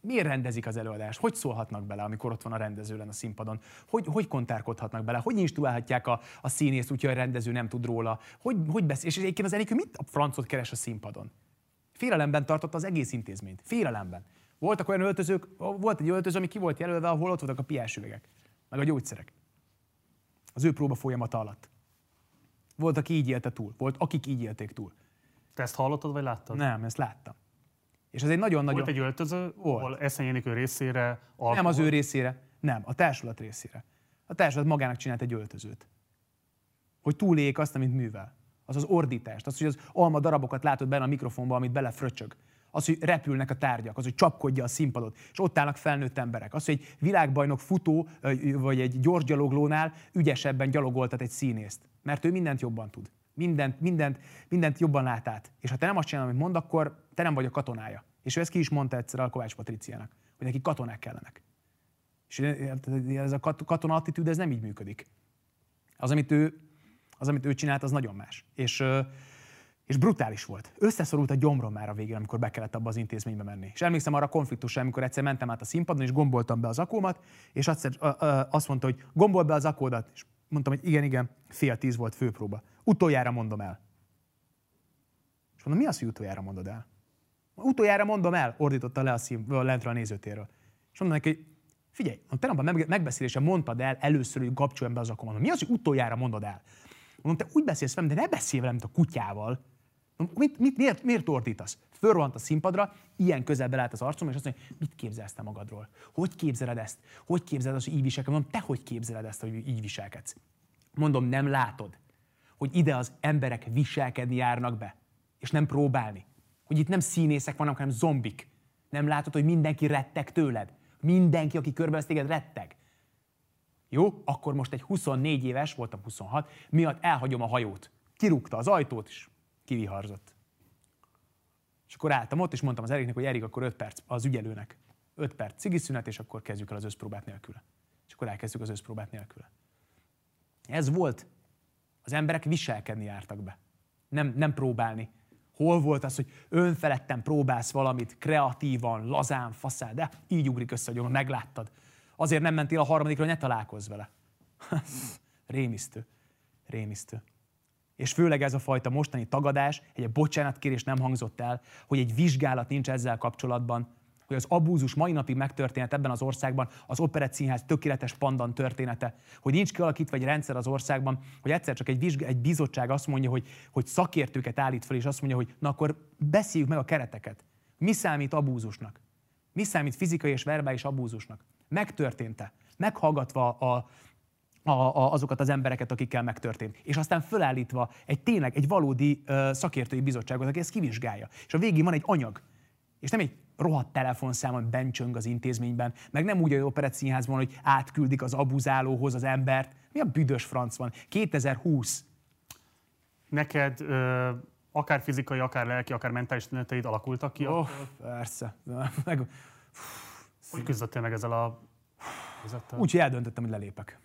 miért rendezik az előadást? Hogy szólhatnak bele, amikor ott van a rendező a színpadon? Hogy, hogy kontárkodhatnak bele? Hogy instruálhatják a, a színész, úgyhogy a rendező nem tud róla? Hogy, hogy beszél? És egyébként az Enikő mit a francot keres a színpadon? Félelemben tartotta az egész intézményt. Félelemben. Voltak olyan öltözők, volt egy öltöző, ami ki volt jelölve, ahol ott voltak a piásüvegek, meg a gyógyszerek. Az ő próba folyamata alatt. Volt, aki így élte túl. Volt, akik így élték túl. Te ezt hallottad, vagy láttad? Nem, ezt láttam. És ez egy nagyon-nagyon... Volt egy öltöző, volt. ahol Eszenyi részére alkohol... Nem az ő részére, nem, a társulat részére. A társulat magának csinált egy öltözőt. Hogy túléljék azt, amit művel. Az az ordítást, az, hogy az alma darabokat látod benne a mikrofonba, amit belefröcsög az, hogy repülnek a tárgyak, az, hogy csapkodja a színpadot, és ott állnak felnőtt emberek. Az, hogy egy világbajnok futó, vagy egy gyors gyaloglónál ügyesebben gyalogoltat egy színészt. Mert ő mindent jobban tud. Mindent, mindent, mindent jobban lát át. És ha te nem azt csinálod, amit mond, akkor te nem vagy a katonája. És ő ezt ki is mondta egyszer a Kovács Patriciának, hogy neki katonák kellenek. És ez a katona attitűd, ez nem így működik. Az, amit ő, az, amit ő csinált, az nagyon más. És és brutális volt. Összeszorult a gyomrom már a végén, amikor be kellett abba az intézménybe menni. És emlékszem arra a konfliktusra, amikor egyszer mentem át a színpadon, és gomboltam be az akómat, és azt mondta, hogy gombol be az akódat. És mondtam, hogy igen, igen, fél tíz volt főpróba. Utoljára mondom el. És mondom, mi az, hogy utoljára mondod el? Utoljára mondom el, ordította le a szín, lentre a nézőtérről. És mondom neki, hogy figyelj, a tegnap a megbeszélésen mondtad el először, hogy kapcsoljon be az akómat. Mi az, hogy utoljára mondod el? Mondom, te úgy beszélsz velem, de ne beszélj velem, mint a kutyával. Mit, mit, miért, miért ordítasz? Fölrohant a színpadra, ilyen közel belállt az arcom, és azt mondja, mit képzelsz te magadról? Hogy képzeled ezt? Hogy képzeled azt, hogy így viselkedsz? Mondom, te hogy képzeled ezt, hogy így viselkedsz? Mondom, nem látod, hogy ide az emberek viselkedni járnak be, és nem próbálni. Hogy itt nem színészek vannak, hanem zombik. Nem látod, hogy mindenki retteg tőled? Mindenki, aki körbevesz téged, retteg. Jó, akkor most egy 24 éves, voltam 26, miatt elhagyom a hajót. Kirúgta az ajtót, és kiviharzott. És akkor álltam ott, és mondtam az Eriknek, hogy Erik, akkor 5 perc az ügyelőnek. 5 perc cigiszünet, és akkor kezdjük el az összpróbát nélküle. És akkor elkezdjük az összpróbát nélküle. Ez volt. Az emberek viselkedni jártak be. Nem, nem próbálni. Hol volt az, hogy önfeledten próbálsz valamit kreatívan, lazán, faszán, de így ugrik össze, hogy megláttad. Azért nem mentél a harmadikra, hogy ne találkozz vele. Rémisztő. Rémisztő és főleg ez a fajta mostani tagadás, egy bocsánatkérés nem hangzott el, hogy egy vizsgálat nincs ezzel kapcsolatban, hogy az abúzus mai napig megtörténhet ebben az országban, az Operett Színház tökéletes pandan története, hogy nincs kialakítva egy rendszer az országban, hogy egyszer csak egy, vizsg- egy bizottság azt mondja, hogy, hogy szakértőket állít fel, és azt mondja, hogy na akkor beszéljük meg a kereteket. Mi számít abúzusnak? Mi számít fizikai és verbális abúzusnak? Megtörtént-e? Meghallgatva a, a, a, azokat az embereket, akikkel megtörtént. És aztán fölállítva egy tényleg, egy valódi uh, szakértői bizottságot, aki ezt kivizsgálja. És a végén van egy anyag. És nem egy rohadt telefonszámon bencsöng az intézményben, meg nem úgy a operett színházban, hogy átküldik az abuzálóhoz az embert. Mi a büdös franc van? 2020. Neked ö, akár fizikai, akár lelki, akár mentális tüneteid alakultak ki? Oh, persze. Meg... Hogy küzdöttél meg ezzel a Úgy, eldöntöttem, hogy lelépek.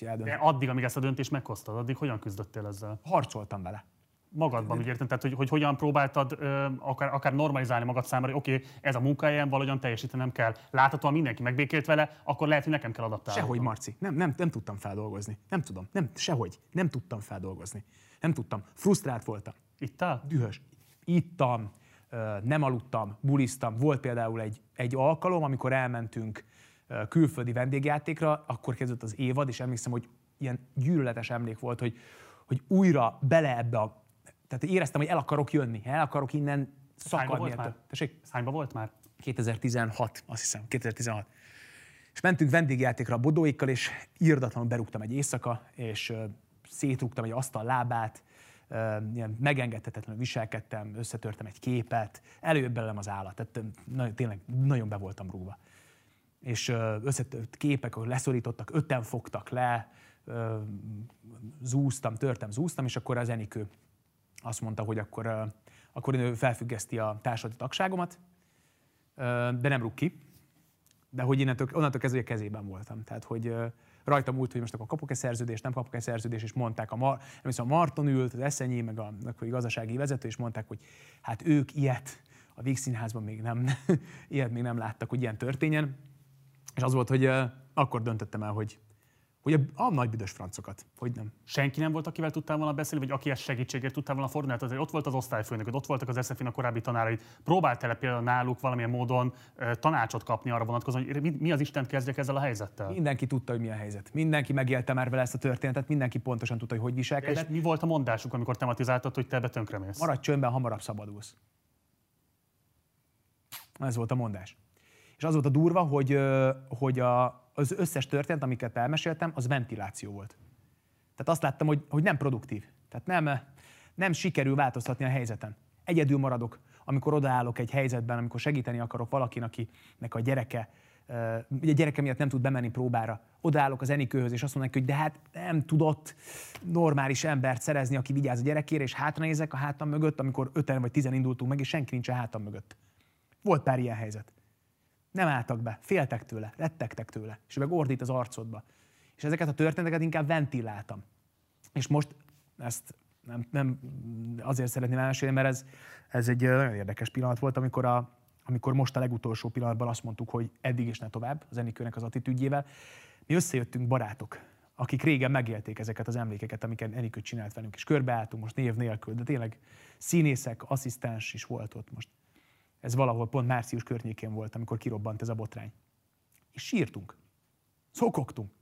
De addig, amíg ezt a döntést meghoztad, addig hogyan küzdöttél ezzel? Harcoltam vele. Magadban, úgy értem? Tehát, hogy, hogy hogyan próbáltad ö, akár, akár normalizálni magad számára, hogy oké, okay, ez a munkahelyem, valahogyan teljesítenem kell. Láthatóan mindenki megbékélt vele, akkor lehet, hogy nekem kell adaptálni. Sehogy, Marci. Nem, nem, nem tudtam feldolgozni. Nem tudom. Nem, sehogy. Nem tudtam feldolgozni. Nem tudtam. Frusztrált voltam. Ittál? Dühös. Ittam. nem aludtam, buliztam. Volt például egy, egy alkalom, amikor elmentünk külföldi vendégjátékra, akkor kezdődött az évad, és emlékszem, hogy ilyen gyűlöletes emlék volt, hogy, hogy újra bele ebbe a... Tehát éreztem, hogy el akarok jönni, el akarok innen szakadni. volt már? Tessék? Hányban volt már? 2016, azt hiszem, 2016. És mentünk vendégjátékra a bodóikkal, és írdatlanul berúgtam egy éjszaka, és szétrúgtam egy asztal lábát, ilyen megengedhetetlenül viselkedtem, összetörtem egy képet, előbb belem az állat, tehát na, tényleg nagyon be voltam rúgva. És összetört képek, ahol leszorítottak, öten fogtak le, zúztam, törtem, zúztam, és akkor az Enikő azt mondta, hogy akkor, akkor ő felfüggeszti a társadalmi tagságomat, de nem rúg ki. De hogy innentől, onnantól kezdve kezében voltam. Tehát, hogy rajta múlt, hogy most akkor kapok-e szerződést, nem kapok-e szerződést, és mondták, a, Mar, a Marton ült, az Eszenyi, meg a, a gazdasági vezető, és mondták, hogy hát ők ilyet a Víg Színházban még nem, ilyet még nem láttak, hogy ilyen történjen. És az volt, hogy akkor döntöttem el, hogy hogy a, a nagy büdös francokat, hogy nem. Senki nem volt, akivel tudtál volna beszélni, vagy aki ezt segítségért tudtál volna fordulni? Hát azért ott volt az osztályfőnök, ott voltak az SZF-in a korábbi tanárai. Próbáltál például náluk valamilyen módon tanácsot kapni arra vonatkozóan, hogy mi, mi az Isten kezdjek ezzel a helyzettel? Mindenki tudta, hogy mi a helyzet. Mindenki megélte már vele ezt a történetet, mindenki pontosan tudta, hogy hogy viselkedett. És mi volt a mondásuk, amikor tematizáltad, hogy te ebbe tönkremész? Maradj csöndben, hamarabb szabadulsz. Ez volt a mondás. És az volt a durva, hogy, hogy a, az összes történet, amiket elmeséltem, az ventiláció volt. Tehát azt láttam, hogy, hogy nem produktív. Tehát nem, nem sikerül változtatni a helyzeten. Egyedül maradok, amikor odaállok egy helyzetben, amikor segíteni akarok valakinek, akinek a gyereke, ugye a gyereke miatt nem tud bemenni próbára. Odaállok az Enikőhöz, és azt mondom neki, hogy de hát nem tudott normális embert szerezni, aki vigyáz a gyerekére, és hátra nézek a hátam mögött, amikor öten vagy tizen indultunk meg, és senki nincs a hátam mögött. Volt pár ilyen helyzet. Nem álltak be, féltek tőle, rettegtek tőle, és meg ordít az arcodba. És ezeket a történeteket inkább ventiláltam. És most ezt nem, nem azért szeretném elmesélni, mert ez, ez egy nagyon érdekes pillanat volt, amikor, a, amikor most a legutolsó pillanatban azt mondtuk, hogy eddig is ne tovább, az Enikőnek az attitűdjével. Mi összejöttünk barátok, akik régen megélték ezeket az emlékeket, amiket Enikő csinált velünk, és körbeálltunk most név nélkül, de tényleg színészek, asszisztens is volt ott most. Ez valahol pont március környékén volt, amikor kirobbant ez a botrány. És sírtunk. Szokogtunk.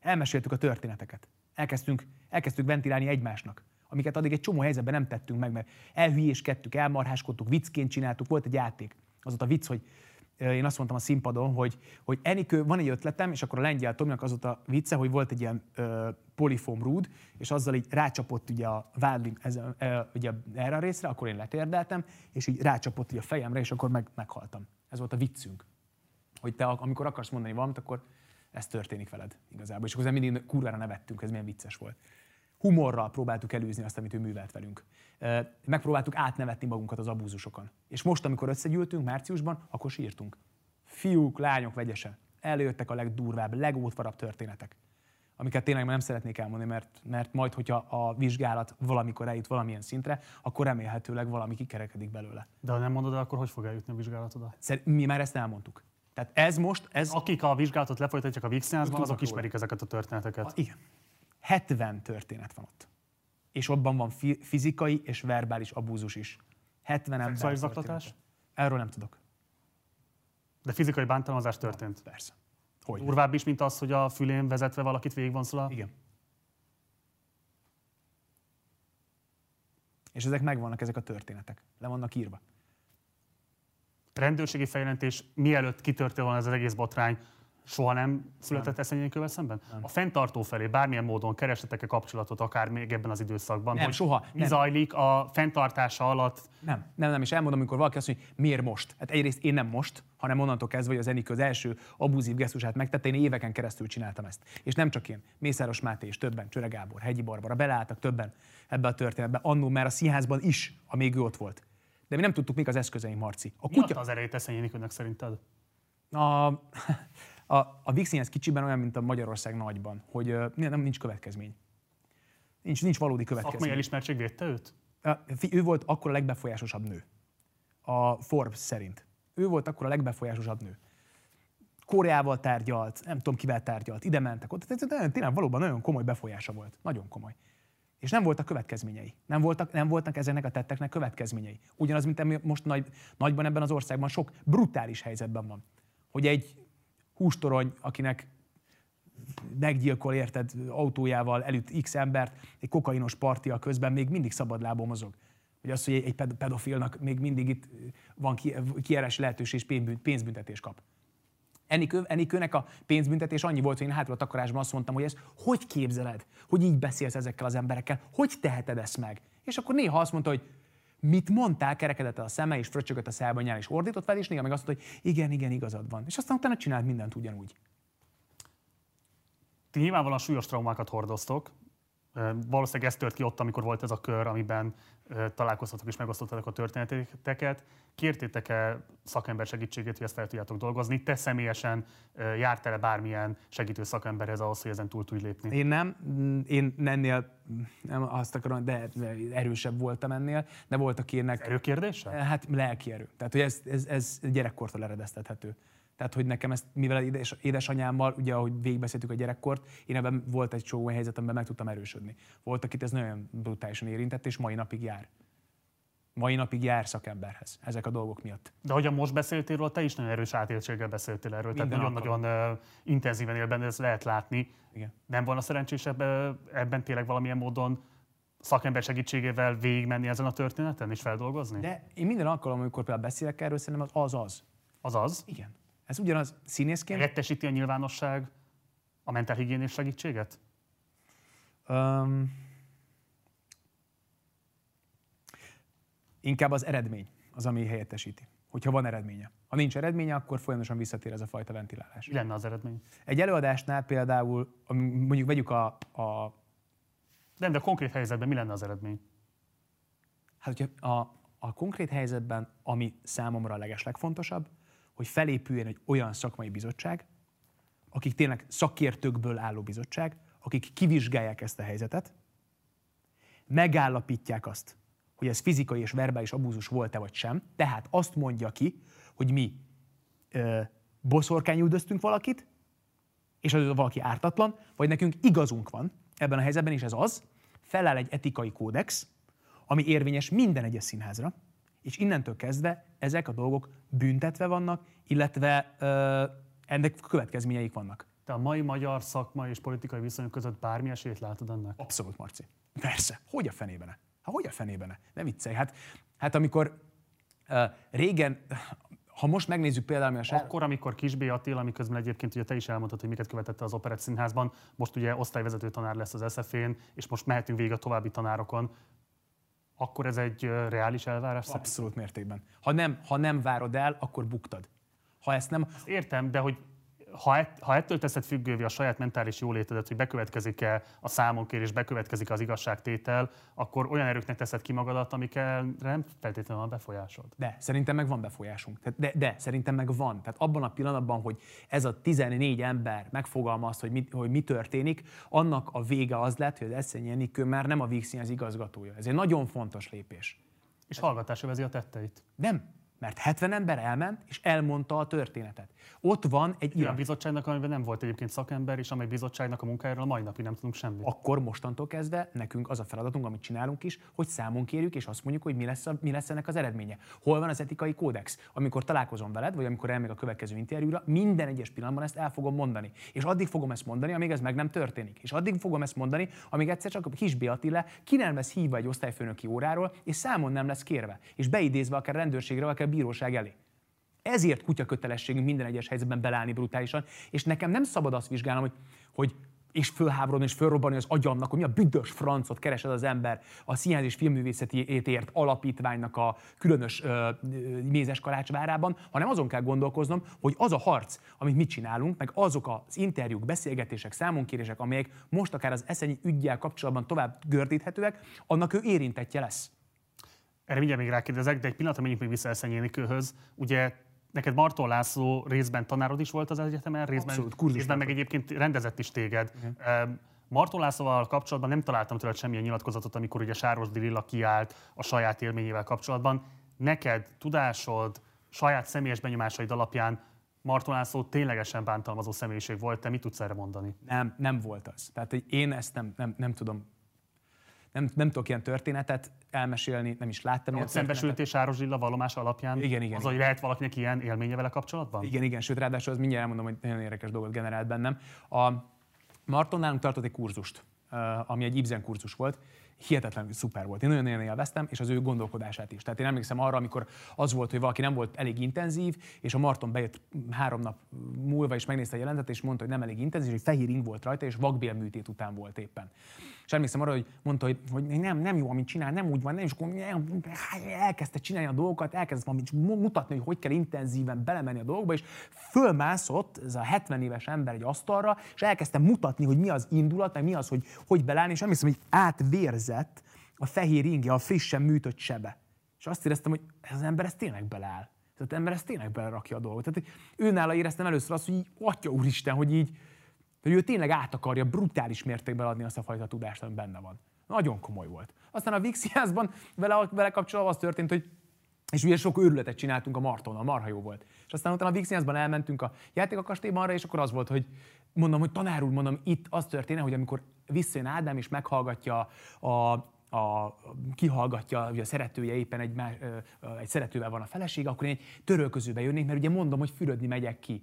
Elmeséltük a történeteket. Elkezdtünk, elkezdtük ventilálni egymásnak, amiket addig egy csomó helyzetben nem tettünk meg, mert elhülyéskedtük, elmarháskodtuk, viccként csináltuk. Volt egy játék. Az ott a vicc, hogy én azt mondtam a színpadon, hogy, hogy Enikő, van egy ötletem, és akkor a lengyel Tominak az ott a vicce, hogy volt egy ilyen ö, polifóm rúd, és azzal így rácsapott ugye a vádlim ez, ö, ugye erre a részre, akkor én letérdeltem, és így rácsapott ugye a fejemre, és akkor meg, meghaltam. Ez volt a viccünk. Hogy te amikor akarsz mondani valamit, akkor ez történik veled igazából. És akkor mindig kurvára nevettünk, ez milyen vicces volt humorral próbáltuk előzni azt, amit ő művelt velünk. Megpróbáltuk átnevetni magunkat az abúzusokon. És most, amikor összegyűltünk márciusban, akkor sírtunk. Fiúk, lányok vegyesen. Előjöttek a legdurvább, legótvarabb történetek amiket tényleg nem szeretnék elmondani, mert, mert majd, hogyha a vizsgálat valamikor eljut valamilyen szintre, akkor remélhetőleg valami kikerekedik belőle. De ha nem mondod, akkor hogy fog eljutni a vizsgálatod? Mi már ezt elmondtuk. Tehát ez most... Ez... Akik a vizsgálatot lefolytatják a Vixenázban, azok ismerik ezeket a történeteket. A, igen. 70 történet van ott. És abban van fizikai és verbális abúzus is. 70 ember. Szexuális? Erről nem tudok. De fizikai bántalmazás történt? Persze. Hogy? Durvább is, mint az, hogy a fülén vezetve valakit végigvonszol a... Igen. És ezek megvannak, ezek a történetek. Le vannak írva. Rendőrségi feljelentés mielőtt kitörtél volna ez az egész botrány, Soha nem született eszenyénkövel szemben? Nem. A fenntartó felé bármilyen módon keresetek-e kapcsolatot, akár még ebben az időszakban? Nem, hogy soha. Mi nem. zajlik a fenntartása alatt? Nem, nem, nem, és elmondom, amikor valaki azt mondja, hogy miért most? Hát egyrészt én nem most, hanem onnantól kezdve, hogy az Enikő az első abuzív gesztusát megtette, én éveken keresztül csináltam ezt. És nem csak én, Mészáros Máté és többen, Csöre Gábor, Hegyi Barbara, beleálltak többen ebbe a történetbe, annó már a színházban is, amíg ő ott volt. De mi nem tudtuk, mik az eszközeink, Marci. A kutya... Mi az erejét Eszenyénikőnek szerinted? A, a, a Vixen ez kicsiben olyan, mint a Magyarország nagyban, hogy nem nincs következmény. Nincs, nincs valódi következmény. Szakmai elismertség védte őt? Ő volt akkor a legbefolyásosabb nő. A Forbes szerint. Ő volt akkor a legbefolyásosabb nő. Koreával tárgyalt, nem tudom kivel tárgyalt, ide mentek ott. Tehát tényleg valóban nagyon komoly befolyása volt. Nagyon komoly. És nem voltak következményei. Nem voltak, nem voltak ezeknek a tetteknek következményei. Ugyanaz, mint most nagy, nagyban ebben az országban sok brutális helyzetben van. Hogy egy hústorony, akinek meggyilkol érted autójával előtt x embert, egy kokainos partia közben még mindig szabadlábon mozog. Hogy az, hogy egy pedofilnak még mindig itt van kieres lehetőség és pénzbüntetés kap. Enikő, Enikőnek a pénzbüntetés annyi volt, hogy én hátra a takarásban azt mondtam, hogy ez hogy képzeled, hogy így beszélsz ezekkel az emberekkel, hogy teheted ezt meg? És akkor néha azt mondta, hogy mit mondtál, kerekedett a szeme, és fröcsögött a szájban és ordított fel, és néha meg azt mondta, hogy igen, igen, igazad van. És aztán utána csinált mindent ugyanúgy. Ti nyilvánvalóan súlyos traumákat hordoztok. Valószínűleg ez tört ki ott, amikor volt ez a kör, amiben találkoztatok és megosztottatok a történeteket. Kértétek-e szakember segítségét, hogy ezt fel tudjátok dolgozni? Te személyesen jártál-e bármilyen segítő szakemberhez ahhoz, hogy ezen túl tudj lépni? Én nem. Én ennél nem azt akarom, de erősebb voltam ennél, de volt, akinek... Erőkérdése? Hát lelki erő. Tehát, hogy ez, ez, ez gyerekkortól eredeztethető. Tehát, hogy nekem ezt, mivel édes, édesanyámmal, ugye, ahogy végigbeszéltük a gyerekkort, én ebben volt egy csomó helyzet, amiben meg tudtam erősödni. Volt, akit ez nagyon brutálisan érintett, és mai napig jár. Mai napig jár szakemberhez ezek a dolgok miatt. De ahogyan most beszéltél róla, te is nagyon erős átéltséggel beszéltél erről. Minden Tehát nagyon-nagyon intenzíven él benne, ezt lehet látni. Igen. Nem volna szerencsésebb ebben tényleg valamilyen módon szakember segítségével végigmenni ezen a történeten és feldolgozni? De én minden alkalommal, amikor például beszélek erről, szerintem az az az. Az az? Igen. Ez ugyanaz színészként... Rettesíti a nyilvánosság a mentálhigiénés segítséget? Um, inkább az eredmény az, ami helyettesíti. Hogyha van eredménye. Ha nincs eredménye, akkor folyamatosan visszatér ez a fajta ventilálás. Mi lenne az eredmény? Egy előadásnál például, mondjuk vegyük a... a... Nem, de a konkrét helyzetben mi lenne az eredmény? Hát, hogyha a, a konkrét helyzetben, ami számomra a legeslegfontosabb, hogy felépüljön egy olyan szakmai bizottság, akik tényleg szakértőkből álló bizottság, akik kivizsgálják ezt a helyzetet, megállapítják azt, hogy ez fizikai és verbális abúzus volt-e vagy sem, tehát azt mondja ki, hogy mi ö, boszorkányüldöztünk valakit, és az valaki ártatlan, vagy nekünk igazunk van ebben a helyzetben, és ez az, feláll egy etikai kódex, ami érvényes minden egyes színházra, és innentől kezdve ezek a dolgok büntetve vannak, illetve ö, ennek következményeik vannak. Te a mai magyar szakmai és politikai viszonyok között bármi esélyt látod ennek? Abszolút, Marci. Persze. Hogy a fenébene? Hát hogy a fenébene? Ne viccelj. Hát, hát amikor uh, régen, ha most megnézzük például, a. Akkor, amikor Kisbé Attila, amiközben egyébként ugye te is elmondtad, hogy miket követette az Operett Színházban, most ugye osztályvezető tanár lesz az SZF-én, és most mehetünk végig a további tanárokon akkor ez egy reális elvárás? Abszolút mértékben. Ha nem, ha nem várod el, akkor buktad. Ha ezt nem... Ezt értem, de hogy ha, ett, ha ettől teszed függővé a saját mentális jólétedet, hogy bekövetkezik-e a számonkérés, bekövetkezik az igazságtétel, akkor olyan erőknek teszed ki magadat, amikkel nem feltétlenül van befolyásod. De, szerintem meg van befolyásunk. De, de, szerintem meg van. Tehát abban a pillanatban, hogy ez a 14 ember megfogalmaz, hogy mi, hogy mi történik, annak a vége az lett, hogy az Eszenyi Enikő már nem a Vígszín az igazgatója. Ez egy nagyon fontos lépés. És hallgatás övezi a tetteit. Nem, mert 70 ember elment, és elmondta a történetet. Ott van egy ilyen bizottságnak, amiben nem volt egyébként szakember, és amely bizottságnak a munkájáról a mai napig nem tudunk semmit. Akkor mostantól kezdve nekünk az a feladatunk, amit csinálunk is, hogy számon kérjük, és azt mondjuk, hogy mi lesz, a, mi lesz ennek az eredménye. Hol van az etikai kódex? Amikor találkozom veled, vagy amikor elmegy a következő interjúra, minden egyes pillanatban ezt el fogom mondani. És addig fogom ezt mondani, amíg ez meg nem történik. És addig fogom ezt mondani, amíg egyszer csak a kis Attila ki nem lesz hívva egy osztályfőnöki óráról, és számon nem lesz kérve. És beidézve akár rendőrségre, akár bíróság elé. Ezért kutya kötelességünk minden egyes helyzetben belállni brutálisan, és nekem nem szabad azt vizsgálnom, hogy, hogy és fölháborodni és fölrobbanni az agyamnak, hogy mi a büdös francot keresed az ember a Színház és Étért alapítványnak a különös ö, Mézes Kalácsvárában, hanem azon kell gondolkoznom, hogy az a harc, amit mi csinálunk, meg azok az interjúk, beszélgetések, számonkérések, amelyek most akár az eszenyi ügyjel kapcsolatban tovább gördíthetőek, annak ő érintettje lesz. Erre mindjárt még rákérdezek, de egy pillanatra menjünk még vissza Eszenyi Enikőhöz. Ugye neked Martó László részben tanárod is volt az egyetemen, részben, Abszolút, részben meg egyébként rendezett is téged. Igen. Martó Lászlóval kapcsolatban nem találtam tőled semmilyen nyilatkozatot, amikor ugye Sáros Dirilla kiállt a saját élményével kapcsolatban. Neked tudásod, saját személyes benyomásaid alapján Marton László ténylegesen bántalmazó személyiség volt, te mit tudsz erre mondani? Nem, nem volt az. Tehát hogy én ezt nem, nem, nem tudom Nem, nem tudok ilyen történetet elmesélni, nem is láttam Ott szembesült és Lilla vallomás alapján Igen, igen, az, hogy lehet valakinek ilyen élménye vele kapcsolatban? Igen, igen, sőt, ráadásul az mindjárt elmondom, hogy nagyon érdekes dolgot generált bennem. A Marton nálunk tartott egy kurzust, eh, ami egy Ibzen kurzus volt, hihetetlenül szuper volt. Én nagyon-nagyon élveztem, és az ő gondolkodását is. Tehát én emlékszem arra, amikor az volt, hogy valaki nem volt elég intenzív, és a Marton bejött három nap múlva, és megnézte a jelentet, és mondta, hogy nem elég intenzív, hogy fehér ing volt rajta, és vakbélműtét után volt éppen. És emlékszem arra, hogy mondta, hogy, hogy nem, nem jó, amit csinál, nem úgy van, nem, és akkor nem, elkezdte csinálni a dolgokat, elkezdett valamit mutatni, hogy hogy kell intenzíven belemenni a dolgokba, és fölmászott ez a 70 éves ember egy asztalra, és elkezdte mutatni, hogy mi az indulat, meg mi az, hogy hogy belállni, és emlékszem, hogy átvérzett a fehér ingje, a frissen műtött sebe. És azt éreztem, hogy ez az ember ez tényleg beláll. Ez az ember ez tényleg belerakja a dolgot. Tehát őnála éreztem először azt, hogy így, atya úristen, hogy így, hogy ő tényleg át akarja brutális mértékben adni azt a fajta tudást, ami benne van. Nagyon komoly volt. Aztán a Vixiászban vele, vele kapcsolatban az történt, hogy és ugye sok őrületet csináltunk a Martonnal, marha jó volt. És aztán utána a Vixiászban elmentünk a játékakastélyban arra, és akkor az volt, hogy mondom, hogy tanár úr, mondom, itt az történik, hogy amikor visszajön Ádám, és meghallgatja a, a, kihallgatja, ugye a szeretője éppen egy, más, egy szeretővel van a felesége, akkor én egy törölközőbe jönnék, mert ugye mondom, hogy fürödni megyek ki.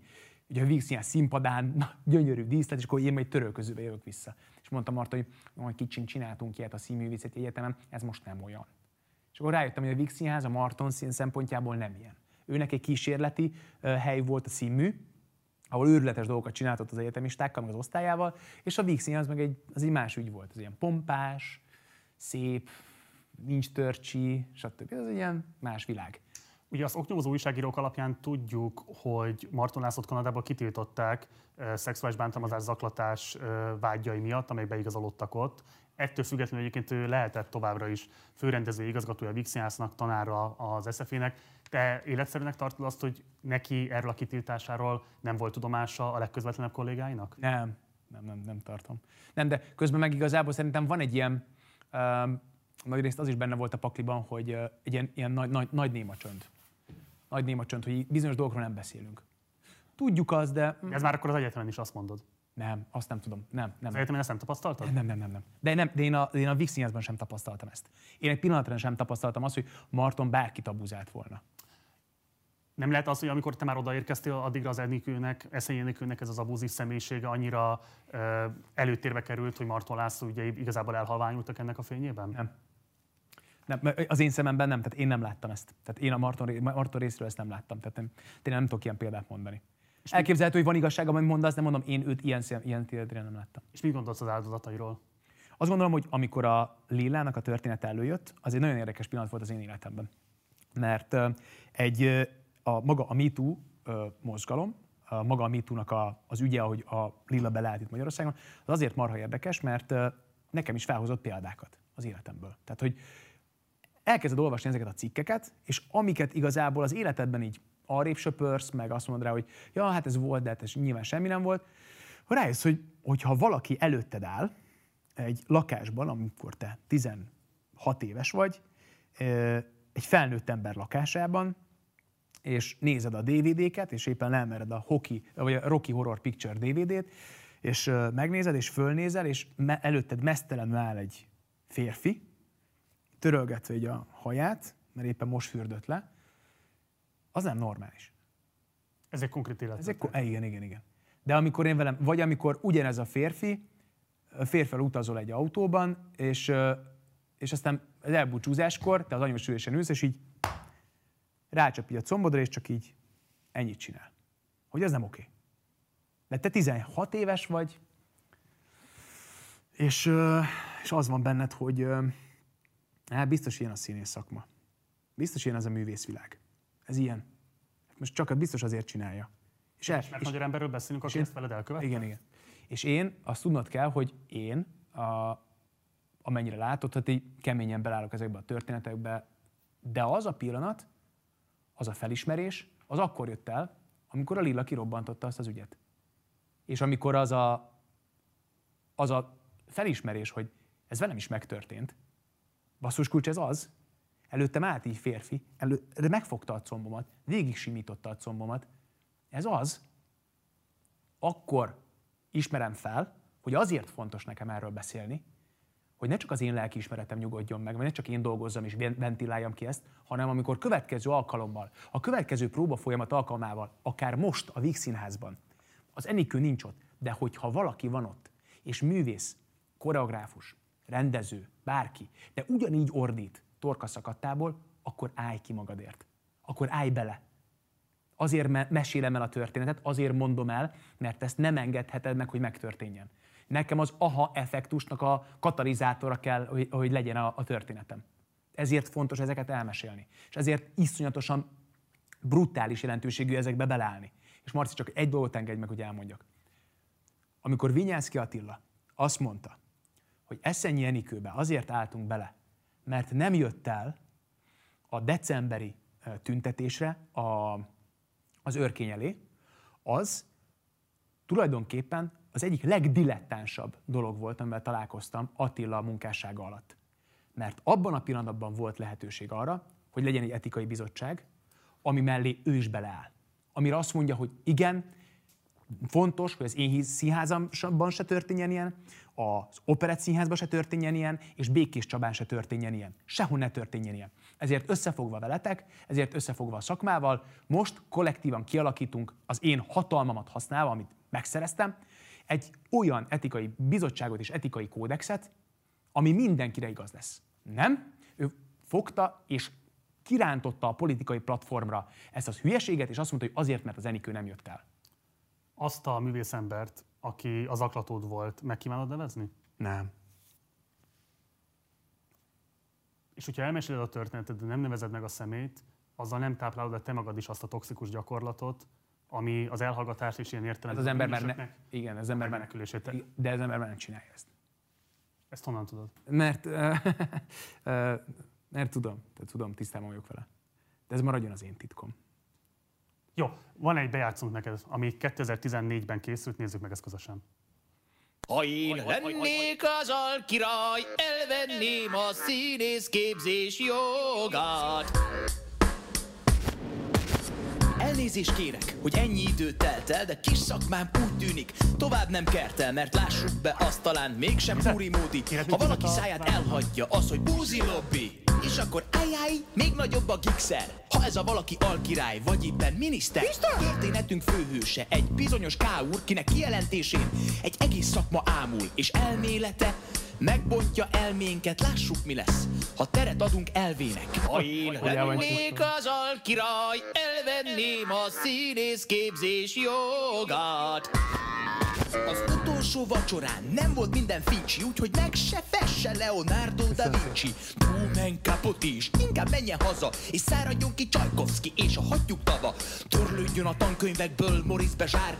Ugye a Vígszínház színpadán, na, gyönyörű díszlet, és akkor én majd törölközőbe jövök vissza. És mondta Marta, hogy hogy kicsin csináltunk ilyet a színművészeti egyetemen, ez most nem olyan. És akkor rájöttem, hogy a Víg Színház a Marton szín szempontjából nem ilyen. Őnek egy kísérleti hely volt a színmű, ahol őrületes dolgokat csináltott az egyetemistákkal, meg az osztályával, és a Víg Színház meg egy, az egy más ügy volt. Az ilyen pompás, szép, nincs törcsi, stb. Ez egy ilyen más világ. Ugye az oknyomozó újságírók alapján tudjuk, hogy Marton Lászlót Kanadában kitiltották szexuális bántalmazás, zaklatás vágyai miatt, amelyek beigazolódtak ott. Ettől függetlenül egyébként ő lehetett továbbra is főrendező igazgatója a Vixiásznak, tanára az SZF-nek. Te életszerűnek tartod azt, hogy neki erről a kitiltásáról nem volt tudomása a legközvetlenebb kollégáinak? Nem, nem, nem, nem tartom. Nem, de közben meg igazából szerintem van egy ilyen, um, nagy részt az is benne volt a pakliban, hogy uh, egy ilyen, ilyen nagy, nagy, nagy néma csönd. Nagy néma csönd, hogy bizonyos dolgokról nem beszélünk. Tudjuk azt, de Ez már akkor az egyetemen is azt mondod. nem, azt nem tudom. Nem, nem. Az egyetemen ezt nem tapasztaltad? Nem, nem, nem, nem. De, nem, de én a, én a Vixiniasban sem tapasztaltam ezt. Én egy pillanatra sem tapasztaltam azt, hogy Marton bárkit abuzált volna. Nem lehet az, hogy amikor te már odaérkeztél, addigra az Enikőnek, Eszélyénikőnek ez az abúzis személyisége annyira ö, előtérbe került, hogy Marton László ugye igazából elhalványultak ennek a fényében? Nem. Nem, az én szememben nem, tehát én nem láttam ezt. Tehát én a Marton, Marton részről ezt nem láttam. Tehát nem, tényleg nem tudok ilyen példát mondani. És Elképzelhető, hogy van igazság, amit mondasz, de mondom, én őt ilyen, ilyen térdre nem láttam. És mit gondolsz az áldozatairól? Azt gondolom, hogy amikor a Lillának a történet előjött, az egy nagyon érdekes pillanat volt az én életemben. Mert egy, a maga a MeToo mozgalom, a maga a MeToo-nak a, az ügye, hogy a Lilla beleállt itt Magyarországon, az azért marha érdekes, mert nekem is felhozott példákat az életemből. Tehát, hogy elkezded olvasni ezeket a cikkeket, és amiket igazából az életedben így arrébb söpörsz, meg azt mondod rá, hogy ja, hát ez volt, de hát ez nyilván semmi nem volt, hogy rájössz, hogy hogyha valaki előtted áll egy lakásban, amikor te 16 éves vagy, egy felnőtt ember lakásában, és nézed a DVD-ket, és éppen lemered a Hockey, vagy a Rocky Horror Picture DVD-t, és megnézed, és fölnézel, és előtted mesztelenül áll egy férfi, törölgetve így a haját, mert éppen most fürdött le, az nem normális. Ez egy konkrét élet. Ez egy, ko- igen, igen, igen. De amikor én velem, vagy amikor ugyanez a férfi, férfel utazol egy autóban, és, és aztán az elbúcsúzáskor te az anyós ülésen ülsz, és így rácsap így a combodra, és csak így ennyit csinál. Hogy ez nem oké. De te 16 éves vagy, és, és az van benned, hogy hát biztos ilyen a színész szakma. Biztos ilyen az a művészvilág. Ez ilyen. Most csak biztos azért csinálja. És, el, Mert magyar emberről beszélünk, aki ezt veled elkövet? igen, igen. És én azt tudnod kell, hogy én, a, amennyire látod, hogy így keményen belállok ezekbe a történetekbe, de az a pillanat, az a felismerés, az akkor jött el, amikor a Lilla kirobbantotta azt az ügyet. És amikor az a, az a felismerés, hogy ez velem is megtörtént, basszus kulcs, ez az, előttem állt így férfi, elő, megfogta a combomat, végig simította a combomat, ez az, akkor ismerem fel, hogy azért fontos nekem erről beszélni, hogy ne csak az én lelkiismeretem nyugodjon meg, vagy ne csak én dolgozzam és ventiláljam ki ezt, hanem amikor következő alkalommal, a következő próba folyamat alkalmával, akár most a Víg Színházban, az Enikő nincs ott, de hogyha valaki van ott, és művész, koreográfus, rendező, bárki, de ugyanígy ordít torka szakadtából, akkor állj ki magadért. Akkor állj bele. Azért me- mesélem el a történetet, azért mondom el, mert ezt nem engedheted meg, hogy megtörténjen. Nekem az aha effektusnak a katalizátora kell, hogy, hogy legyen a, a történetem. Ezért fontos ezeket elmesélni. És ezért iszonyatosan brutális jelentőségű ezekbe beleállni. És Marci, csak egy dolgot engedj meg, hogy elmondjak. Amikor Vinyánszki Attila azt mondta, hogy Eszenyi Enikőbe azért álltunk bele, mert nem jött el a decemberi tüntetésre a, az őrkény elé, az tulajdonképpen az egyik legdilettánsabb dolog volt, amivel találkoztam Attila munkássága alatt. Mert abban a pillanatban volt lehetőség arra, hogy legyen egy etikai bizottság, ami mellé ő is beleáll. Amire azt mondja, hogy igen, fontos, hogy az én színházamban se történjen ilyen, az Operett se történjen ilyen, és Békés Csabán se történjen ilyen. Sehol ne történjen ilyen. Ezért összefogva veletek, ezért összefogva a szakmával, most kollektívan kialakítunk az én hatalmamat használva, amit megszereztem, egy olyan etikai bizottságot és etikai kódexet, ami mindenkire igaz lesz. Nem? Ő fogta és kirántotta a politikai platformra ezt az hülyeséget, és azt mondta, hogy azért, mert az Enikő nem jött el. Azt a művészembert, aki az aklatód volt, meg kívánod nevezni? Nem. És hogyha elmeséled a történetet, de nem nevezed meg a szemét, azzal nem táplálod de te magad is azt a toxikus gyakorlatot, ami az elhallgatás és ilyen értelem. Hát az ember már ne, igen, az ember már de az ember már nem csinálja ezt. Ezt honnan tudod? Mert, mert tudom, tehát tudom, tisztában vagyok vele. De ez maradjon az én titkom. Jó, van egy bejátszunk neked, ami 2014-ben készült, nézzük meg ezt közösen. Ha én lennék az alkirály, elvenném a színész képzés jogát. Elnézést kérek, hogy ennyi idő telt el, de kis szakmám úgy tűnik, tovább nem kertel, mert lássuk be, azt talán mégsem Puri Módi. Ha valaki száját elhagyja, az, hogy búzi lobby. És akkor ajjaj, még nagyobb a gigszer Ha ez a valaki alkirály, vagy éppen miniszter Biztos? Történetünk főhőse, egy bizonyos K úr, kinek kijelentésén Egy egész szakma ámul, és elmélete Megbontja elménket, lássuk mi lesz, ha teret adunk elvének. Ha én lennék az alkirály, elvenném a színész képzés jogát. Az utolsó vacsorán nem volt minden fincsi, úgyhogy meg se fesse Leonardo da Vinci. Truman Capote is, inkább menjen haza, és száradjon ki Csajkovszki, és a hagyjuk tava. Törlődjön a tankönyvekből Moritz Bezsár,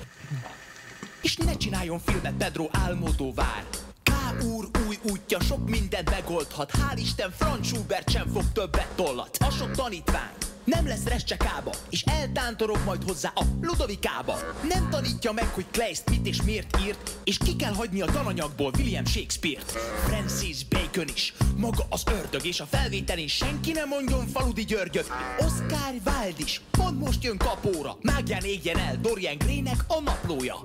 és ne csináljon filmet Pedro Almodóvár. K úr új útja sok mindent megoldhat, hál' Isten Franz Schubert sem fog többet tollat. A sok tanítvány nem lesz rescsekába, és eltántorog majd hozzá a Ludovikába. Nem tanítja meg, hogy Kleist mit és miért írt, és ki kell hagyni a tananyagból William Shakespeare-t. Francis Bacon is, maga az ördög, és a felvételén senki nem mondjon Faludi Györgyöt. Oscar Wilde is, pont most jön kapóra, mágján égjen el Dorian Graynek a naplója.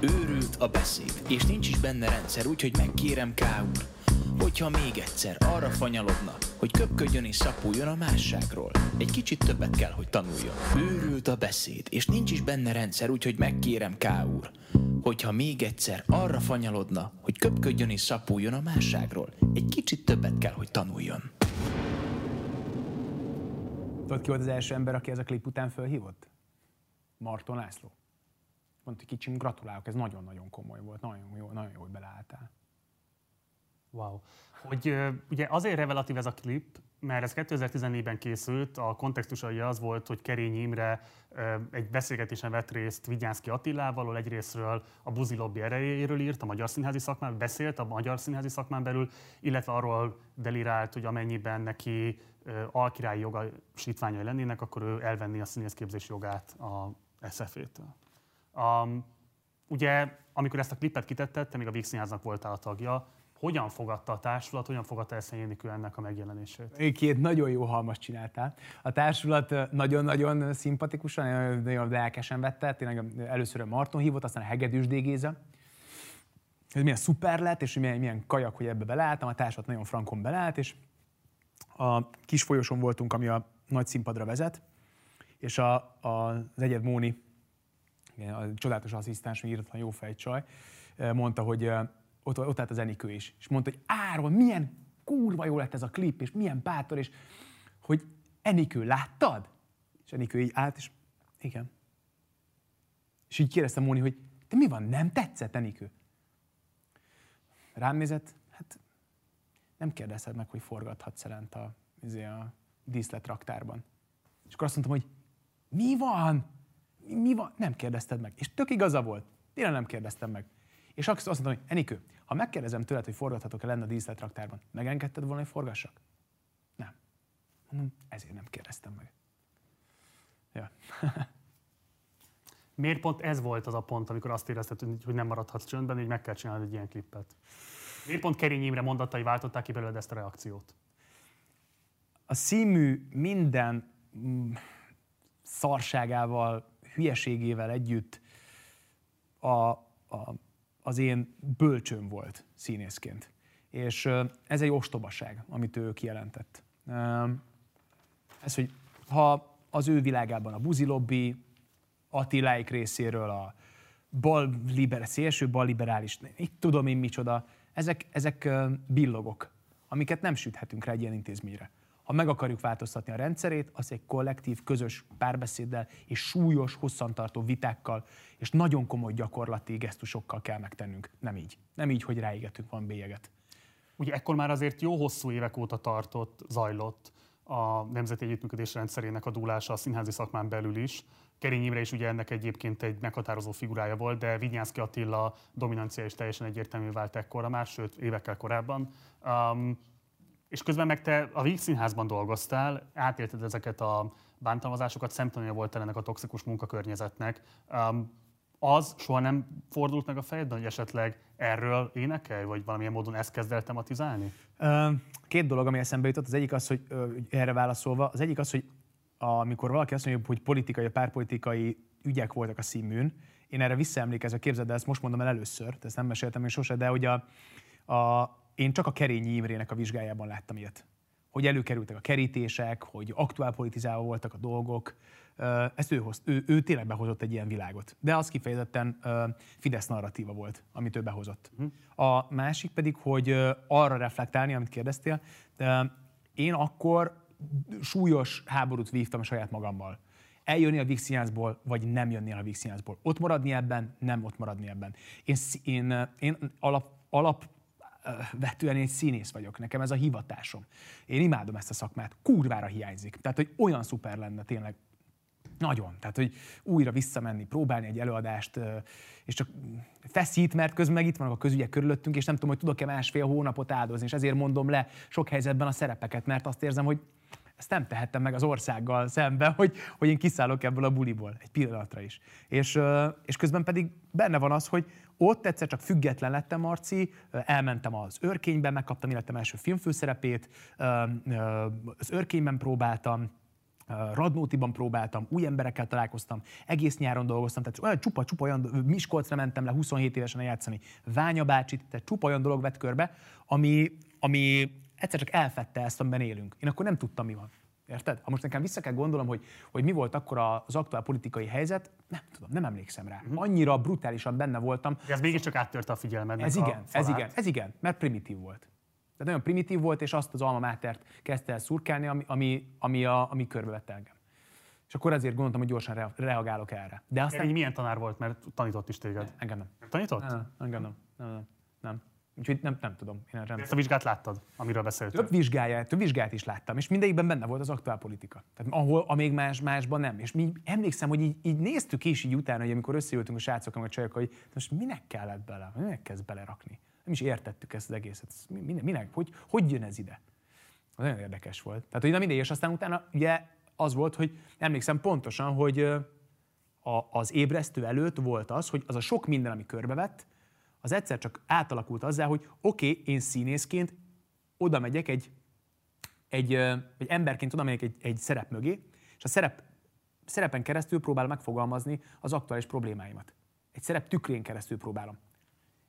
Őrült a beszéd, és nincs is benne rendszer, úgyhogy megkérem K. úr, hogyha még egyszer arra fanyalodna, hogy köpködjön és szapuljon a másságról. Egy kicsit többet kell, hogy tanuljon. Őrült a beszéd, és nincs is benne rendszer, úgyhogy megkérem K. úr, hogyha még egyszer arra fanyalodna, hogy köpködjön és szapuljon a másságról. Egy kicsit többet kell, hogy tanuljon. Tudod, ki volt az első ember, aki ez a klip után fölhívott? Marton László. Mondta, hogy kicsim, gratulálok, ez nagyon-nagyon komoly volt, nagyon jó, nagyon jó, hogy beleálltál. Wow. Hogy ugye azért revelatív ez a klip, mert ez 2014-ben készült, a kontextusai az volt, hogy Kerény Imre egy beszélgetésen vett részt Vigyánszki Attilával, egyrésztről a buzi lobby erejéről írt, a magyar színházi szakmán, beszélt a magyar színházi szakmán belül, illetve arról delirált, hogy amennyiben neki alkirályi jogosítványai lennének, akkor ő elvenni a színészképzés jogát a SF-től. Um, ugye, amikor ezt a klipet kitetted, te még a Víg Színháznak voltál a tagja, hogyan fogadta a társulat, hogyan fogadta Eszeny Énikő ennek a megjelenését? Két nagyon jó halmas csináltál. A társulat nagyon-nagyon szimpatikusan, nagyon lelkesen vette. Tényleg először a Marton hívott, aztán a Hegedűs Dégéza. hogy milyen szuper lett, és milyen, milyen kajak, hogy ebbe beleálltam, a társat nagyon frankon beleállt, és a kis folyosón voltunk, ami a nagy színpadra vezet, és a, a, az egyed Móni, a csodálatos asszisztens, még írtatlan jó fejcsaj, mondta, hogy ott, ott állt az Enikő is, és mondta, hogy Áron, milyen kurva jó lett ez a klip, és milyen bátor, és hogy Enikő, láttad? És Enikő így állt, és igen. És így kérdezte Móni, hogy de mi van, nem tetszett Enikő? Rám nézett, hát nem kérdezted meg, hogy forgathatsz lent a, izé, a díszletraktárban. És akkor azt mondtam, hogy mi van? Mi, mi van? Nem kérdezted meg. És tök igaza volt. Tényleg nem kérdeztem meg. És azt mondtam, hogy Enikő, ha megkérdezem tőled, hogy forgathatok-e lenne a díszletraktárban, megengedted volna, hogy forgassak? Nem. Mondom, ezért nem kérdeztem meg. Ja. Miért pont ez volt az a pont, amikor azt érezted, hogy nem maradhatsz csöndben, hogy meg kell csinálni egy ilyen klippet? Miért pont Kerény Imre mondatai váltották ki belőled ezt a reakciót? A színmű minden mm, szarságával, hülyeségével együtt a, a, az én bölcsőm volt színészként. És ez egy ostobaság, amit ő kijelentett. Ez, hogy ha az ő világában a buzilobbi, Attiláik részéről a bal liber, szélső balliberális, itt tudom én micsoda, ezek, ezek billogok, amiket nem süthetünk rá egy ilyen intézményre. Ha meg akarjuk változtatni a rendszerét, az egy kollektív, közös párbeszéddel és súlyos, hosszantartó vitákkal és nagyon komoly gyakorlati gesztusokkal kell megtennünk. Nem így. Nem így, hogy ráégetünk van bélyeget. Ugye ekkor már azért jó hosszú évek óta tartott, zajlott a Nemzeti Együttműködés rendszerének a dúlása a színházi szakmán belül is. Kerény Imre is ugye ennek egyébként egy meghatározó figurája volt, de Vinyánszki Attila dominancia is teljesen egyértelmű vált ekkora már, sőt évekkel korábban. Um, és közben meg te a Víg Színházban dolgoztál, átélted ezeket a bántalmazásokat, szemtanúja volt ennek a toxikus munkakörnyezetnek. Um, az soha nem fordult meg a fejedben, hogy esetleg erről énekelj, vagy valamilyen módon ezt kezd el tematizálni? Két dolog, ami eszembe jutott. Az egyik az, hogy erre válaszolva, az egyik az, hogy amikor valaki azt mondja, hogy politikai, párpolitikai ügyek voltak a színműn, én erre visszaemlékezve képzeld, de ezt most mondom el először, ezt nem meséltem én sose, de hogy a, a, én csak a Kerényi Imrének a vizsgájában láttam ilyet. Hogy előkerültek a kerítések, hogy aktuálpolitizálva voltak a dolgok. Ezt ő, hoz, ő, ő tényleg behozott egy ilyen világot. De az kifejezetten Fidesz narratíva volt, amit ő behozott. Hm. A másik pedig, hogy arra reflektálni, amit kérdeztél, de én akkor súlyos háborút vívtam saját magammal. Eljönni a Vixinázból, vagy nem jönni a Vixinázból. Ott maradni ebben, nem ott maradni ebben. Én, én, én alap, alap vetően egy színész vagyok, nekem ez a hivatásom. Én imádom ezt a szakmát, kurvára hiányzik. Tehát, hogy olyan szuper lenne tényleg, nagyon. Tehát, hogy újra visszamenni, próbálni egy előadást, és csak feszít, mert közben meg itt vannak a közügyek körülöttünk, és nem tudom, hogy tudok-e másfél hónapot áldozni, és ezért mondom le sok helyzetben a szerepeket, mert azt érzem, hogy ezt nem tehettem meg az országgal szemben, hogy, hogy én kiszállok ebből a buliból egy pillanatra is. És, és közben pedig benne van az, hogy ott egyszer csak független lettem, Marci, elmentem az őrkényben, megkaptam életem első filmfőszerepét, az őrkényben próbáltam, Radnótiban próbáltam, új emberekkel találkoztam, egész nyáron dolgoztam, tehát olyan csupa-csupa olyan, Miskolcra mentem le 27 évesen játszani, Ványa bácsit, tehát csupa olyan dolog vett körbe, ami, ami egyszer csak elfette ezt, amiben élünk. Én akkor nem tudtam, mi van. Érted? Ha most nekem vissza kell gondolom, hogy, hogy mi volt akkor az aktuál politikai helyzet, nem tudom, nem emlékszem rá. Mhm. Annyira brutálisan benne voltam. De ez mégiscsak áttörte a figyelmed. Ez igen, ez igen, ez igen, mert primitív volt. Tehát nagyon primitív volt, és azt az alma mátert kezdte el szurkálni, ami, ami, ami, a, ami körbevett engem. És akkor ezért gondoltam, hogy gyorsan re- reagálok erre. De aztán... milyen tanár volt, mert tanított is téged? Engem nem. Tanított? Nem, engem nem. nem, nem, nem. Úgyhogy nem, nem tudom. Én erre Ezt a vizsgát láttad, amiről beszéltünk? Több vizsgáját, több vizsgát is láttam, és mindegyikben benne volt az aktuál politika. Tehát ahol, amíg más, másban nem. És mi emlékszem, hogy így, így néztük is így utána, hogy amikor összeültünk a srácok, a csajok, hogy most minek kellett bele, minek kezd belerakni. Nem is értettük ezt az egészet. Minek, minek hogy, hogy jön ez ide? Az nagyon érdekes volt. Tehát, hogy na mindegy, és aztán utána ugye az volt, hogy emlékszem pontosan, hogy a, az ébresztő előtt volt az, hogy az a sok minden, ami körbevett, az egyszer csak átalakult azzal, hogy oké, okay, én színészként oda megyek egy, egy, egy emberként oda megyek egy, egy szerep mögé, és a szerep, szerepen keresztül próbálom megfogalmazni az aktuális problémáimat. Egy szerep tükrén keresztül próbálom.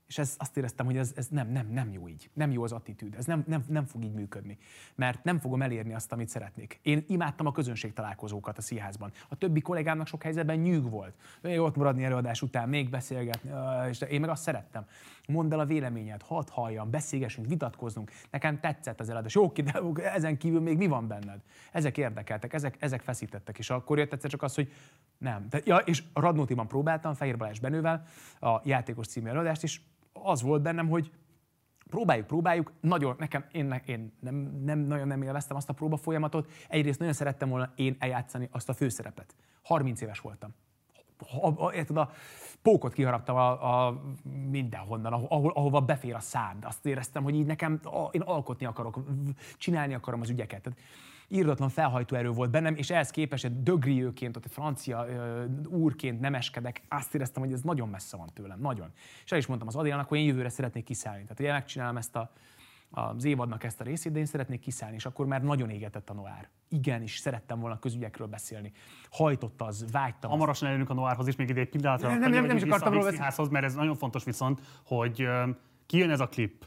És ez, azt éreztem, hogy ez, ez nem, nem, nem jó így. Nem jó az attitűd. Ez nem, nem, nem fog így működni. Mert nem fogom elérni azt, amit szeretnék. Én imádtam a közönség találkozókat a színházban. A többi kollégámnak sok helyzetben nyűg volt. Még ott maradni előadás után, még beszélgetni. És én meg azt szerettem. Mondd el a véleményed, hadd halljam, beszélgessünk, vitatkozzunk. Nekem tetszett az előadás. Jó, de ezen kívül még mi van benned? Ezek érdekeltek, ezek, ezek feszítettek. És akkor jött egyszer csak az, hogy nem. De, ja, és Radnótiban próbáltam Fehér Balázs Benővel a játékos című előadást, és az volt bennem, hogy próbáljuk, próbáljuk, nagyon, nekem, én, én nem, nem, nagyon nem élveztem azt a próba folyamatot, egyrészt nagyon szerettem volna én eljátszani azt a főszerepet. 30 éves voltam. A, a, érted, a pókot kiharaptam a, a mindenhonnan, ahol, ahova befér a szám. Azt éreztem, hogy így nekem, a, én alkotni akarok, csinálni akarom az ügyeket. Tehát írdatlan felhajtóerő volt bennem, és ehhez képest egy dögriőként, ott egy francia ö, úrként nemeskedek, azt éreztem, hogy ez nagyon messze van tőlem, nagyon. És el is mondtam az Adélának, hogy én jövőre szeretnék kiszállni. Tehát, hogy megcsinálom ezt a, az évadnak ezt a részét, de én szeretnék kiszállni, és akkor már nagyon égetett a Noár. Igen, és szerettem volna közügyekről beszélni. Hajtott az, vágytam. Hamarosan elérünk a Noárhoz is, még ide egy pillanatra. Nem, nem, nem, nem is akartam róla beszélni. Mert ez nagyon fontos viszont, hogy kijön ez a klip,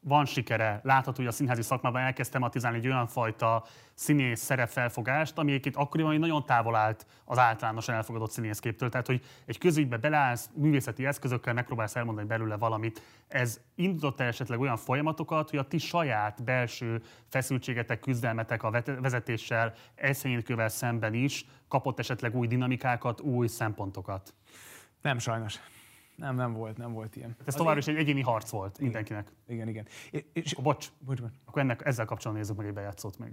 van sikere, látható, hogy a színházi szakmában elkezdtem tematizálni egy olyan fajta színész szerepfelfogást, ami egyébként akkoriban nagyon távol állt az általánosan elfogadott színészképtől. Tehát, hogy egy közügybe beleállsz, művészeti eszközökkel megpróbálsz elmondani belőle valamit. Ez indított esetleg olyan folyamatokat, hogy a ti saját belső feszültségetek, küzdelmetek a vezetéssel, eszénykövel szemben is kapott esetleg új dinamikákat, új szempontokat? Nem sajnos. Nem, nem volt, nem volt ilyen. Ez továbbra is egy egyéni harc volt igen, mindenkinek. Igen, igen. És, és akkor bocs, bocs, bocs. Akkor ennek, ezzel kapcsolatban nézzük meg egy bejátszót még.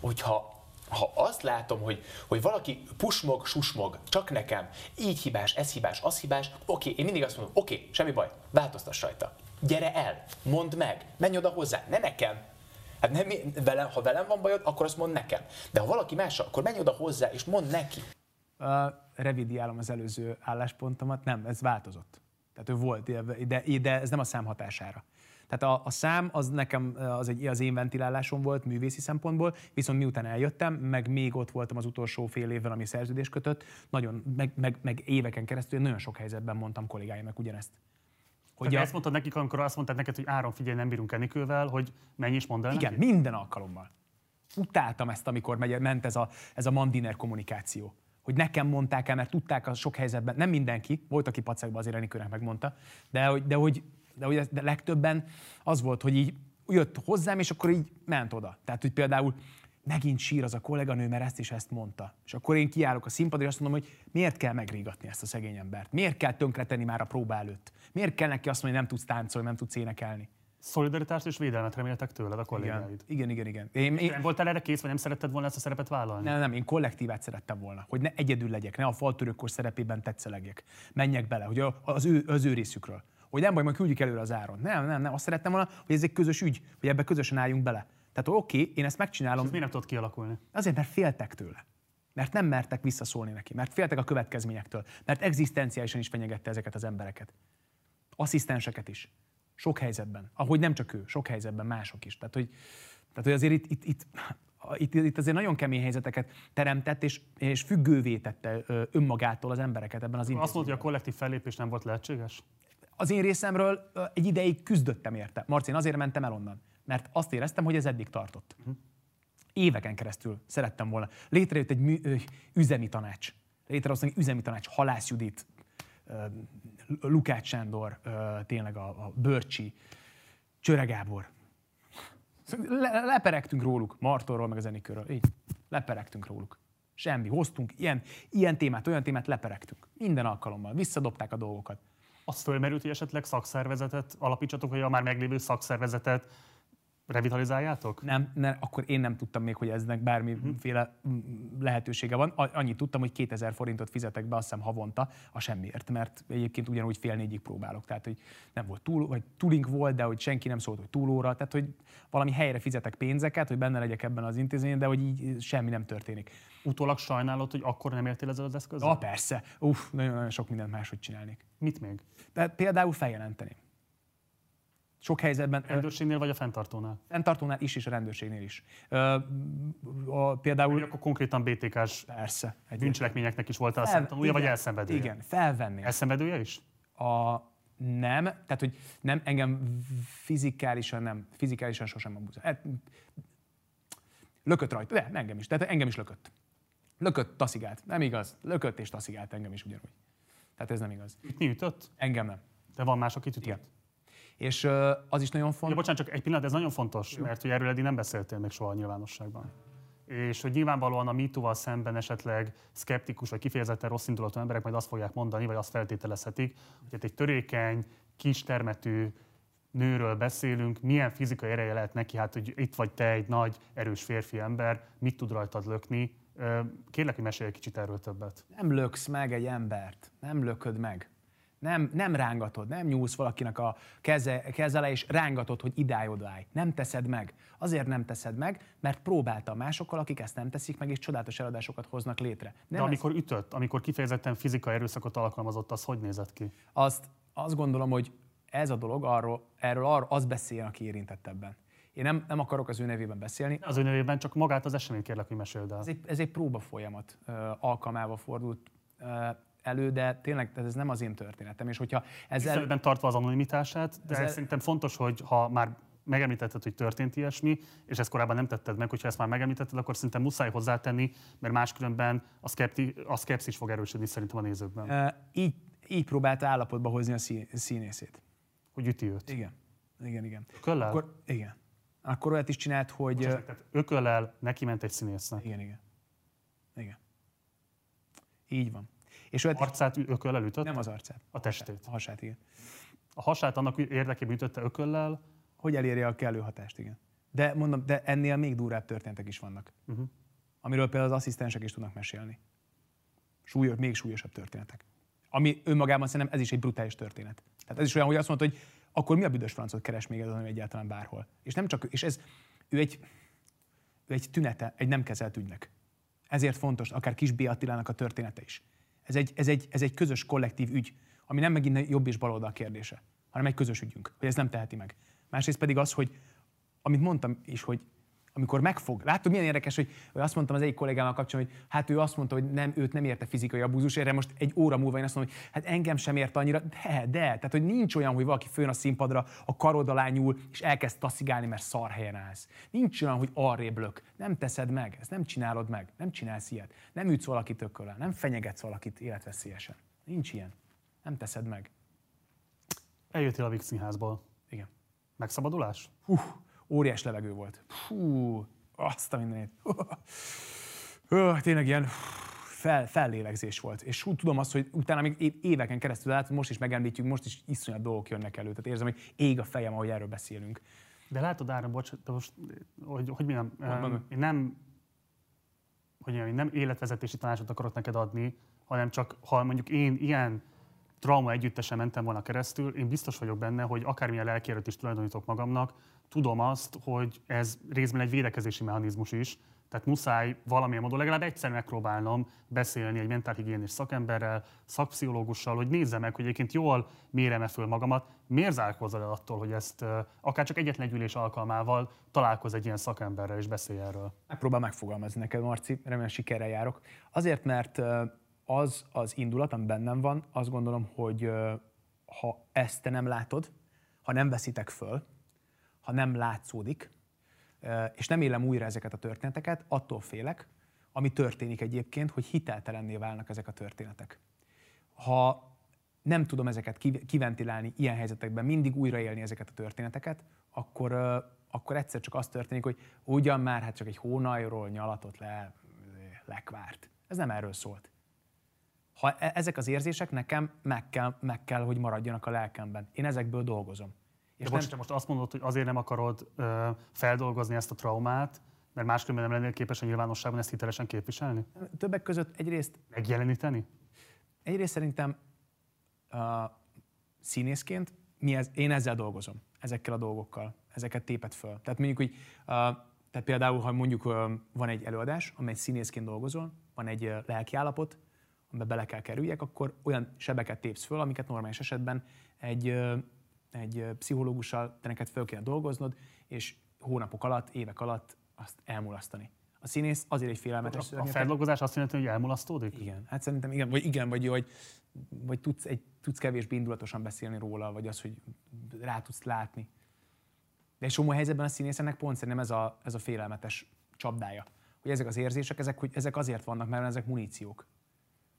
Hogyha ha azt látom, hogy, hogy valaki pusmog, susmog, csak nekem, így hibás, ez hibás, az hibás, oké, én mindig azt mondom, oké, semmi baj, változtass rajta. Gyere el, mondd meg, menj oda hozzá, ne nekem. Hát nem, velem, ha velem van bajod, akkor azt mondd nekem. De ha valaki mással, akkor menj oda hozzá és mondd neki revidiálom az előző álláspontomat, nem, ez változott. Tehát ő volt, de, de ez nem a szám hatására. Tehát a, a szám az nekem az, egy, az én ventilálásom volt művészi szempontból, viszont miután eljöttem, meg még ott voltam az utolsó fél évvel, ami szerződés kötött, nagyon, meg, meg, meg éveken keresztül nagyon sok helyzetben mondtam kollégáimnak ugyanezt. Hogy Tehát a... ezt mondtad nekik, amikor azt mondtad neked, hogy Áron, figyelj, nem bírunk Enikővel, hogy menj is mondd el Igen, neki? minden alkalommal. Utáltam ezt, amikor megy, ment ez a, ez a mandiner kommunikáció hogy nekem mondták el, mert tudták a sok helyzetben, nem mindenki, volt, aki pacekban azért Enikőnek megmondta, de hogy, de hogy, de hogy de legtöbben az volt, hogy így jött hozzám, és akkor így ment oda. Tehát, hogy például megint sír az a kolléganő, mert ezt is ezt mondta. És akkor én kiállok a színpadra, és azt mondom, hogy miért kell megrígatni ezt a szegény embert? Miért kell tönkretenni már a próba előtt? Miért kell neki azt mondani, hogy nem tudsz táncolni, nem tudsz énekelni? Szolidaritást és védelmet reméltek tőled a kollégáid. Igen, igen, igen. Én, én... Nem voltál erre kész, vagy nem szeretted volna ezt a szerepet vállalni? Nem, nem, én kollektívát szerettem volna, hogy ne egyedül legyek, ne a faltörőkkor szerepében tetszelegjek. Menjek bele, hogy az ő, az ő részükről. Hogy nem baj, majd küldjük előre az áron. Nem, nem, nem, azt szerettem volna, hogy ez egy közös ügy, hogy ebbe közösen álljunk bele. Tehát oké, okay, én ezt megcsinálom. És ez miért nem tudott kialakulni? Azért, mert féltek tőle. Mert nem mertek visszaszólni neki, mert féltek a következményektől, mert egzisztenciálisan is fenyegette ezeket az embereket. Asszisztenseket is. Sok helyzetben. Ahogy nem csak ő, sok helyzetben mások is. Tehát, hogy, tehát, hogy azért itt, itt, itt itt, itt azért nagyon kemény helyzeteket teremtett, és, és függővé tette önmagától az embereket ebben az intézményben. Azt mondja, hogy a kollektív fellépés nem volt lehetséges? Az én részemről egy ideig küzdöttem érte. Marcin, azért mentem el onnan, mert azt éreztem, hogy ez eddig tartott. Uh-huh. Éveken keresztül szerettem volna. Létrejött egy mű, üzemi tanács. Létrehoztam egy üzemi tanács, Halász Judit, Lukács Sándor, tényleg a, a Börcsi, Csöre Gábor. Le, leperegtünk róluk, Martorról, meg az Enikőről. Így, leperegtünk róluk. Semmi. Hoztunk ilyen, ilyen témát, olyan témát, leperegtünk. Minden alkalommal. Visszadobták a dolgokat. Az fölmerült, hogy esetleg szakszervezetet alapítsatok, vagy a már meglévő szakszervezetet revitalizáljátok? Nem, nem, akkor én nem tudtam még, hogy eznek bármiféle lehetősége van. Annyit tudtam, hogy 2000 forintot fizetek be, azt hiszem havonta, a semmiért, mert egyébként ugyanúgy fél négyig próbálok. Tehát, hogy nem volt túl, vagy túlink volt, de hogy senki nem szólt, hogy túlóra. Tehát, hogy valami helyre fizetek pénzeket, hogy benne legyek ebben az intézményben, de hogy így semmi nem történik. Utólag sajnálod, hogy akkor nem értél ezzel az eszközzel? Ah, persze. Uff, nagyon-nagyon sok mindent máshogy csinálnék. Mit még? De például feljelenteni. Sok helyzetben... A rendőrségnél vagy a fenntartónál? Fenntartónál is, és a rendőrségnél is. Ö, a, például... Vagy akkor konkrétan BTK-s persze, bűncselekményeknek is volt a szemtanúja, vagy elszenvedője? Igen, felvenni. Elszenvedője is? A, nem, tehát hogy nem, engem fizikálisan nem, fizikálisan sosem abuzál. Hát, lökött rajta, de engem is, tehát engem is lökött. Lökött, taszigált. Nem igaz. Lökött és taszigált engem is ugyanúgy. Tehát ez nem igaz. Mi ütött? Engem nem. De van más, akit ütött? Igen. És az is nagyon Ja, fontos. bocsánat, csak egy pillanat, ez nagyon fontos, Jó. mert hogy erről eddig nem beszéltél még soha a nyilvánosságban. És hogy nyilvánvalóan a MeToo-val szemben esetleg szkeptikus vagy kifejezetten rossz indulatú emberek majd azt fogják mondani, vagy azt feltételezhetik, hogy itt egy törékeny, kis termetű nőről beszélünk, milyen fizikai ereje lehet neki, hát hogy itt vagy te egy nagy, erős férfi ember, mit tud rajtad lökni. Kérlek, hogy mesélj egy kicsit erről többet. Nem löksz meg egy embert. Nem lököd meg. Nem, nem rángatod, nem nyúlsz valakinek a keze, kezele, és rángatod, hogy idáj odáj. Nem teszed meg. Azért nem teszed meg, mert próbálta másokkal, akik ezt nem teszik meg, és csodálatos eladásokat hoznak létre. De Nem ez- amikor ütött, amikor kifejezetten fizikai erőszakot alkalmazott, az hogy nézett ki? azt, azt gondolom, hogy ez a dolog, arról, erről arról az beszél, aki érintett ebben. Én nem, nem akarok az ő nevében beszélni. Az ő nevében csak magát az eseményt kérlek, hogy meséld el. Ez egy, ez egy próba folyamat ö, alkalmával fordult ö, elő, de tényleg ez nem az én történetem. És hogyha ezzel... Tiszteletben tartva az anonimitását, de Ezzel- szerintem fontos, hogy ha már megemlítetted, hogy történt ilyesmi, és ezt korábban nem tetted meg, hogyha ezt már megemlítetted, akkor szerintem muszáj hozzátenni, mert máskülönben a, szkepti, a szkepszis fog erősödni szerintem a nézőkben, Ö, így, így próbálta állapotba hozni a szí- színészét. hogy üti őt. Igen. Igen, igen. Köllel? Akkor, igen. Akkor olyat is csinált, hogy... ö, Tehát ököllel neki ment egy színésznek. Igen, igen. Igen. Így van. És is, Arcát ököllel ütött? nem az arcát. A testét. A hasát, igen. A hasát annak érdekében ütötte ököllel, Hogy elérje a kellő hatást, igen. De mondom, de ennél még durvább történetek is vannak. Uh-huh. Amiről például az asszisztensek is tudnak mesélni. Súlyos, még súlyosabb történetek. Ami önmagában szerintem ez is egy brutális történet. Tehát ez is olyan, hogy azt mondta, hogy akkor mi a büdös francot keres még ezen, egyáltalán bárhol. És nem csak, és ez, ő egy, ő egy tünete, egy nem kezelt ügynek. Ezért fontos, akár Kis B. Attilának a története is. Ez egy, ez, egy, ez egy közös kollektív ügy, ami nem megint jobb és baloldal kérdése, hanem egy közös ügyünk, hogy ez nem teheti meg. Másrészt pedig az, hogy amit mondtam is, hogy amikor megfog, látod milyen érdekes, hogy, hogy azt mondtam az egyik kollégámmal kapcsolatban, hogy hát ő azt mondta, hogy nem, őt nem érte fizikai abúzus, erre most egy óra múlva én azt mondom, hogy hát engem sem ért annyira, de, de, tehát hogy nincs olyan, hogy valaki főn a színpadra, a karod alá nyúl, és elkezd taszigálni, mert szar helyen állsz. Nincs olyan, hogy arrébb lök. Nem teszed meg, ezt nem csinálod meg, nem csinálsz ilyet. Nem ütsz valakit ököllel, nem fenyegetsz valakit életveszélyesen. Nincs ilyen. Nem teszed meg. eljöttél a Vix színházból. Igen. Megszabadulás? Hú, óriás levegő volt. Hú, azt a mindenét. Tényleg ilyen fel, fellélegzés volt. És úgy tudom azt, hogy utána még éveken keresztül át, most is megemlítjük, most is iszonyat dolgok jönnek elő. Tehát érzem, hogy ég a fejem, ahogy erről beszélünk. De látod, Áron, bocs, de most, hogy, hogy mondjam, em, én nem, hogy mondjam, én nem életvezetési tanácsot akarok neked adni, hanem csak, ha mondjuk én ilyen trauma együttesen mentem volna keresztül, én biztos vagyok benne, hogy akármilyen lelkierőt is tulajdonítok magamnak, tudom azt, hogy ez részben egy védekezési mechanizmus is, tehát muszáj valamilyen módon legalább egyszer megpróbálnom beszélni egy mentálhigiénés szakemberrel, szakpszichológussal, hogy nézze meg, hogy egyébként jól mérem-e föl magamat, miért zárkózol el attól, hogy ezt akár csak egyetlen egy ülés alkalmával találkoz egy ilyen szakemberrel és beszélj erről. Megpróbál megfogalmazni neked, Marci, remélem sikerrel járok. Azért, mert az az indulat, ami bennem van, azt gondolom, hogy ha ezt te nem látod, ha nem veszitek föl, ha nem látszódik, és nem élem újra ezeket a történeteket, attól félek, ami történik egyébként, hogy hiteltelenné válnak ezek a történetek. Ha nem tudom ezeket kiv- kiventilálni ilyen helyzetekben, mindig újraélni ezeket a történeteket, akkor, akkor egyszer csak az történik, hogy ugyan már hát csak egy hónajról nyalatott le, lekvárt. Ez nem erről szólt. Ha e- ezek az érzések nekem meg kell, meg kell, hogy maradjanak a lelkemben. Én ezekből dolgozom. És most, te most azt mondod, hogy azért nem akarod ö, feldolgozni ezt a traumát, mert máskülönben nem lennél képes a nyilvánosságban ezt hitelesen képviselni? Többek között egyrészt Megjeleníteni? Egyrészt szerintem uh, színészként mi ez, én ezzel dolgozom, ezekkel a dolgokkal, ezeket tépet föl. Tehát mondjuk, hogy uh, tehát például, ha mondjuk uh, van egy előadás, amely színészként dolgozol, van egy uh, lelkiállapot, amiben bele kell kerüljek, akkor olyan sebeket tépsz föl, amiket normális esetben egy, egy pszichológussal te neked föl kéne dolgoznod, és hónapok alatt, évek alatt azt elmulasztani. A színész azért egy félelmetes A szörnyeteg. feldolgozás azt jelenti, hogy elmulasztódik? Igen, hát szerintem igen, vagy igen, vagy, vagy, vagy tudsz, egy, tudsz kevésbé indulatosan beszélni róla, vagy az, hogy rá tudsz látni. De egy csomó helyzetben a színészeknek pont szerintem ez a, ez a félelmetes csapdája. Hogy ezek az érzések, ezek, hogy ezek azért vannak, mert ezek muníciók.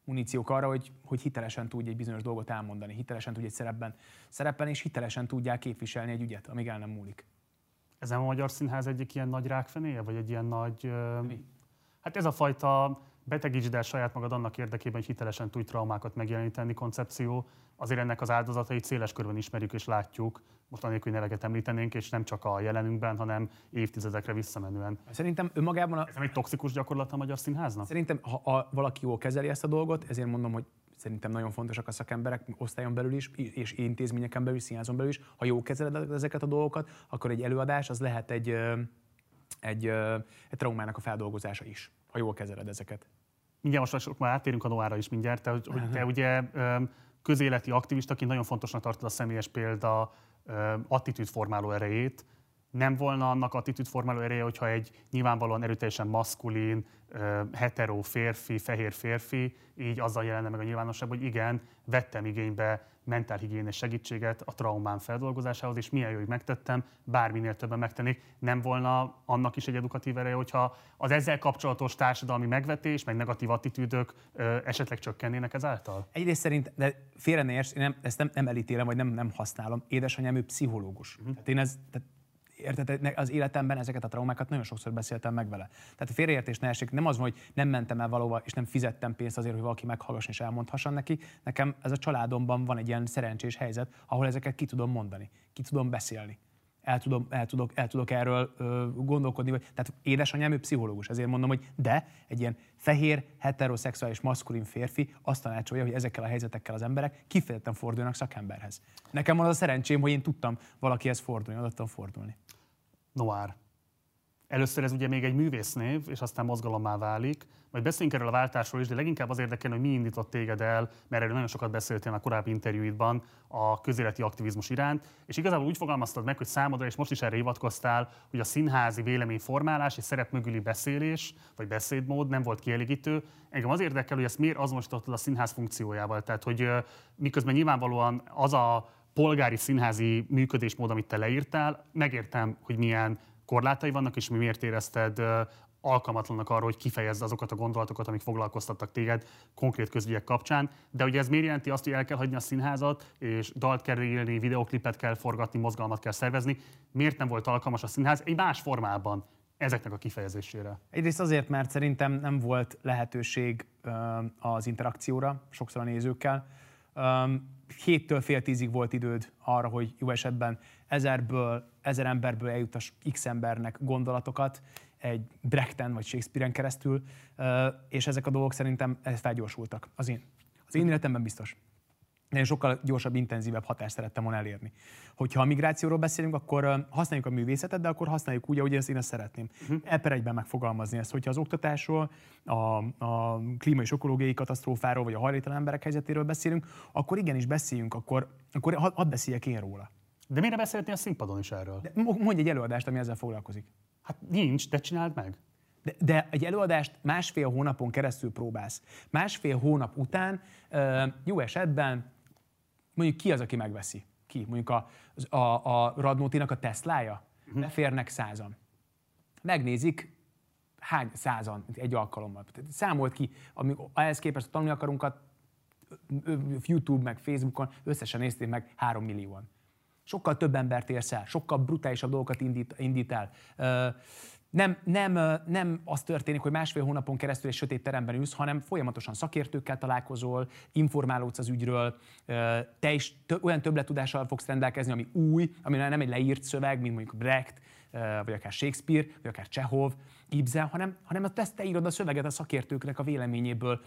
Muníciók arra, hogy, hogy hitelesen tudj egy bizonyos dolgot elmondani, hitelesen tudj egy szerepben szerepelni, és hitelesen tudják képviselni egy ügyet, amíg el nem múlik. Ez nem a Magyar Színház egyik ilyen nagy rákfenéje, vagy egy ilyen nagy... Mi? Hát ez a fajta betegítsd el saját magad annak érdekében, hogy hitelesen tudj traumákat megjeleníteni koncepció. Azért ennek az áldozatait széles körben ismerjük és látjuk, most anélkül, hogy neveket említenénk, és nem csak a jelenünkben, hanem évtizedekre visszamenően. Szerintem önmagában a, Ez nem egy toxikus gyakorlat a Magyar Színháznak? Szerintem, ha a, valaki jól kezeli ezt a dolgot, ezért mondom, hogy szerintem nagyon fontosak a szakemberek osztályon belül is, és intézményeken belül, színházon belül is. Ha jól kezeled ezeket a dolgokat, akkor egy előadás az lehet egy, egy, egy traumának a feldolgozása is, ha jól kezeled ezeket. Mindjárt most akkor már áttérünk a Noára is mindjárt. Te, hogy, hogy te ugye közéleti aktivistaként nagyon fontosnak tartod a személyes példa attitűdformáló erejét. Nem volna annak attitűdformáló ereje, hogyha egy nyilvánvalóan erőteljesen maszkulin, öm, hetero férfi, fehér férfi így azzal jelenne meg a nyilvánosságban, hogy igen, vettem igénybe mentálhigiénés segítséget a traumám feldolgozásához, és milyen jó, hogy megtettem, bárminél többen megtennék. Nem volna annak is egy edukatív ereje, hogyha az ezzel kapcsolatos társadalmi megvetés, meg negatív attitűdök ö, esetleg csökkennének ezáltal? Egyrészt szerint, de félre ne érts, én nem, ezt nem, nem elítélem, vagy nem, nem használom. Édesanyám, ő pszichológus. Uh-huh. Tehát én ez, tehát érted, az életemben ezeket a traumákat nagyon sokszor beszéltem meg vele. Tehát a félreértés ne essék, nem az hogy nem mentem el valóba, és nem fizettem pénzt azért, hogy valaki meghallgasson és elmondhasson neki. Nekem ez a családomban van egy ilyen szerencsés helyzet, ahol ezeket ki tudom mondani, ki tudom beszélni. El, tudom, el, tudok, el tudok erről ö, gondolkodni. Vagy, tehát édesanyám, ő pszichológus, ezért mondom, hogy de egy ilyen fehér, heteroszexuális, maszkulin férfi azt tanácsolja, hogy ezekkel a helyzetekkel az emberek kifejezetten fordulnak szakemberhez. Nekem van az a szerencsém, hogy én tudtam valakihez fordulni, oda tudtam fordulni. Noir. Először ez ugye még egy művésznév, és aztán mozgalommá válik. Majd beszéljünk erről a váltásról is, de leginkább az érdekel, hogy mi indított téged el, mert erről nagyon sokat beszéltél a korábbi interjúidban a közéleti aktivizmus iránt, és igazából úgy fogalmaztad meg, hogy számodra, és most is erre hivatkoztál, hogy a színházi véleményformálás és szerep mögüli beszélés, vagy beszédmód nem volt kielégítő. Engem az érdekel, hogy ezt miért azonosítottad a színház funkciójával, tehát hogy miközben nyilvánvalóan az a polgári színházi működésmód, amit te leírtál, megértem, hogy milyen korlátai vannak, és mi miért érezted ö, alkalmatlannak arra, hogy kifejezd azokat a gondolatokat, amik foglalkoztattak téged konkrét közügyek kapcsán. De ugye ez miért jelenti azt, hogy el kell hagyni a színházat, és dalt kell írni, videoklipet kell forgatni, mozgalmat kell szervezni? Miért nem volt alkalmas a színház egy más formában ezeknek a kifejezésére? Egyrészt azért, mert szerintem nem volt lehetőség az interakcióra, sokszor a nézőkkel. Héttől fél tízig volt időd arra, hogy jó esetben ezerből, ezer emberből eljutas x embernek gondolatokat, egy Brechten vagy Shakespeare-en keresztül, és ezek a dolgok szerintem felgyorsultak. Az én, az én életemben biztos. Én sokkal gyorsabb, intenzívebb hatást szerettem volna elérni. Hogyha a migrációról beszélünk, akkor használjuk a művészetet, de akkor használjuk úgy, ahogy ezt én ezt szeretném. Uh-huh. Eper egyben megfogalmazni ezt. Hogyha az oktatásról, a, a klíma és ökológiai katasztrófáról, vagy a hajléktalan emberek helyzetéről beszélünk, akkor igenis beszéljünk, akkor, akkor hadd had beszéljek én róla. De miért beszélhetnél a színpadon is erről? De mo- mondj egy előadást, ami ezzel foglalkozik. Hát nincs, de csináld meg. De, de egy előadást másfél hónapon keresztül próbálsz. Másfél hónap után jó esetben mondjuk ki az, aki megveszi? Ki? Mondjuk a, a, a Radnótinak a Teslája? Uh-huh. Beférnek százan. Megnézik, hány százan egy alkalommal. Számolt ki, amíg ehhez képest a tanulni akarunkat YouTube meg Facebookon összesen nézték meg három millióan. Sokkal több embert érsz el, sokkal brutálisabb dolgokat indít, indít el. Nem, nem, nem az történik, hogy másfél hónapon keresztül egy sötét teremben ülsz, hanem folyamatosan szakértőkkel találkozol, informálódsz az ügyről, te is olyan többletudással fogsz rendelkezni, ami új, ami nem egy leírt szöveg, mint mondjuk Brecht, vagy akár Shakespeare, vagy akár Csehov, Ibsen, hanem, hanem ezt te írod a szöveget a szakértőknek a véleményéből,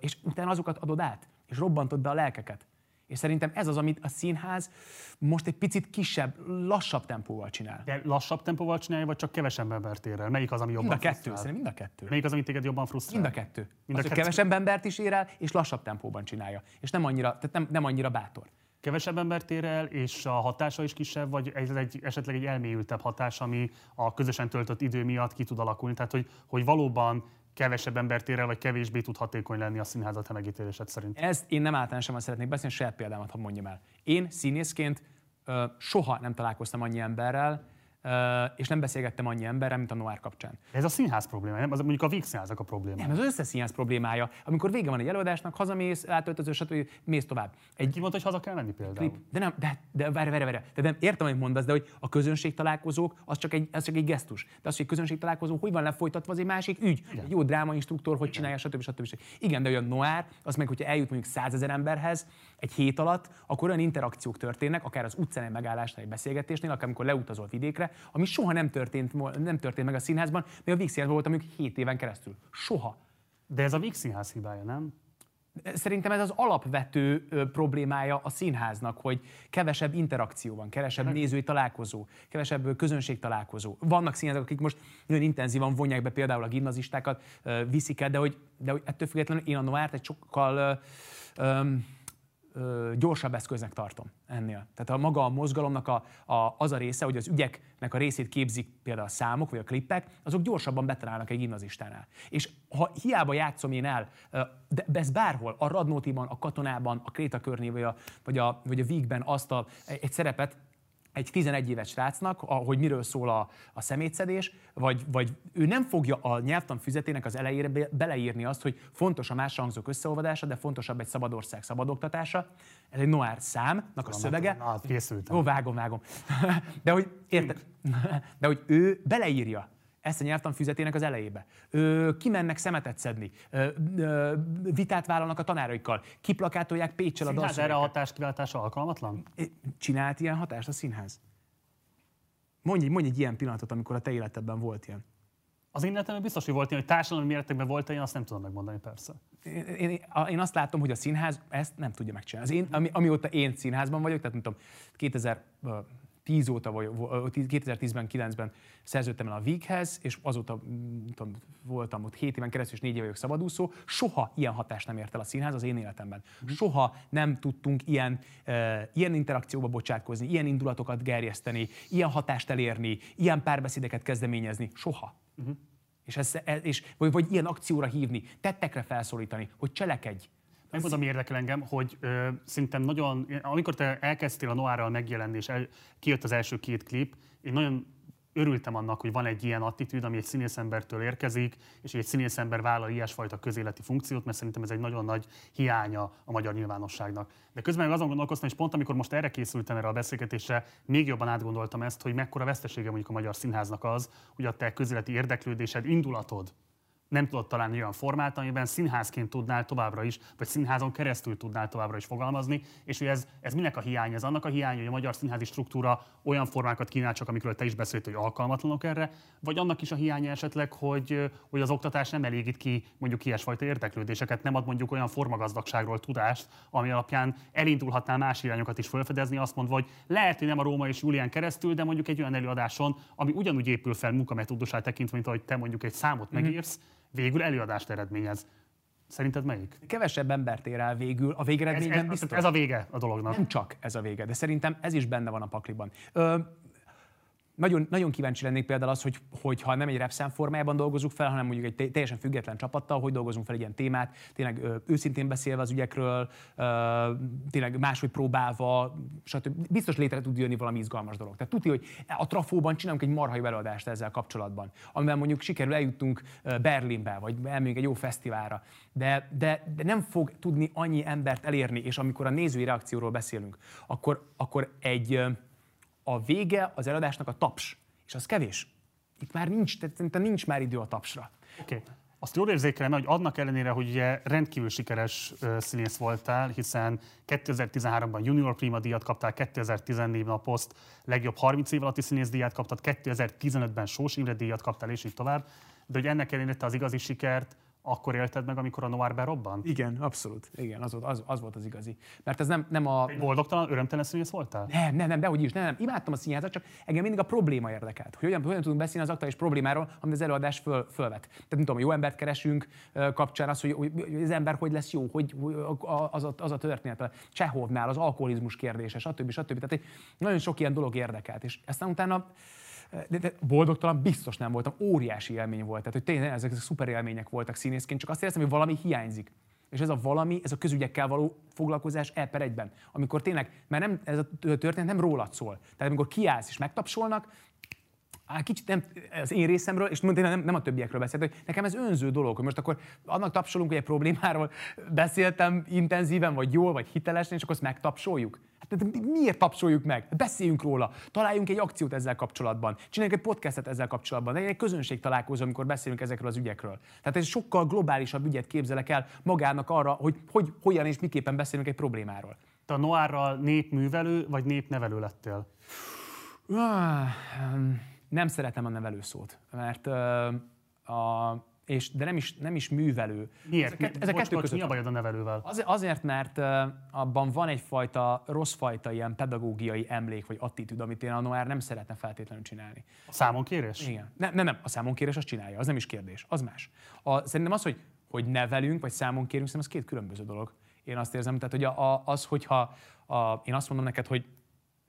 és utána azokat adod át, és robbantod be a lelkeket. És szerintem ez az, amit a színház most egy picit kisebb, lassabb tempóval csinál. De lassabb tempóval csinálja, vagy csak kevesebb embert ér el? Melyik az, ami jobban Mind a kettő, frusztrál? mind a kettő. Melyik az, ami téged jobban frusztrál? Mind a kettő. Mind a az, kettő. kevesebb embert is ér el, és lassabb tempóban csinálja. És nem annyira, tehát nem, nem annyira bátor. kevesebb embert ér el, és a hatása is kisebb, vagy ez egy, esetleg egy elmélyültebb hatás, ami a közösen töltött idő miatt ki tud alakulni. Tehát, hogy, hogy valóban kevesebb embert ér el, vagy kevésbé tud hatékony lenni a színházat, a megítélésed szerint. Ezt én nem általánosan szeretnék beszélni, saját példámat, ha mondjam el. Én színészként ö, soha nem találkoztam annyi emberrel, és nem beszélgettem annyi emberrel, mint a Noir kapcsán. Ez a színház problémája, nem? Az mondjuk a Víg színházak a probléma. Nem, az összes színház problémája. Amikor vége van egy előadásnak, hazamész, átöltöző, stb. mész tovább. Egy Ki mondta, hogy haza kell menni például? Klip. De nem, de, de várj, várj, várj. De nem, értem, amit mondasz, de hogy a közönség találkozók, az csak egy, az csak egy gesztus. De az, hogy közönség találkozó, hogy van lefolytatva, az egy másik ügy. Igen. Egy jó drámainstruktor, hogy csinálja, stb. stb. stb. Igen, de olyan Noir, az meg, hogyha eljut mondjuk százezer emberhez egy hét alatt, akkor olyan interakciók történnek, akár az utcán egy megállásnál, egy beszélgetésnél, akár amikor leutazol vidékre, ami soha nem történt, nem történt meg a színházban, mert a Víg Színházban voltam mondjuk 7 éven keresztül. Soha. De ez a Víg Színház hibája, nem? Szerintem ez az alapvető ö, problémája a színháznak, hogy kevesebb interakció van, kevesebb nézői találkozó, kevesebb közönség találkozó. Vannak színházak, akik most nagyon intenzívan vonják be például a gimnazistákat, ö, viszik el, de hogy, de hogy ettől függetlenül én a Noárt egy sokkal ö, ö, gyorsabb eszköznek tartom ennél. Tehát a maga a mozgalomnak a, a, az a része, hogy az ügyeknek a részét képzik például a számok vagy a klippek, azok gyorsabban betalálnak egy gimnazistánál. És ha hiába játszom én el, de ez bárhol, a Radnótiban, a Katonában, a Krétakörnél vagy a, vagy a, vagy a Vígben azt a, egy szerepet, egy 11 éves srácnak, hogy miről szól a, a szemétszedés, vagy, vagy ő nem fogja a nyelvtan füzetének az elejére be, beleírni azt, hogy fontos a más hangzók összeolvadása, de fontosabb egy szabad ország szabadoktatása. Ez egy noir számnak a szövege. Na, készültem. Ó, vágom, vágom. De hogy, érted? De hogy ő beleírja ezt a nyelvtanfüzetének az elejébe. Ö, kimennek szemetet szedni, ö, ö, vitát vállalnak a tanáraikkal, kiplakátolják Pécsel a Színház erre a hatáskiváltás alkalmatlan? Csinált ilyen hatást a színház? Mondj, mondj egy ilyen pillanatot, amikor a te életedben volt ilyen. Az én életemben biztos, hogy volt ilyen, hogy társadalmi méretekben volt ilyen, azt nem tudom megmondani persze. Én, én, én azt látom, hogy a színház ezt nem tudja megcsinálni. Az én, ami, amióta én színházban vagyok, tehát tudom, 2000 10 óta, vagy 2010-ben, 9-ben szerződtem el a Víghez, és azóta tudom, voltam ott 7 éven keresztül, és 4 éve vagyok szabadúszó, soha ilyen hatást nem ért el a színház az én életemben. Mhm. Soha nem tudtunk ilyen, ilyen interakcióba bocsátkozni, ilyen indulatokat gerjeszteni, ilyen hatást elérni, ilyen párbeszédeket kezdeményezni. Soha. Uh-huh. És, ez, és vagy, vagy ilyen akcióra hívni, tettekre felszólítani, hogy cselekedj. Megmondom, ami érdekel engem, hogy ö, szerintem nagyon, amikor te elkezdtél a Noárral megjelenni, és el, kijött az első két klip, én nagyon örültem annak, hogy van egy ilyen attitűd, ami egy színészembertől érkezik, és egy színészember vállal ilyesfajta közéleti funkciót, mert szerintem ez egy nagyon nagy hiánya a magyar nyilvánosságnak. De közben azon gondolkoztam, és pont amikor most erre készültem erre a beszélgetésre, még jobban átgondoltam ezt, hogy mekkora vesztesége mondjuk a magyar színháznak az, hogy a te közéleti érdeklődésed, indulatod nem tudott találni olyan formát, amiben színházként tudnál továbbra is, vagy színházon keresztül tudnál továbbra is fogalmazni, és hogy ez, ez minek a hiány? Ez annak a hiány, hogy a magyar színházi struktúra olyan formákat kínál csak, amikről te is beszélt, hogy alkalmatlanok erre, vagy annak is a hiánya esetleg, hogy, hogy az oktatás nem elégít ki mondjuk ilyesfajta érdeklődéseket, nem ad mondjuk olyan formagazdagságról tudást, ami alapján elindulhatnál más irányokat is felfedezni, azt mondva, hogy lehet, hogy nem a Róma és Julián keresztül, de mondjuk egy olyan előadáson, ami ugyanúgy épül fel munkametódusát tekintve, mint ahogy te mondjuk egy számot mm-hmm. Végül előadást eredményez. Szerinted melyik? Kevesebb embert ér el végül. A végeredményben ez, ez, ez a vége a dolognak. Nem csak ez a vége, de szerintem ez is benne van a pakliban. Ö, nagyon, nagyon kíváncsi lennék például az, hogy, hogy ha nem egy repszám formájában dolgozunk fel, hanem mondjuk egy teljesen független csapattal, hogy dolgozunk fel egy ilyen témát, tényleg ö, őszintén beszélve az ügyekről, ö, tényleg máshogy próbálva, stb. Biztos létre tud jönni valami izgalmas dolog. Tehát tudja, hogy a trafóban csinálunk egy marha előadást ezzel kapcsolatban, amivel mondjuk sikerül eljuttunk Berlinbe, vagy elmegyünk egy jó fesztiválra. De, de, de nem fog tudni annyi embert elérni, és amikor a nézői reakcióról beszélünk, akkor, akkor egy a vége az eladásnak a taps. És az kevés. Itt már nincs, tehát nincs már idő a tapsra. Okay. Azt jól érzékelem, hogy adnak ellenére, hogy ugye rendkívül sikeres színész voltál, hiszen 2013-ban Junior Prima díjat kaptál, 2014-ben a Post legjobb 30 év alatti színész díjat kaptad, 2015-ben Sós Imre díjat kaptál, és így tovább. De hogy ennek ellenére te az igazi sikert akkor élted meg, amikor a Noir berobbant? Igen, abszolút. Igen, az volt az, az, volt az igazi. Mert ez nem, nem a... Boldogtalan, örömtelen színész voltál? Nem, nem, nem, dehogy is, nem, nem. Imádtam a színjátszat, csak engem mindig a probléma érdekelt. Hogy hogyan, hogyan tudunk beszélni az aktuális problémáról, amit az előadás föl, fölvet. Tehát nem tudom, jó embert keresünk kapcsán az, hogy, hogy az ember hogy lesz jó, hogy az a, az a történet. Csehovnál az alkoholizmus kérdése, stb. stb. Tehát nagyon sok ilyen dolog érdekelt. És aztán utána de, de boldogtalan biztos nem voltam, óriási élmény volt. Tehát, hogy tényleg ezek, ezek szuper élmények voltak színészként, csak azt éreztem, hogy valami hiányzik. És ez a valami, ez a közügyekkel való foglalkozás e per egyben. Amikor tényleg, mert nem, ez a történet nem rólad szól. Tehát amikor kiállsz és megtapsolnak, Á, kicsit nem az én részemről, és nem, nem a többiekről beszélt, hogy nekem ez önző dolog, hogy most akkor annak tapsolunk, hogy egy problémáról beszéltem intenzíven, vagy jól, vagy hitelesen, és akkor azt megtapsoljuk. Hát miért tapsoljuk meg? Beszéljünk róla, találjunk egy akciót ezzel kapcsolatban, csináljunk egy podcastet ezzel kapcsolatban, egy közönség találkozó, amikor beszélünk ezekről az ügyekről. Tehát ez sokkal globálisabb ügyet képzelek el magának arra, hogy, hogy hogyan és miképpen beszélünk egy problémáról. Te a Noárral népművelő vagy népnevelő lettél? Ah, nem szeretem a nevelő szót, mert a, és, de nem is, nem is művelő. Miért? Ezek, ezek kettő között mi a bajod a nevelővel? Azért, azért, mert abban van egyfajta rosszfajta ilyen pedagógiai emlék vagy attitűd, amit én a Noár nem szeretne feltétlenül csinálni. A számonkérés? Igen. Nem, nem, nem, a számonkérés azt csinálja, az nem is kérdés, az más. A, szerintem az, hogy, hogy nevelünk, vagy számon kérünk, szerintem az két különböző dolog. Én azt érzem, tehát hogy a, a, az, hogyha a, én azt mondom neked, hogy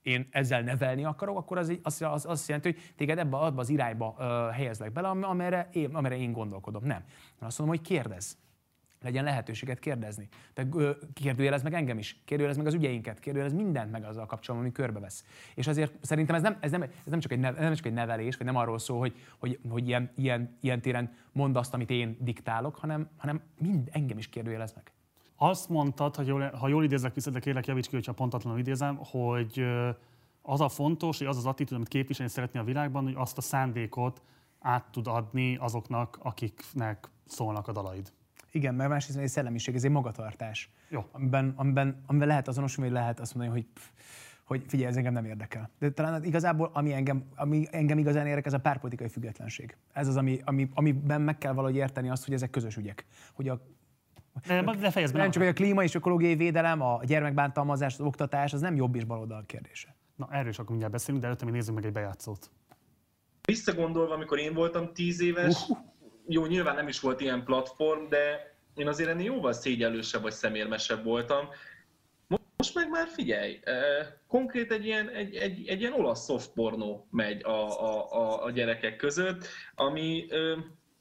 én ezzel nevelni akarok, akkor az, az, az azt jelenti, hogy téged ebbe, abba az irányba uh, helyezlek bele, amire én, amire én gondolkodom. Nem. Azt mondom, hogy kérdez. Legyen lehetőséget kérdezni. Tehát kérdőjelez meg engem is, kérdőjelez meg az ügyeinket, kérdőjelez mindent meg azzal kapcsolatban, ami körbevesz. És azért szerintem ez nem, ez nem, ez nem, csak, egy nev, nem csak egy nevelés, vagy nem arról szól, hogy, hogy, hogy ilyen, ilyen, ilyen téren mondd azt, amit én diktálok, hanem, hanem mind engem is kérdőjelez meg. Azt mondtad, hogy jól, ha jól idézek vissza, de kérlek javíts ki, hogyha pontatlanul idézem, hogy az a fontos, hogy az az attitűd, amit képviselni szeretné a világban, hogy azt a szándékot át tud adni azoknak, akiknek szólnak a dalaid. Igen, mert másrészt egy szellemiség, ez egy magatartás. Jó. Amiben, amiben, amiben lehet azonosulni, hogy lehet azt mondani, hogy pff, hogy figyelj, ez engem nem érdekel. De talán igazából, ami engem, ami engem igazán érdekel, ez a párpolitikai függetlenség. Ez az, ami, ami, amiben meg kell valahogy érteni azt, hogy ezek közös ügyek. Hogy a de, de be. Nem csak, hogy a klíma és ökológiai védelem, a gyermekbántalmazás, az oktatás, az nem jobb és baloldal kérdése. Na, erről is akkor mindjárt beszélünk, de előtte még nézzük meg egy bejátszót. Visszagondolva, amikor én voltam tíz éves, uh. jó, nyilván nem is volt ilyen platform, de én azért ennél jóval szégyellősebb vagy szemérmesebb voltam. Most meg már figyelj, konkrét egy ilyen, egy, egy, egy ilyen olasz soft pornó megy a, a, a, a gyerekek között, ami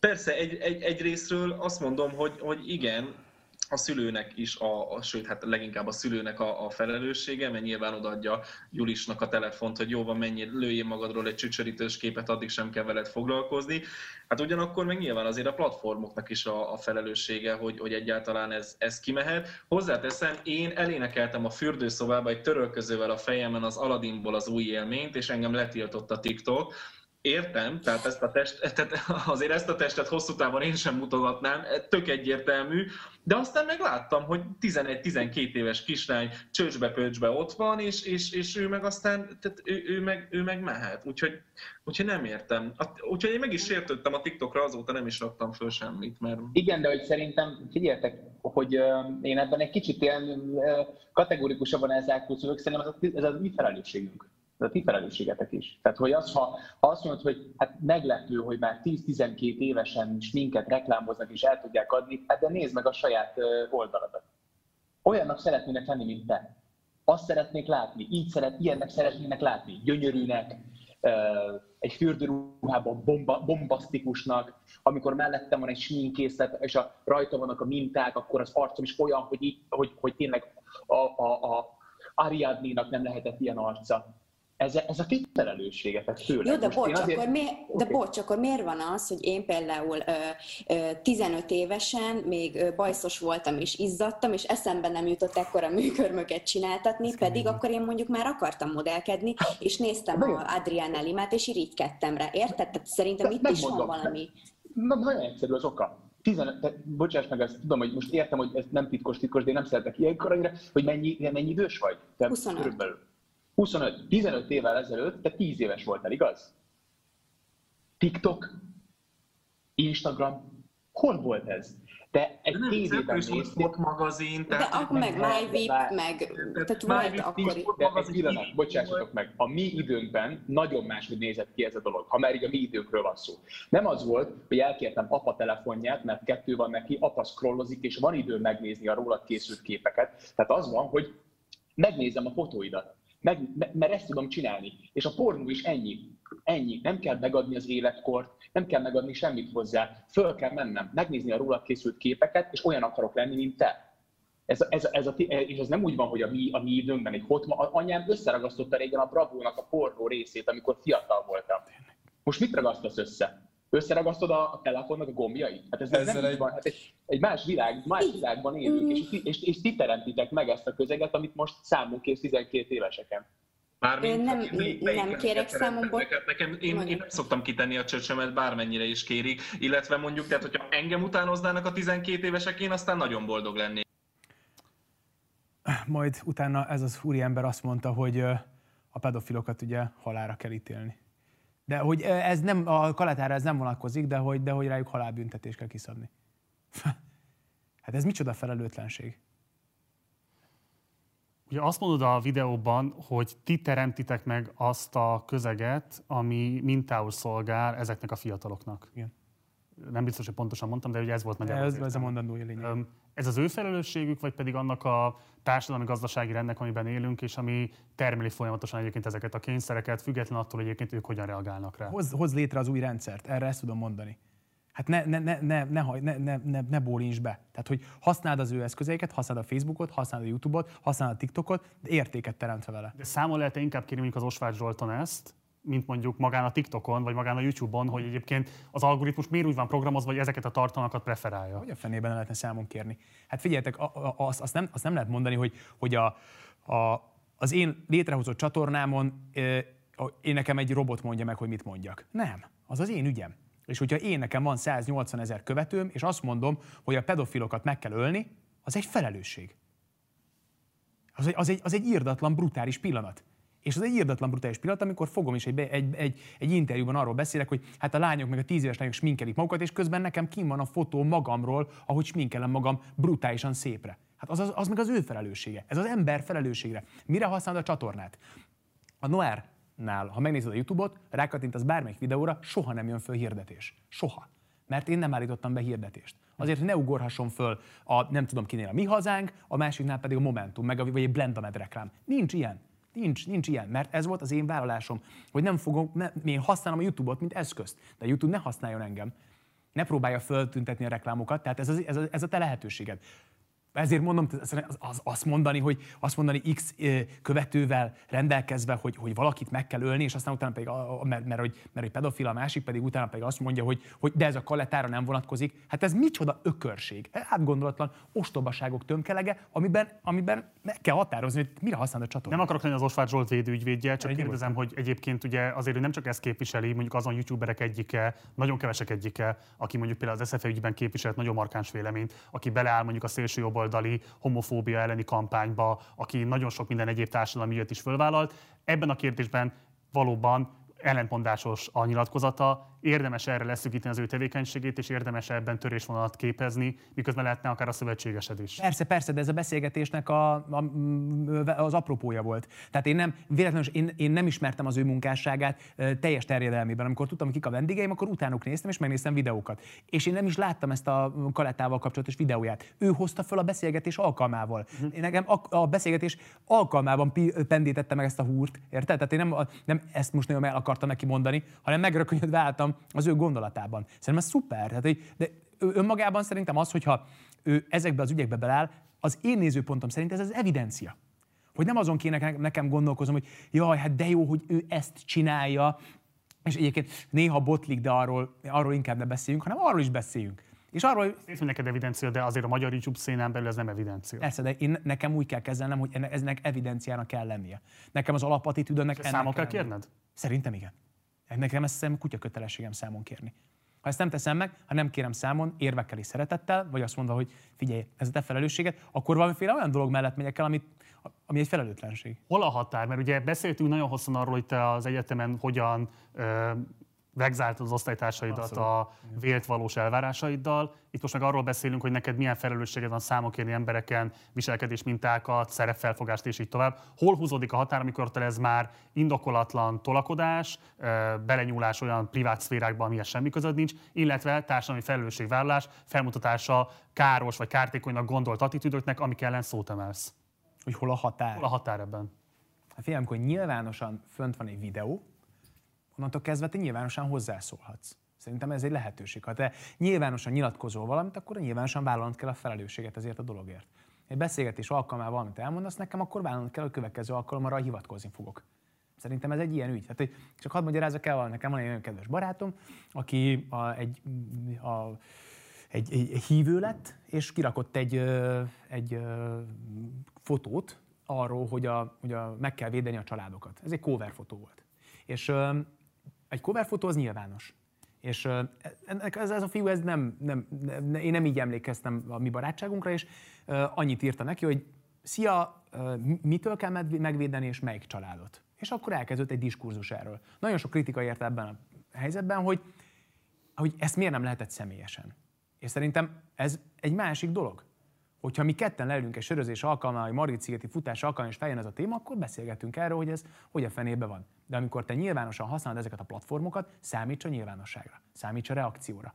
Persze, egy, egy, egy részről azt mondom, hogy, hogy igen, a szülőnek is, a, a, sőt, hát leginkább a szülőnek a, a felelőssége, mert nyilván odaadja Julisnak a telefont, hogy jó van, mennyi lőjél magadról egy csücsörítős képet, addig sem kell veled foglalkozni. Hát ugyanakkor meg nyilván azért a platformoknak is a, a felelőssége, hogy, hogy egyáltalán ez, ez kimehet. Hozzáteszem, én elénekeltem a fürdőszobába egy törölközővel a fejemen az Aladdinból az új élményt, és engem letiltott a TikTok, Értem, tehát, ezt a test, tehát azért ezt a testet hosszú távon én sem mutogatnám, tök egyértelmű, de aztán megláttam, hogy 11-12 éves kislány csőcsbe-pöcsbe ott van, és, és, és ő meg aztán, tehát ő, ő, meg, ő meg mehet, úgyhogy, úgyhogy nem értem. Úgyhogy én meg is sértődtem a TikTokra, azóta nem is raktam föl semmit, mert... Igen, de hogy szerintem, figyeljetek, hogy én ebben egy kicsit ilyen kategórikusabban elzárkózom, szerintem ez a, ez a mi felelősségünk ez a ti felelősségetek is. Tehát, hogy az, ha, ha azt mondod, hogy hát meglepő, hogy már 10-12 évesen minket reklámoznak és el tudják adni, hát de nézd meg a saját oldaladat. Olyannak szeretnének lenni, mint te. Azt szeretnék látni, így szeret, ilyennek szeretnének látni, gyönyörűnek, egy fürdőruhában bomba, bombasztikusnak, amikor mellettem van egy sminkészlet, és a, rajta vannak a minták, akkor az arcom is olyan, hogy, hogy, hogy tényleg a, a, a Ariadnénak nem lehetett ilyen arca ez, ez a ti felelősségetek főleg. Jó, de bocs, azért... akkor, mi, de okay. bocs, akkor miért van az, hogy én például ö, ö, 15 évesen még ö, bajszos voltam és izzadtam, és eszembe nem jutott ekkora műkörmöket csináltatni, Ez pedig akkor én mondjuk már akartam modellkedni, és néztem a Adrián Elimát, és irigykedtem rá, érted? Tehát szerintem itt is van valami. Na, nagyon egyszerű az oka. 15, te, bocsáss meg, ezt tudom, hogy most értem, hogy ez nem titkos, titkos, de én nem szeretek ilyenkor annyira, hogy mennyi, mennyi idős vagy? Te 25. Körülbelül. 25, 15 évvel ezelőtt te 10 éves voltál, igaz? TikTok, Instagram, hol volt ez? te egy Nem, tévében néztél, Sport magazin, De tehát... akkor meg MyVip, meg, tehát volt akkor... is de egy pillanat, bocsássatok meg, a mi időnkben nagyon máshogy nézett ki ez a dolog, ha már így a mi időnkről van szó. Nem az volt, hogy elkértem apa telefonját, mert kettő van neki, apa scrollozik, és van idő megnézni a rólad készült képeket. Tehát az van, hogy megnézem a fotóidat, meg, me- mert ezt tudom csinálni. És a pornó is ennyi. Ennyi. Nem kell megadni az életkort, nem kell megadni semmit hozzá. Föl kell mennem, megnézni a rólad készült képeket, és olyan akarok lenni, mint te. Ez, ez, ez a, és ez nem úgy van, hogy a mi, a mi időnkben egy hotma, anyám összeragasztotta régen a Bravónak a pornó részét, amikor fiatal voltam. Most mit ragasztasz össze? Összeragasztod a, a telefonnak a gombjait? Hát ez, ez Ezzel nem egy- van. Hát egy, egy más, világ, más világban élünk, és, ti- és, és ti teremtitek meg ezt a közeget, amit most számunk kész 12 éveseken. Bármint, Én nem- melyik- nem kérek ezeket. Nekem, én, Mondja. én nem szoktam kitenni a csöcsömet, bármennyire is kérik, illetve mondjuk, tehát hogyha engem utánoznának a 12 évesek, én aztán nagyon boldog lennék. Majd utána ez az úriember azt mondta, hogy a pedofilokat ugye halára kell ítélni. De hogy ez nem, a kaletára ez nem vonatkozik, de hogy, de hogy rájuk halálbüntetést kell kiszabni. Hát ez micsoda felelőtlenség. Ugye azt mondod a videóban, hogy ti teremtitek meg azt a közeget, ami mintául szolgál ezeknek a fiataloknak. Igen. Nem biztos, hogy pontosan mondtam, de ugye ez volt nagyjából. Ez, ez a mondandója lényeg. Ez az ő felelősségük, vagy pedig annak a társadalmi-gazdasági rendnek, amiben élünk, és ami termeli folyamatosan egyébként ezeket a kényszereket, független attól, hogy egyébként ők hogyan reagálnak rá. Hoz, hoz létre az új rendszert, erre ezt tudom mondani. Hát ne, ne, ne, ne, ne, ne, ne, ne, ne bólincs be. Tehát, hogy használd az ő eszközeiket, használd a Facebookot, használd a YouTube-ot, használd a TikTokot, de értéket teremtve vele. De számon lehet inkább kérni mondjuk az Osváth Zsolton ezt, mint mondjuk magán a TikTokon, vagy magán a YouTube-on, hogy egyébként az algoritmus miért úgy van programozva, hogy ezeket a tartalmakat preferálja. Hogy a fenében ne lehetne számon kérni? Hát figyeljetek, azt, azt, nem, azt nem lehet mondani, hogy, hogy a, a, az én létrehozott csatornámon én nekem egy robot mondja meg, hogy mit mondjak. Nem, az az én ügyem. És hogyha én nekem van 180 ezer követőm, és azt mondom, hogy a pedofilokat meg kell ölni, az egy felelősség. Az egy, az egy, az egy írdatlan, brutális pillanat. És az egy írdatlan, brutális pillanat, amikor fogom is egy, egy, egy, egy interjúban arról beszélek, hogy hát a lányok, meg a tíz éves lányok sminkelik magukat, és közben nekem kim van a fotó magamról, ahogy sminkelem magam brutálisan szépre. Hát az, az, az meg az ő felelőssége. Ez az ember felelősségre. Mire használod a csatornát? A Noir-nál, ha megnézed a YouTube-ot, rákattintasz bármelyik videóra, soha nem jön föl hirdetés. Soha. Mert én nem állítottam be hirdetést. Azért, hogy ne ugorhasson föl a nem tudom kinél a mi hazánk, a másiknál pedig a Momentum, meg a, vagy egy Blendamed reklám. Nincs ilyen. Nincs, nincs ilyen, mert ez volt az én vállalásom, hogy nem fogom, ne, én használom a YouTube-ot, mint eszközt, de a YouTube ne használjon engem. Ne próbálja föltüntetni a reklámokat, tehát ez, az, ez, a, ez a te lehetőséged. Ezért mondom, az, az, azt mondani, hogy azt mondani X követővel rendelkezve, hogy, hogy valakit meg kell ölni, és aztán utána pedig, a, mert, mert, hogy, mert hogy pedofil a másik, pedig utána pedig azt mondja, hogy, hogy de ez a kalettára nem vonatkozik. Hát ez micsoda ökörség, átgondolatlan ostobaságok tömkelege, amiben, amiben meg kell határozni, hogy mire használod a csatornát. Nem akarok lenni az Osváth Zsolt védőügyvédje, csak kérdezem, hogy egyébként ugye azért ő nem csak ezt képviseli, mondjuk azon youtuberek egyike, nagyon kevesek egyike, aki mondjuk például az SZFE ügyben képviselt nagyon markáns véleményt, aki beleáll mondjuk a szélső jobboldali homofóbia elleni kampányba, aki nagyon sok minden egyéb társadalmi ügyet is fölvállalt. Ebben a kérdésben valóban ellentmondásos a nyilatkozata, érdemes erre leszűkíteni az ő tevékenységét, és érdemes ebben törésvonalat képezni, miközben lehetne akár a szövetségesed is. Persze, persze, de ez a beszélgetésnek a, a, az apropója volt. Tehát én nem, véletlenül én, én nem ismertem az ő munkásságát teljes terjedelmében. Amikor tudtam, kik a vendégeim, akkor utánuk néztem, és megnéztem videókat. És én nem is láttam ezt a kalettával kapcsolatos videóját. Ő hozta fel a beszélgetés alkalmával. Mhm. Én nekem a, a beszélgetés alkalmában pendítette meg ezt a húrt, érted? Tehát én nem, nem ezt most nagyon el akartam neki mondani, hanem megrökönyödve álltam az ő gondolatában. Szerintem ez szuper. Tehát, de önmagában szerintem az, hogyha ő ezekbe az ügyekbe beláll, az én nézőpontom szerint ez az evidencia. Hogy nem azon kéne nekem gondolkozom, hogy jaj, hát de jó, hogy ő ezt csinálja, és egyébként néha botlik, de arról, arról inkább ne beszéljünk, hanem arról is beszéljünk. És arról, hogy neked evidencia, de azért a magyar YouTube szénán belül ez nem evidencia. persze, de én, nekem úgy kell kezelnem, hogy ennek, eznek evidenciának kell lennie. Nekem az alapattitűdönnek Ezt számon kell kérned? Szerintem igen. Nekem ezt szerintem kutya kötelességem számon kérni. Ha ezt nem teszem meg, ha nem kérem számon, érvekkel és szeretettel, vagy azt mondva, hogy figyelj, ez a te felelősséged, akkor valamiféle olyan dolog mellett megyek el, amit, ami egy felelőtlenség. Hol a határ? Mert ugye beszéltünk nagyon hosszan arról, hogy te az egyetemen hogyan ö, vegzáltad az osztálytársaidat a vélt valós elvárásaiddal. Itt most meg arról beszélünk, hogy neked milyen felelősséged van számon kérni embereken, viselkedés mintákat, szerepfelfogást és így tovább. Hol húzódik a határ, amikor ez már indokolatlan tolakodás, belenyúlás olyan privát szférákba, amihez semmi között nincs, illetve társadalmi felelősségvállalás, felmutatása káros vagy kártékonynak gondolt attitűdöknek, amik ellen szót emelsz. Hogy hol a határ? Hol a határ ebben? Hát figyelj, amikor nyilvánosan fönt van egy videó, onnantól kezdve te nyilvánosan hozzászólhatsz. Szerintem ez egy lehetőség. Ha te nyilvánosan nyilatkozol valamit, akkor nyilvánosan vállalnod kell a felelősséget ezért a dologért. Egy beszélgetés alkalmával valamit elmondasz nekem, akkor vállalnod kell a következő alkalommal hivatkozni fogok. Szerintem ez egy ilyen ügy. Hát, hogy csak hadd magyarázzak el, nekem van egy nagyon kedves barátom, aki a, egy, a, egy, egy, egy hívő lett, és kirakott egy, egy fotót arról, hogy, a, hogy a, meg kell védeni a családokat. Ez egy cover fotó volt. És egy cover fotó az nyilvános. És ez, ez a fiú, ez nem, nem, nem, én nem így emlékeztem a mi barátságunkra, és annyit írta neki, hogy szia, mitől kell megvédeni, és melyik családot. És akkor elkezdődött egy diskurzus erről. Nagyon sok kritika ért ebben a helyzetben, hogy, hogy ezt miért nem lehetett személyesen. És szerintem ez egy másik dolog. Hogyha mi ketten leülünk egy sörözés alkalmával, egy Margit szigeti futás alkalmával, és feljön ez a téma, akkor beszélgetünk erről, hogy ez hogy a fenébe van. De amikor te nyilvánosan használod ezeket a platformokat, számíts a nyilvánosságra, számíts a reakcióra.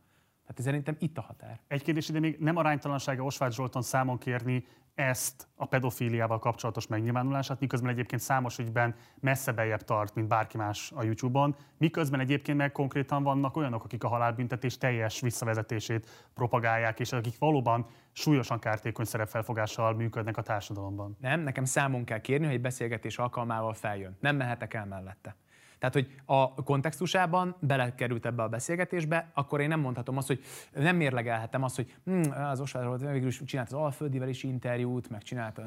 Tehát szerintem itt a határ. Egy kérdés ide még nem aránytalansága Osváth Zsolton számon kérni ezt a pedofíliával kapcsolatos megnyilvánulását, miközben egyébként számos ügyben messze bejebb tart, mint bárki más a YouTube-on, miközben egyébként meg konkrétan vannak olyanok, akik a halálbüntetés teljes visszavezetését propagálják, és akik valóban súlyosan kártékony szerepfelfogással működnek a társadalomban. Nem, nekem számon kell kérni, hogy egy beszélgetés alkalmával feljön. Nem mehetek el mellette. Tehát, hogy a kontextusában belekerült ebbe a beszélgetésbe, akkor én nem mondhatom azt, hogy nem mérlegelhetem azt, hogy hm, az Osvald végül is csinált az Alföldivel is interjút, meg csinálta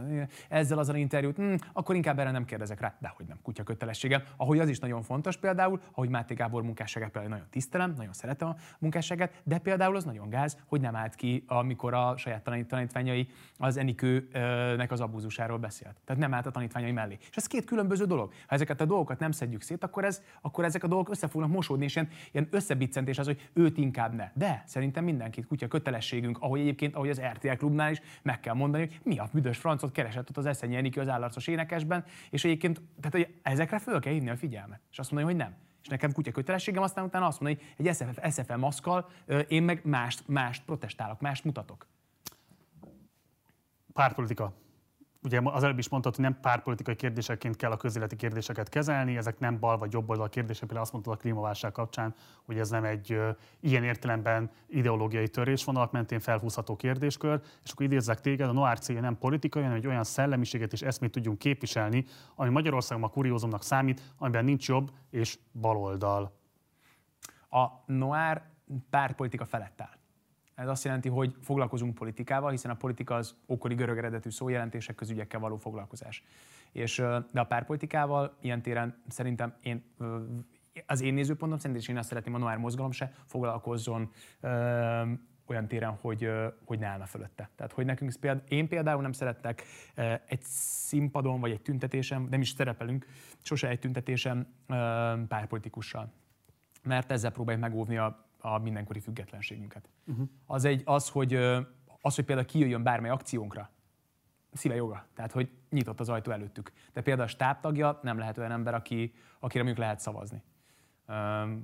ezzel az interjút, hm, akkor inkább erre nem kérdezek rá, de hogy nem, kutya kötelességem. Ahogy az is nagyon fontos például, ahogy Máté Gábor munkásságát például nagyon tisztelem, nagyon szeretem a munkásságát, de például az nagyon gáz, hogy nem állt ki, amikor a saját tanítványai az Enikőnek az abúzusáról beszélt. Tehát nem állt a tanítványai mellé. És ez két különböző dolog. Ha ezeket a dolgokat nem szedjük szét, akkor akkor, ez, akkor ezek a dolgok össze fognak mosódni, és ilyen, ilyen összebiccentés az, hogy őt inkább ne. De szerintem mindenkit kutya kötelességünk, ahogy egyébként, ahogy az RTL klubnál is meg kell mondani, hogy mi a büdös francot keresett ott az Eszenyi Enikő az állarcos énekesben, és egyébként, tehát hogy ezekre föl kell hívni a figyelmet, és azt mondani, hogy nem és nekem kutya kötelességem, aztán utána azt mondani, hogy egy SFF, SFL maszkal én meg mást, mást protestálok, mást mutatok. Pártpolitika ugye az előbb is mondtad, hogy nem párpolitikai kérdéseként kell a közéleti kérdéseket kezelni, ezek nem bal vagy jobb oldal kérdések, például azt mondtad a klímaválság kapcsán, hogy ez nem egy ilyen értelemben ideológiai törésvonalak mentén felhúzható kérdéskör, és akkor idézzek téged, a Noir célja nem politikai, hanem egy olyan szellemiséget és eszmét tudjunk képviselni, ami Magyarországon a kuriózumnak számít, amiben nincs jobb és baloldal. A Noir pártpolitika felett áll. Ez azt jelenti, hogy foglalkozunk politikával, hiszen a politika az ókori görög eredetű szójelentések közügyekkel való foglalkozás. És, de a párpolitikával ilyen téren szerintem én az én nézőpontom szerint, és én azt szeretném, a Noár mozgalom se foglalkozzon ö, olyan téren, hogy, hogy ne állna fölötte. Tehát, hogy nekünk, például, én például nem szerettek egy színpadon, vagy egy tüntetésen, nem is szerepelünk, sose egy tüntetésen párpolitikussal. Mert ezzel próbáljuk megóvni a a mindenkori függetlenségünket. Uh-huh. Az, egy, az, hogy, az, hogy például kijöjjön bármely akciónkra, szíve joga. Tehát, hogy nyitott az ajtó előttük. De például a stábtagja nem lehet olyan ember, aki, akire mondjuk lehet szavazni.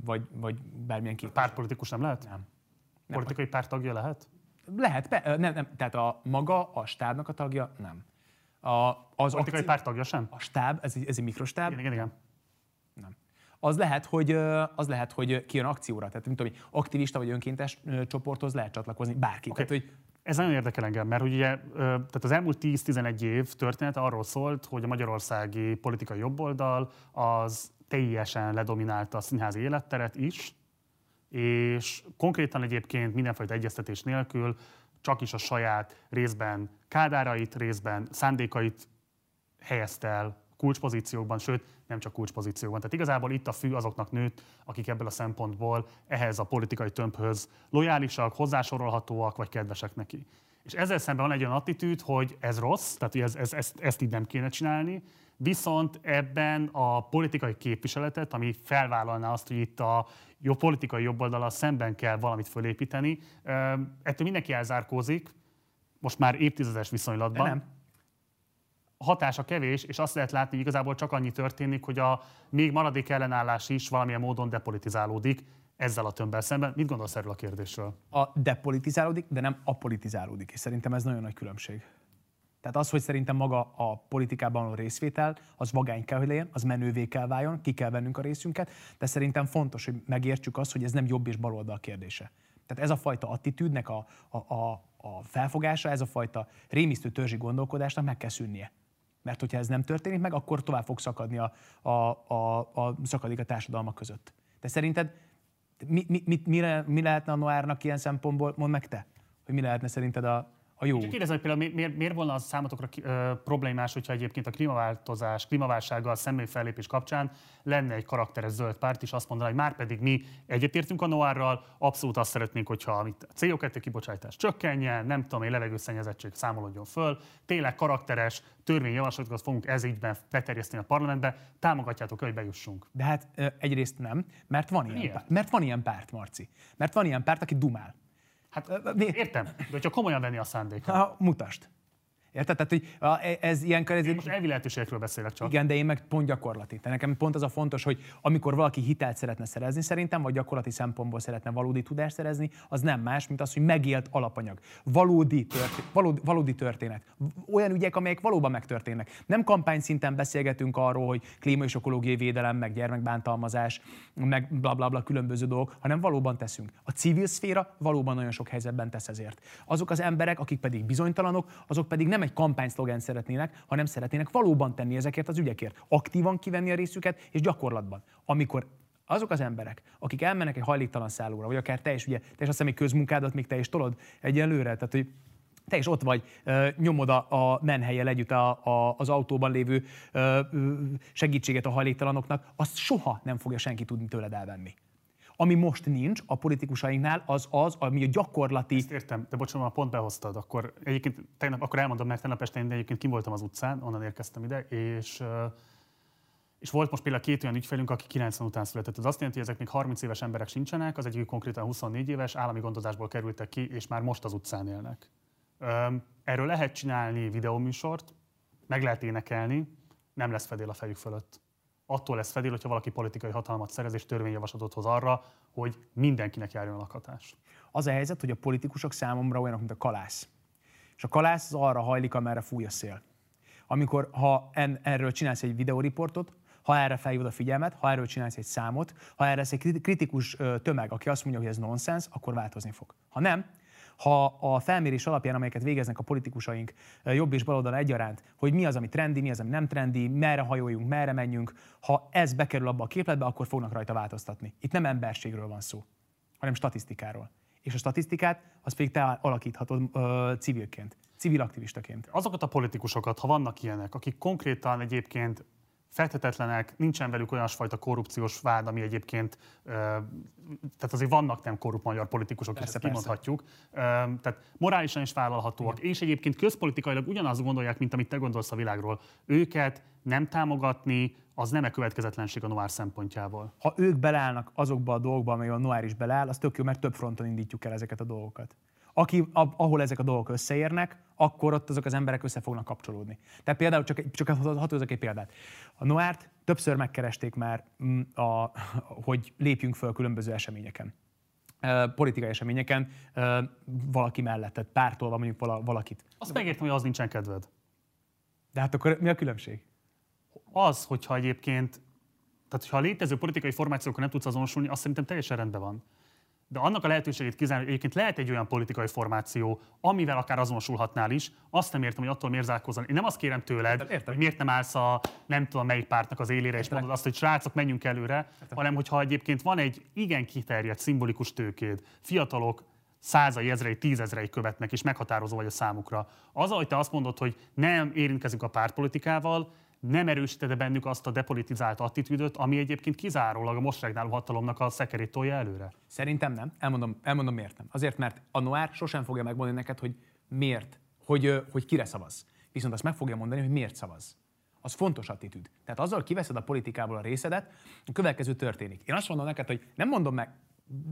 Vagy, vagy bármilyen kép. Pártpolitikus nem lehet? Nem. Politikai nem. pártagja lehet? Lehet, be, nem, nem, tehát a maga, a stábnak a tagja nem. A, az Politikai akci... pártagja sem? A stáb, ez, ez egy mikrostáb. Igen, igen, igen. Az lehet, hogy, az lehet, hogy kijön akcióra. Tehát nem tudom, aktivista vagy önkéntes csoporthoz lehet csatlakozni bárki. Okay. Tehát, hogy ez nagyon érdekel engem, mert ugye tehát az elmúlt 10-11 év történet arról szólt, hogy a magyarországi politikai jobboldal az teljesen ledominálta a színházi életteret is, és konkrétan egyébként mindenfajta egyeztetés nélkül csak is a saját részben kádárait, részben szándékait helyezte el kulcspozíciókban, sőt, nem csak kulcspozíciókban. Tehát igazából itt a fű azoknak nőtt, akik ebből a szempontból ehhez a politikai tömbhöz lojálisak, hozzásorolhatóak, vagy kedvesek neki. És ezzel szemben van egy olyan attitűd, hogy ez rossz, tehát ez, ez, ezt, ezt így nem kéne csinálni, viszont ebben a politikai képviseletet, ami felvállalná azt, hogy itt a jó politikai jobboldalal szemben kell valamit fölépíteni, ettől mindenki elzárkózik, most már évtizedes viszonylatban. De nem. Hatása kevés, és azt lehet látni, hogy igazából csak annyi történik, hogy a még maradék ellenállás is valamilyen módon depolitizálódik ezzel a tömbbel szemben. Mit gondolsz erről a kérdésről? A depolitizálódik, de nem apolitizálódik, és szerintem ez nagyon nagy különbség. Tehát az, hogy szerintem maga a politikában a részvétel, az vagány kell, hogy legyen, az menővé kell váljon, ki kell vennünk a részünket, de szerintem fontos, hogy megértsük azt, hogy ez nem jobb és baloldal kérdése. Tehát ez a fajta attitűdnek a, a, a, a felfogása, ez a fajta rémisztő törzsi gondolkodásnak meg kell szűnnie. Mert hogyha ez nem történik meg, akkor tovább fog szakadni a, a, a, a szakadék a társadalmak között. De szerinted mi, mi, mi, mi, mi lehetne a Noárnak ilyen szempontból, mondd meg te, hogy mi lehetne szerinted a, a jó. Kérdezem, hogy például miért, miért volna az számotokra ö, problémás, hogyha egyébként a klímaváltozás, klímaválsággal szemben fellépés kapcsán lenne egy karakteres zöld párt, és azt mondaná, hogy már pedig mi egyetértünk a Noárral, abszolút azt szeretnénk, hogyha a CO2 kibocsátás csökkenjen, nem tudom, egy levegőszennyezettség számolódjon föl, tényleg karakteres törvényjavaslatokat fogunk ez ígyben beterjeszteni a parlamentbe, támogatjátok, hogy bejussunk. De hát egyrészt nem, mert van ilyen, párt, mert van ilyen párt, Marci. Mert van ilyen párt, aki dumál. Hát értem, de hogyha komolyan venni a szándékot. Ha, mutasd. Érted? Tehát, hogy e, ez ilyen Ez, Én most elvi lehetőségekről beszélek csak. Igen, de én meg pont gyakorlati. Tehát nekem pont az a fontos, hogy amikor valaki hitelt szeretne szerezni szerintem, vagy gyakorlati szempontból szeretne valódi tudást szerezni, az nem más, mint az, hogy megélt alapanyag. Valódi, történet, valódi, valódi történet. Olyan ügyek, amelyek valóban megtörténnek. Nem kampány szinten beszélgetünk arról, hogy klíma és ökológiai védelem, meg gyermekbántalmazás, meg bla, bla, bla különböző dolgok, hanem valóban teszünk. A civil szféra valóban nagyon sok helyzetben tesz ezért. Azok az emberek, akik pedig bizonytalanok, azok pedig nem nem egy kampányszlogán szeretnének, hanem szeretnének valóban tenni ezekért az ügyekért. Aktívan kivenni a részüket, és gyakorlatban. Amikor azok az emberek, akik elmennek egy hajléktalan szállóra, vagy akár te is, ugye, te is azt hiszem, hogy közmunkádat még te is tolod egyelőre, tehát hogy te is ott vagy, nyomod a, a menhelyel együtt a, a, az autóban lévő segítséget a hajléktalanoknak, azt soha nem fogja senki tudni tőled elvenni. Ami most nincs a politikusainknál, az az, ami a gyakorlati... Ezt értem, de bocsánat, pont behoztad. Akkor egyébként tegnap, akkor elmondom, mert tegnap este én egyébként kim voltam az utcán, onnan érkeztem ide, és és volt most például két olyan ügyfelünk, aki 90 után született. Ez azt jelenti, hogy ezek még 30 éves emberek sincsenek, az egyik konkrétan 24 éves, állami gondozásból kerültek ki, és már most az utcán élnek. Erről lehet csinálni videóműsort, meg lehet énekelni, nem lesz fedél a fejük fölött attól lesz fedél, hogyha valaki politikai hatalmat szerez és törvényjavaslatot hoz arra, hogy mindenkinek járjon a lakhatás. Az a helyzet, hogy a politikusok számomra olyanok, mint a kalász. És a kalász az arra hajlik, amerre fúj a szél. Amikor, ha en, erről csinálsz egy videóriportot, ha erre felhívod a figyelmet, ha erről csinálsz egy számot, ha erre lesz egy kritikus tömeg, aki azt mondja, hogy ez nonsens, akkor változni fog. Ha nem, ha a felmérés alapján, amelyeket végeznek a politikusaink jobb és baloldal egyaránt, hogy mi az, ami trendi, mi az, ami nem trendi, merre hajoljunk, merre menjünk, ha ez bekerül abba a képletbe, akkor fognak rajta változtatni. Itt nem emberségről van szó, hanem statisztikáról. És a statisztikát az pedig te alakíthatod ö, civilként, civil aktivistaként. Azokat a politikusokat, ha vannak ilyenek, akik konkrétan egyébként feltetetlenek, nincsen velük olyasfajta korrupciós vád, ami egyébként, tehát azért vannak nem korrupt magyar politikusok, persze, ezt kimondhatjuk, tehát morálisan is vállalhatóak, Igen. és egyébként közpolitikailag ugyanazt gondolják, mint amit te gondolsz a világról. Őket nem támogatni, az nem-e következetlenség a Noir szempontjából? Ha ők belállnak azokba a dolgokba, amely a Noir is beláll, az tök jó, mert több fronton indítjuk el ezeket a dolgokat aki, ahol ezek a dolgok összeérnek, akkor ott azok az emberek össze fognak kapcsolódni. Tehát például csak, csak hatózok egy példát. A Noárt többször megkeresték már, mm, a, hogy lépjünk föl különböző eseményeken politikai eseményeken valaki mellett, tehát pártolva mondjuk valakit. Azt megértem, hogy az nincsen kedved. De hát akkor mi a különbség? Az, hogyha egyébként, tehát ha a létező politikai formációkkal nem tudsz azonosulni, azt szerintem teljesen rendben van de annak a lehetőségét kizárni, hogy egyébként lehet egy olyan politikai formáció, amivel akár azonosulhatnál is, azt nem értem, hogy attól miért zárkózol. Én nem azt kérem tőled, értem. hogy miért nem állsz a nem tudom melyik pártnak az élére, értem. és mondod azt, hogy srácok, menjünk előre, értem. hanem hogyha egyébként van egy igen kiterjedt szimbolikus tőkéd, fiatalok, százai, ezrei, tízezrei követnek, és meghatározó vagy a számukra. Az, hogy te azt mondod, hogy nem érintkezünk a pártpolitikával, nem erősíted bennük azt a depolitizált attitűdöt, ami egyébként kizárólag a most regnáló hatalomnak a szekerét tolja előre? Szerintem nem. Elmondom, elmondom miért nem. Azért, mert a Noir sosem fogja megmondani neked, hogy miért, hogy, hogy kire szavaz. Viszont azt meg fogja mondani, hogy miért szavaz. Az fontos attitűd. Tehát azzal kiveszed a politikából a részedet, a következő történik. Én azt mondom neked, hogy nem mondom meg,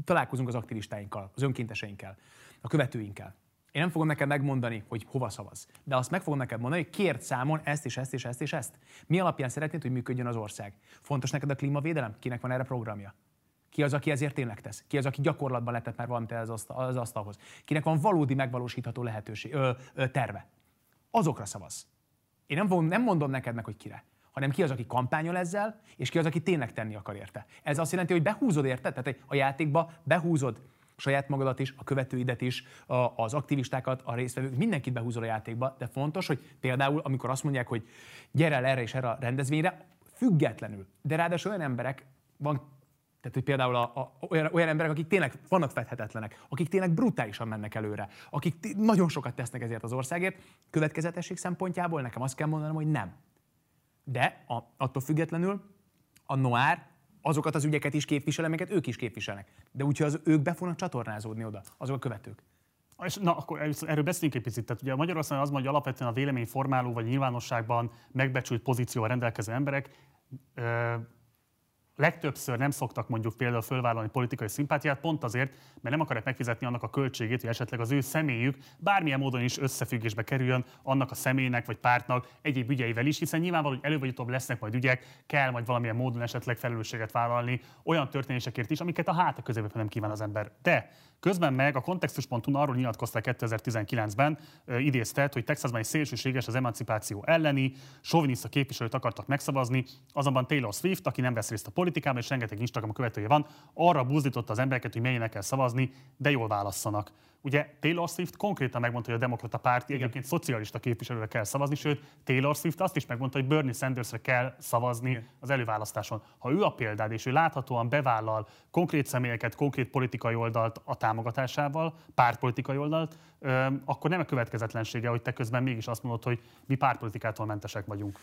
találkozunk az aktivistáinkkal, az önkénteseinkkel, a követőinkkel. Én nem fogom neked megmondani, hogy hova szavaz. De azt meg fogom neked mondani, hogy kért számon ezt és ezt és ezt és ezt. Mi alapján szeretnéd, hogy működjön az ország? Fontos neked a klímavédelem? Kinek van erre programja? Ki az, aki ezért tényleg tesz? Ki az, aki gyakorlatban letett már valamit az, asztal, az asztalhoz? Kinek van valódi megvalósítható lehetőség, ö, ö, terve? Azokra szavaz. Én nem, nem mondom neked meg, hogy kire hanem ki az, aki kampányol ezzel, és ki az, aki tényleg tenni akar érte. Ez azt jelenti, hogy behúzod érte, tehát a játékba behúzod saját magadat is, a követőidet is, az aktivistákat, a résztvevők, mindenkit behúzol a játékba, de fontos, hogy például, amikor azt mondják, hogy gyere el erre és erre a rendezvényre, függetlenül, de ráadásul olyan emberek van, tehát, hogy például a, a, olyan, olyan emberek, akik tényleg vannak fedhetetlenek, akik tényleg brutálisan mennek előre, akik nagyon sokat tesznek ezért az országért, következetesség szempontjából nekem azt kell mondanom, hogy nem. De a, attól függetlenül a Noir azokat az ügyeket is képvisel, amiket ők is képviselnek. De úgyhogy az, ők be fognak csatornázódni oda, azok a követők. És na, akkor erről beszéljünk egy picit. Tehát ugye Magyarországon az mondja, hogy alapvetően a véleményformáló vagy nyilvánosságban megbecsült pozícióval rendelkező emberek legtöbbször nem szoktak mondjuk például fölvállalni politikai szimpátiát, pont azért, mert nem akarják megfizetni annak a költségét, hogy esetleg az ő személyük bármilyen módon is összefüggésbe kerüljön annak a személynek vagy pártnak egyéb ügyeivel is, hiszen nyilvánvaló, hogy előbb vagy utóbb lesznek majd ügyek, kell majd valamilyen módon esetleg felelősséget vállalni olyan történésekért is, amiket a háta közében nem kíván az ember. De Közben meg a kontextus.hu arról nyilatkozta 2019-ben, idéztet, hogy Texasban egy szélsőséges az emancipáció elleni, soviniszta képviselőt akartak megszavazni, azonban Taylor Swift, aki nem vesz részt a politikában, és rengeteg Instagram követője van, arra buzdította az embereket, hogy melynek kell szavazni, de jól válasszanak. Ugye Taylor Swift konkrétan megmondta, hogy a demokrata párt egyébként szocialista képviselőre kell szavazni, sőt Taylor Swift azt is megmondta, hogy Bernie Sandersre kell szavazni Igen. az előválasztáson. Ha ő a példád, és ő láthatóan bevállal konkrét személyeket, konkrét politikai oldalt a támogatásával, pártpolitikai oldalt, akkor nem a következetlensége, hogy te közben mégis azt mondod, hogy mi pártpolitikától mentesek vagyunk.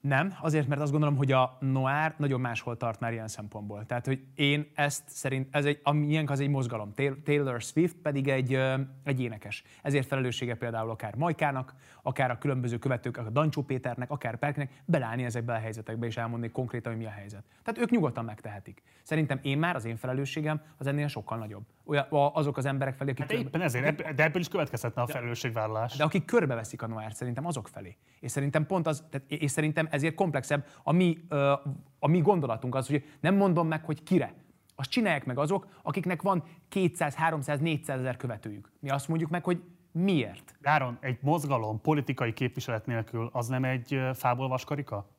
Nem, azért, mert azt gondolom, hogy a Noir nagyon máshol tart már ilyen szempontból. Tehát, hogy én ezt szerint, ez egy, ami ilyen az egy mozgalom. Taylor Swift pedig egy, egy énekes. Ezért felelőssége például akár Majkának, akár a különböző követők, a Dancsó Péternek, akár Perknek belállni ezekbe a helyzetekbe és elmondani konkrétan, hogy mi a helyzet. Tehát ők nyugodtan megtehetik. Szerintem én már az én felelősségem az ennél sokkal nagyobb. Olyan, azok az emberek felé, akik... Hát körbe... éppen ezért, de ebből is következhetne a felelősségvállalás. De akik körbeveszik a Noir, szerintem azok felé. És szerintem pont az, tehát, és szerintem ezért komplexebb a mi, a mi gondolatunk az, hogy nem mondom meg, hogy kire. Azt csinálják meg azok, akiknek van 200, 300, 400 ezer követőjük. Mi azt mondjuk meg, hogy miért. Áron, egy mozgalom politikai képviselet nélkül az nem egy fából vaskarika?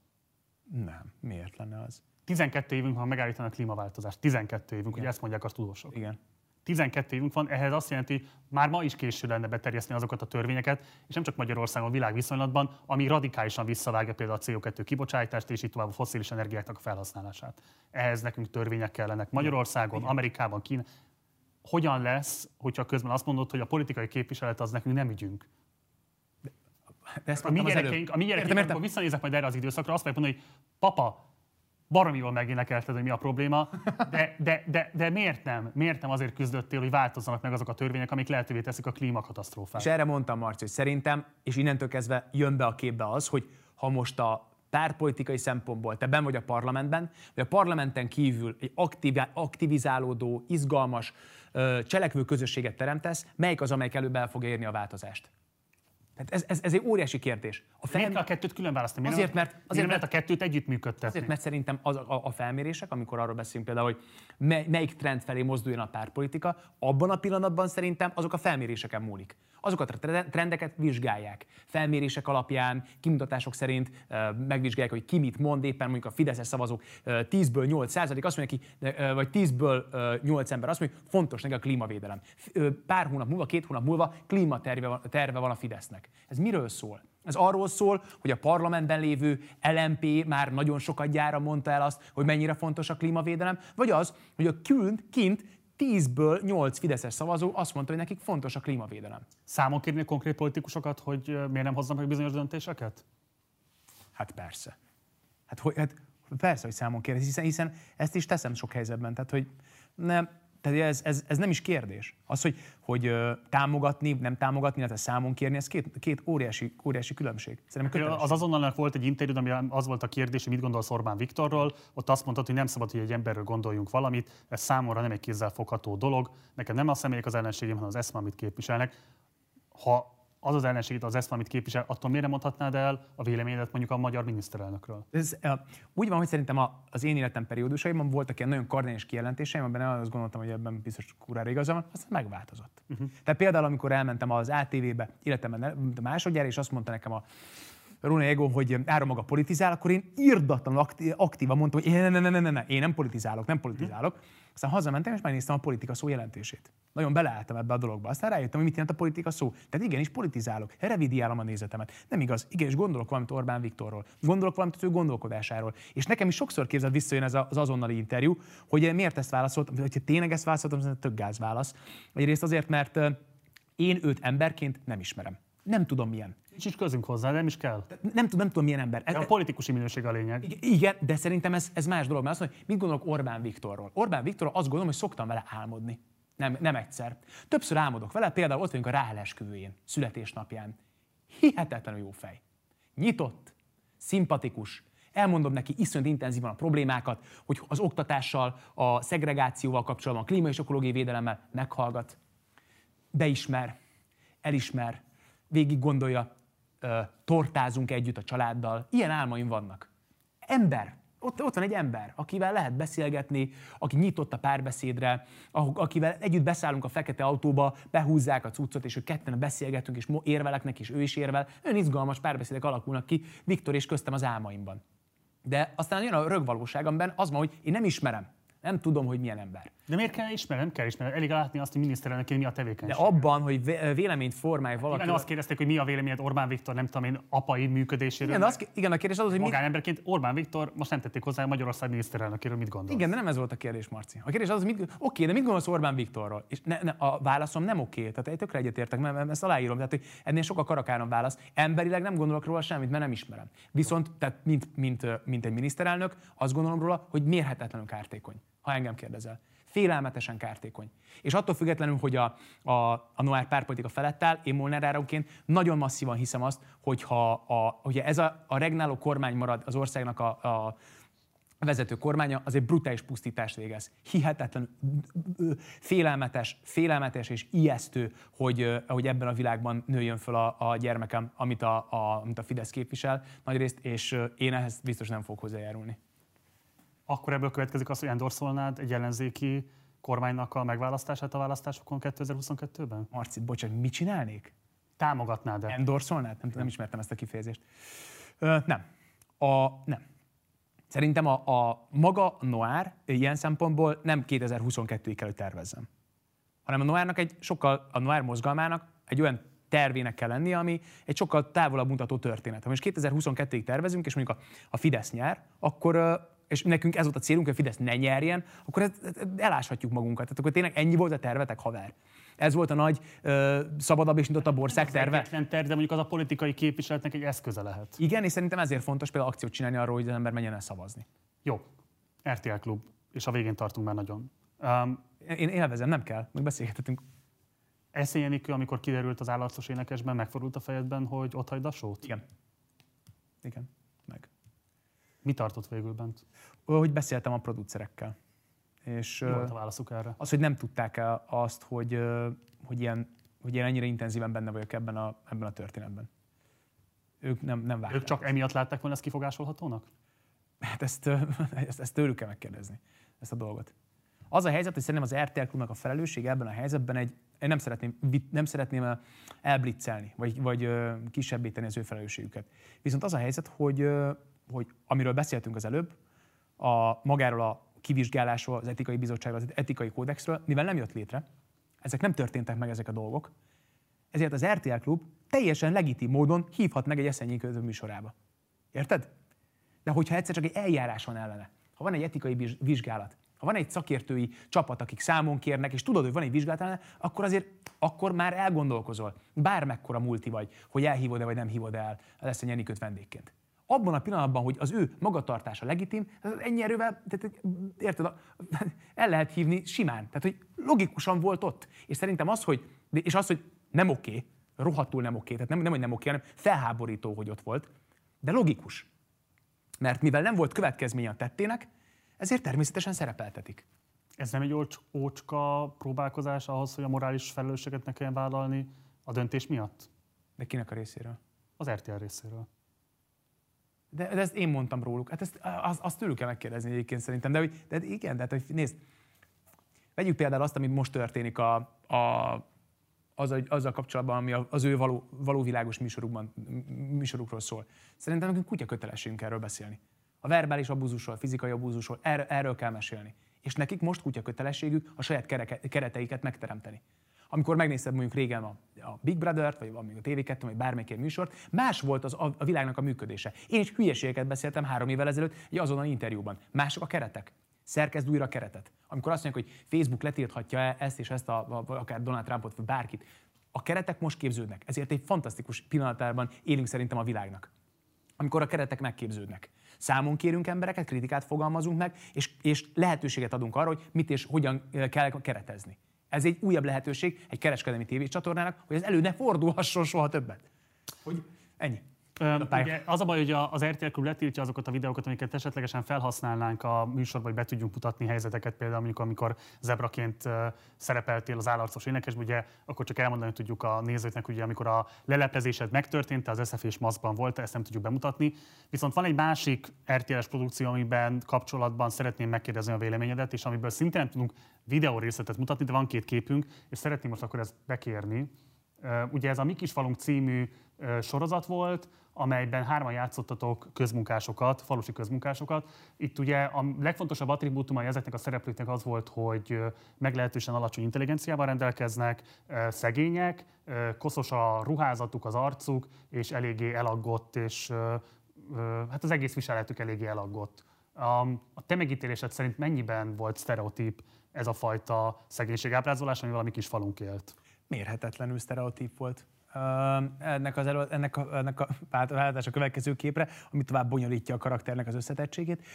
Nem. Miért lenne az? 12 évünk van megállítani a klímaváltozást. 12 évünk, hogy ezt mondják a tudósok. Igen. 12 évünk van, ehhez azt jelenti, már ma is késő lenne beterjeszteni azokat a törvényeket, és nem csak Magyarországon, a viszonylatban, ami radikálisan visszavágja például a CO2 kibocsátást, és itt tovább a foszilis energiáknak a felhasználását. Ehhez nekünk törvények kellenek Magyarországon, Igen. Amerikában, Kína. Hogyan lesz, hogyha közben azt mondod, hogy a politikai képviselet az nekünk nem ügyünk? De ezt a mi gyerekeink, a mi gyerekeink, amikor visszanézek majd erre az időszakra, azt mondani, hogy papa, baromi jól megénekelted, hogy mi a probléma, de, de, de, de miért nem? Miért nem azért küzdöttél, hogy változzanak meg azok a törvények, amik lehetővé teszik a klímakatasztrófát? És erre mondtam, Marci, hogy szerintem, és innentől kezdve jön be a képbe az, hogy ha most a pártpolitikai szempontból te ben vagy a parlamentben, vagy a parlamenten kívül egy aktivizálódó, izgalmas, cselekvő közösséget teremtesz, melyik az, amelyik előbb el fogja érni a változást? Tehát ez, ez, ez egy óriási kérdés. A fel... Miért kell a kettőt külön választani? Miért azért, mert, azért, mert, mert a kettőt együtt működtetni? Azért, mert szerintem az, a, a felmérések, amikor arról beszélünk például, hogy mely, melyik trend felé mozduljon a pártpolitika, abban a pillanatban szerintem azok a felméréseken múlik azokat a trendeket vizsgálják. Felmérések alapján, kimutatások szerint megvizsgálják, hogy ki mit mond, éppen mondjuk a Fideszes szavazók 10-ből 8 százalék azt mondja ki, vagy 10-ből 8 ember azt mondja, hogy fontos neki a klímavédelem. Pár hónap múlva, két hónap múlva klímaterve terve van a Fidesznek. Ez miről szól? Ez arról szól, hogy a parlamentben lévő LMP már nagyon sokat gyára mondta el azt, hogy mennyire fontos a klímavédelem, vagy az, hogy a kint, kint 10-ből 8 Fideszes szavazó azt mondta, hogy nekik fontos a klímavédelem. Számon kérni konkrét politikusokat, hogy miért nem hoznak meg bizonyos döntéseket? Hát persze. Hát, hogy, hát persze, hogy számon kérni, hiszen, hiszen ezt is teszem sok helyzetben. Tehát, hogy nem, Tehát ez, ez, ez nem is kérdés. Az, hogy, hogy támogatni, nem támogatni, illetve számon kérni, ez két, két óriási, óriási különbség. Szerintem kötelesség. Az azonnalnak volt egy interjú, ami az volt a kérdés, hogy mit gondolsz Orbán Viktorról. Ott azt mondtad, hogy nem szabad, hogy egy emberről gondoljunk valamit. Ez számomra nem egy kézzelfogható dolog. Nekem nem a személyek az ellenségem, hanem az eszme, amit képviselnek. Ha az az ellenségét, az eszme, amit képvisel, attól miért nem mondhatnád el a véleményedet mondjuk a magyar miniszterelnökről? Ez, uh, úgy van, hogy szerintem a, az én életem periódusaiban voltak ilyen nagyon kardinális kijelentéseim, amiben azt gondoltam, hogy ebben biztos kurára igaza van, aztán megváltozott. Uh-huh. Tehát például, amikor elmentem az ATV-be életemben másodjára, és azt mondta nekem a Rune Ego, hogy ára maga politizál, akkor én írdatlan aktívan mondtam, hogy én, ne, ne, ne, ne, ne, én nem politizálok, nem politizálok. Aztán hazamentem, és megnéztem a politika szó jelentését. Nagyon beleálltam ebbe a dologba. Aztán rájöttem, hogy mit jelent a politika szó. Tehát igenis politizálok, revidiálom a nézetemet. Nem igaz, igenis gondolok valamit Orbán Viktorról, gondolok valamit az ő gondolkodásáról. És nekem is sokszor képzeld visszajön ez az azonnali interjú, hogy miért ezt válaszoltam, hogyha tényleg ezt válaszoltam, ez tök gáz válasz. Egyrészt azért, mert én őt emberként nem ismerem. Nem tudom milyen. Nincs is közünk hozzá, nem is kell. Nem, nem tudom, tudom milyen ember. Ez, a politikusi minőség a lényeg. Igen, de szerintem ez, ez más dolog, mert azt mondja, mit gondolok Orbán Viktorról. Orbán Viktorról azt gondolom, hogy szoktam vele álmodni. Nem, nem egyszer. Többször álmodok vele, például ott vagyunk a ráhelesküvőjén, születésnapján. Hihetetlenül jó fej. Nyitott, szimpatikus, elmondom neki iszonyat intenzívan a problémákat, hogy az oktatással, a szegregációval kapcsolatban, a klíma és ökológiai védelemmel meghallgat, beismer, elismer, végig gondolja, tortázunk együtt a családdal. Ilyen álmaim vannak. Ember, ott, ott van egy ember, akivel lehet beszélgetni, aki nyitott a párbeszédre, akivel együtt beszállunk a fekete autóba, behúzzák a cuccot, és ők ketten beszélgetünk, és érvelek neki, és ő is érvel. Ön izgalmas párbeszédek alakulnak ki Viktor és köztem az álmaimban. De aztán jön a rögvalóság, amiben az van, hogy én nem ismerem. Nem tudom, hogy milyen ember. De miért kell ismerni? Nem kell ismerni. Elég látni azt, hogy miniszterelnök mi a tevékenység. De abban, hogy véleményt formálj valaki. Igen, azt kérdezték, hogy mi a véleményed Orbán Viktor, nem tudom én, apai működéséről. Igen, az, igen a kérdés az, hogy magánemberként Orbán Viktor, most nem tették hozzá Magyarország miniszterelnökéről, mit gondol? Igen, de nem ez volt a kérdés, Marci. A kérdés az, hogy mit, oké, de mit gondolsz Orbán Viktorról? És ne, ne, a válaszom nem oké, tehát egy tökre egyetértek, mert ezt aláírom, tehát hogy ennél sokkal karakáron válasz. Emberileg nem gondolok róla semmit, mert nem ismerem. Viszont, tehát mint, mint, mint egy miniszterelnök, azt gondolom róla, hogy mérhetetlenül kártékony ha engem kérdezel. Félelmetesen kártékony. És attól függetlenül, hogy a, a, a Noir párpolitika felett áll, én Molnár Áronként nagyon masszívan hiszem azt, hogy ha a, ugye ez a, a regnáló kormány marad az országnak a, a vezető kormánya, az egy brutális pusztítást végez. Hihetetlen, félelmetes, félelmetes és ijesztő, hogy, hogy ebben a világban nőjön föl a, a gyermekem, amit a, a, amit a Fidesz képvisel nagyrészt, és én ehhez biztos nem fogok hozzájárulni akkor ebből következik az, hogy endorszolnád egy ellenzéki kormánynak a megválasztását a választásokon 2022-ben? Marci, bocsánat, mit csinálnék? Támogatnád-e? Endorszolnád? Nem, nem ismertem ezt a kifejezést. Ö, nem. A, nem. Szerintem a, a maga Noir ilyen szempontból nem 2022-ig kell, hogy tervezzem. Hanem a Noárnak egy sokkal, a Noir mozgalmának egy olyan tervének kell lennie, ami egy sokkal távolabb mutató történet. Ha most 2022-ig tervezünk, és mondjuk a, a Fidesz nyer, akkor és nekünk ez volt a célunk, hogy a Fidesz ne nyerjen, akkor ez, eláshatjuk magunkat. Tehát akkor tényleg ennyi volt a tervetek, haver. Ez volt a nagy ö, szabadabb és nyitottabb ország terve. Nem terv, de mondjuk az a politikai képviseletnek egy eszköze lehet. Igen, és szerintem ezért fontos például akciót csinálni arról, hogy az ember menjen el szavazni. Jó. RTL klub. És a végén tartunk már nagyon. Um, Én élvezem, nem kell, meg beszélgethetünk. Enikő, amikor kiderült az állarcos énekesben, megfordult a fejedben, hogy ott hagyd a sót? Igen. Igen. Mi tartott végül bent? Hogy beszéltem a producerekkel. És, Mi volt a válaszuk erre? Az, hogy nem tudták el azt, hogy, hogy, ilyen, hogy ilyen ennyire intenzíven benne vagyok ebben a, ebben a történetben. Ők nem, nem várták. Ők csak emiatt látták volna ezt kifogásolhatónak? Hát ezt, ezt, ezt tőlük kell megkérdezni, ezt a dolgot. Az a helyzet, hogy szerintem az RTL klubnak a felelősség ebben a helyzetben egy, én nem szeretném, nem szeretném elblitzelni, vagy, vagy kisebbíteni az ő felelősségüket. Viszont az a helyzet, hogy hogy amiről beszéltünk az előbb, a, magáról a kivizsgálásról, az etikai bizottságról, az etikai kódexről, mivel nem jött létre, ezek nem történtek meg ezek a dolgok, ezért az RTL Klub teljesen legitim módon hívhat meg egy eszenyi műsorába. Érted? De hogyha egyszer csak egy eljárás van ellene, ha van egy etikai vizsgálat, ha van egy szakértői csapat, akik számon kérnek, és tudod, hogy van egy vizsgálat ellene, akkor azért akkor már elgondolkozol, bármekkora multi vagy, hogy elhívod-e vagy nem hívod el egy Enikőt vendégként abban a pillanatban, hogy az ő magatartása legitim, ennyi erővel, tehát, érted, el lehet hívni simán. Tehát, hogy logikusan volt ott. És szerintem az, hogy, és az, hogy nem oké, rohadtul nem oké, tehát nem, nem, hogy nem oké, hanem felháborító, hogy ott volt, de logikus. Mert mivel nem volt következménye a tettének, ezért természetesen szerepeltetik. Ez nem egy ócs, ócska próbálkozás ahhoz, hogy a morális felelősséget ne kelljen vállalni a döntés miatt? De kinek a részéről? Az RTL részéről. De, de ezt én mondtam róluk. Hát ezt, az, azt tőlük kell megkérdezni egyébként szerintem. De, hogy, de igen, de hát, hogy nézd, vegyük például azt, ami most történik a, a, azzal, azzal kapcsolatban, ami az ő való, való világos műsorukban, műsorukról szól. Szerintem nekünk kutya kötelességünk erről beszélni. A verbális abúzusról, fizikai abúzusról, erről, erről kell mesélni. És nekik most kutya kötelességük a saját kereke, kereteiket megteremteni. Amikor megnézted mondjuk régen a, a Big Brother-t, vagy mondjuk a TV2, vagy bármelyik műsort, más volt az a, a világnak a működése. Én is hülyeségeket beszéltem három évvel ezelőtt egy azonnal interjúban. Mások a keretek. Szerkezd újra a keretet. Amikor azt mondják, hogy Facebook letilthatja ezt és ezt, a, a, akár Donald Trumpot, vagy bárkit, a keretek most képződnek. Ezért egy fantasztikus pillanatában élünk szerintem a világnak. Amikor a keretek megképződnek. Számon kérünk embereket, kritikát fogalmazunk meg, és, és lehetőséget adunk arra, hogy mit és hogyan kell keretezni. Ez egy újabb lehetőség egy kereskedelmi tévécsatornának, hogy ez elő ne fordulhasson soha többet. Hogy ennyi. Ugye az a baj, hogy az RTL Klub letiltja azokat a videókat, amiket esetlegesen felhasználnánk a műsorban, hogy be tudjunk mutatni helyzeteket, például mondjuk amikor zebraként szerepeltél az állarcos énekes, ugye akkor csak elmondani tudjuk a nézőknek, ugye amikor a leleplezésed megtörtént, az SZF és maszkban volt, ezt nem tudjuk bemutatni. Viszont van egy másik RTL-es produkció, amiben kapcsolatban szeretném megkérdezni a véleményedet, és amiből szintén tudunk videó részletet mutatni, de van két képünk, és szeretném most akkor ezt bekérni. Ugye ez a Mi kis falunk című sorozat volt, amelyben hárman játszottatok közmunkásokat, falusi közmunkásokat. Itt ugye a legfontosabb attribútumai ezeknek a szereplőknek az volt, hogy meglehetősen alacsony intelligenciával rendelkeznek, szegények, koszos a ruházatuk, az arcuk, és eléggé elaggott, és hát az egész viseletük eléggé elaggott. A te megítélésed szerint mennyiben volt sztereotíp ez a fajta szegénységábrázolás, ami valami kis falunk élt? Mérhetetlenül sztereotíp volt ennek, az elő, ennek, a, ennek a változás a következő képre, ami tovább bonyolítja a karakternek az összetettségét.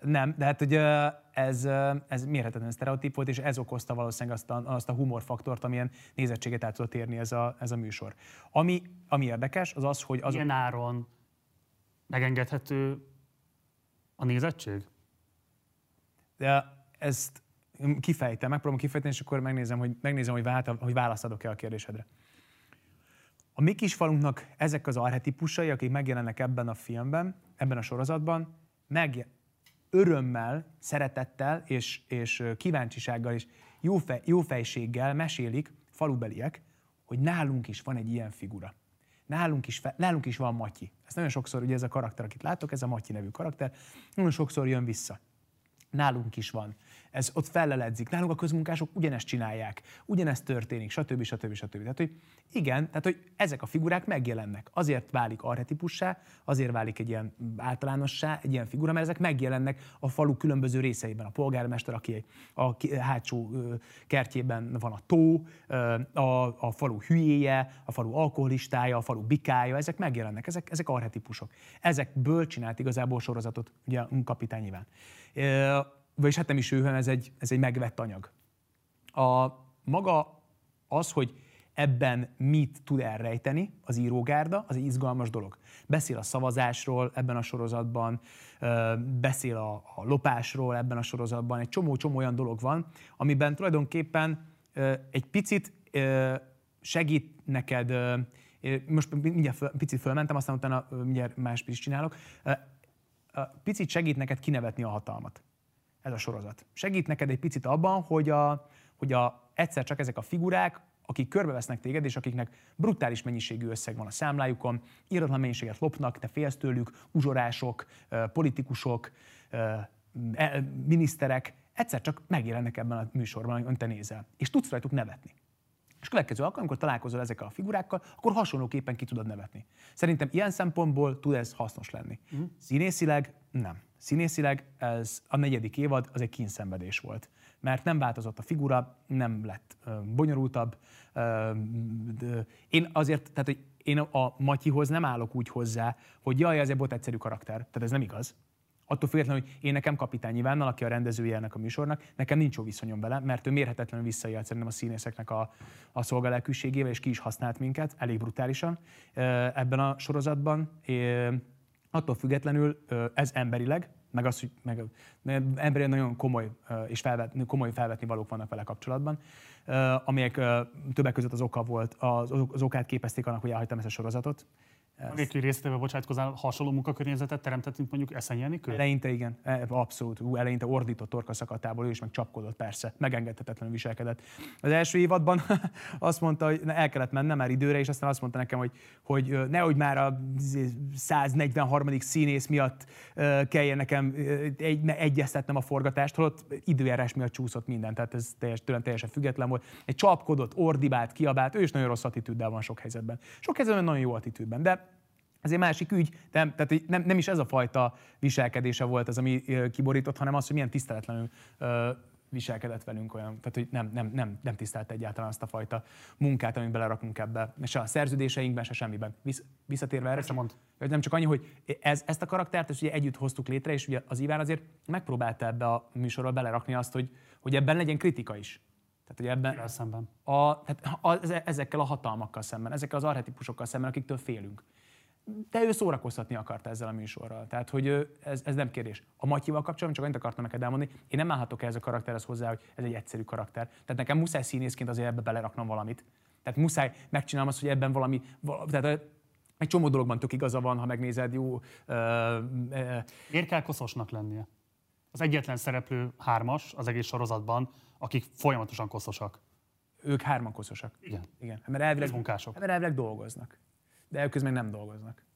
Nem, de hát ugye ez, ez mérhetetlen sztereotíp volt, és ez okozta valószínűleg azt a, azt a humorfaktort, amilyen nézettséget át tudott érni ez a, ez a műsor. Ami, ami érdekes, az az, hogy... Az Ilyen áron megengedhető a nézettség? De ezt kifejtem, megpróbálom kifejteni, és akkor megnézem, hogy, megnézem, hogy, vált, hogy választ adok-e a kérdésedre. A mi kisfalunknak ezek az arhetipusai, akik megjelennek ebben a filmben, ebben a sorozatban, meg örömmel, szeretettel és, és kíváncsisággal és jófej, jófejséggel mesélik falubeliek, hogy nálunk is van egy ilyen figura. Nálunk is, fe, nálunk is van Matyi. Ez nagyon sokszor, ugye ez a karakter, akit látok, ez a Matyi nevű karakter, nagyon sokszor jön vissza. Nálunk is van ez ott felleledzik. Nálunk a közmunkások ugyanezt csinálják, ugyanezt történik, stb. stb. stb. Tehát, hogy igen, tehát, hogy ezek a figurák megjelennek. Azért válik arhetipussá, azért válik egy ilyen általánossá, egy ilyen figura, mert ezek megjelennek a falu különböző részeiben. A polgármester, aki a hátsó kertjében van a tó, a, a falu hülyéje, a falu alkoholistája, a falu bikája, ezek megjelennek, ezek, ezek arhetipusok. Ezekből csinált igazából sorozatot, ugye a vagyis hát nem is ő, hanem ez egy, ez egy megvett anyag. A maga az, hogy ebben mit tud elrejteni az írógárda, az egy izgalmas dolog. Beszél a szavazásról ebben a sorozatban, beszél a, a lopásról ebben a sorozatban, egy csomó-csomó olyan dolog van, amiben tulajdonképpen egy picit segít neked, most mindjárt föl, picit fölmentem, aztán utána mindjárt más is csinálok, picit segít neked kinevetni a hatalmat ez a sorozat. Segít neked egy picit abban, hogy, a, hogy a, egyszer csak ezek a figurák, akik körbevesznek téged, és akiknek brutális mennyiségű összeg van a számlájukon, íratlan mennyiséget lopnak, te félsz tőlük, uzsorások, politikusok, e, miniszterek, egyszer csak megjelennek ebben a műsorban, amit te nézel. És tudsz rajtuk nevetni. És következő alkalom, amikor találkozol ezekkel a figurákkal, akkor hasonlóképpen ki tudod nevetni. Szerintem ilyen szempontból tud ez hasznos lenni. Mm. Színészileg nem. Színészileg ez a negyedik évad az egy kínszenvedés volt. Mert nem változott a figura, nem lett ö, bonyolultabb. Ö, de én azért, tehát hogy én a Matyihoz nem állok úgy hozzá, hogy jaj, ez egy bot egyszerű karakter. Tehát ez nem igaz Attól függetlenül, hogy én nekem kapitány Ivánnal, aki a rendezője ennek a műsornak, nekem nincs jó viszonyom vele, mert ő mérhetetlenül visszaélt szerintem a színészeknek a, a szolgálelkűségével, és ki is használt minket elég brutálisan ebben a sorozatban. Attól függetlenül ez emberileg, meg az, hogy meg, emberileg nagyon komoly és felvet, komoly felvetni valók vannak vele kapcsolatban, amelyek többek között az oka volt, az, az okát képezték annak, hogy elhagytam ezt a sorozatot. Nélkül részletebe bocsátkozál, hasonló munkakörnyezetet teremtett, mint mondjuk Eszenyi Enikő? Eleinte igen, e, abszolút. Ú, eleinte ordított torka szakadtából, ő is meg csapkodott persze, megengedhetetlenül viselkedett. Az első évadban azt mondta, hogy el kellett mennem már időre, és aztán azt mondta nekem, hogy, hogy nehogy már a 143. színész miatt kelljen nekem egy, egyeztetnem a forgatást, holott időjárás miatt csúszott minden, tehát ez teljes, tőlem teljesen független volt. Egy csapkodott, ordibált, kiabált, ő is nagyon rossz attitűddel van sok helyzetben. Sok helyzetben nagyon jó attitűdben, de ez egy másik ügy, de, tehát nem, nem is ez a fajta viselkedése volt az, ami kiborított, hanem az, hogy milyen tiszteletlenül ö, viselkedett velünk olyan, tehát hogy nem, nem, nem, nem tisztelt egyáltalán azt a fajta munkát, amit belerakunk ebbe, se a szerződéseinkben, se semmiben. Visz, visszatérve erre, mond. hogy nem csak annyi, hogy ez, ezt a karaktert ezt ugye együtt hoztuk létre, és ugye az Iván azért megpróbálta ebbe a műsorba belerakni azt, hogy, hogy ebben legyen kritika is. Tehát, hogy ebben... szemben? A, tehát a, ezekkel a hatalmakkal szemben, ezekkel az arhetipusokkal szemben, akiktől félünk de ő szórakoztatni akarta ezzel a műsorral. Tehát, hogy ez, ez nem kérdés. A Matyival kapcsolatban csak annyit akartam neked elmondani, én nem állhatok ehhez a karakterhez hozzá, hogy ez egy egyszerű karakter. Tehát nekem muszáj színészként azért ebbe beleraknom valamit. Tehát muszáj megcsinálnom azt, hogy ebben valami, valami tehát egy csomó dologban tök igaza van, ha megnézed, jó. Uh, Miért kell koszosnak lennie? Az egyetlen szereplő hármas az egész sorozatban, akik folyamatosan koszosak. Ők hárman koszosak. Igen. Igen. Mert elvileg, mert elvileg dolgoznak de közben nem dolgoznak.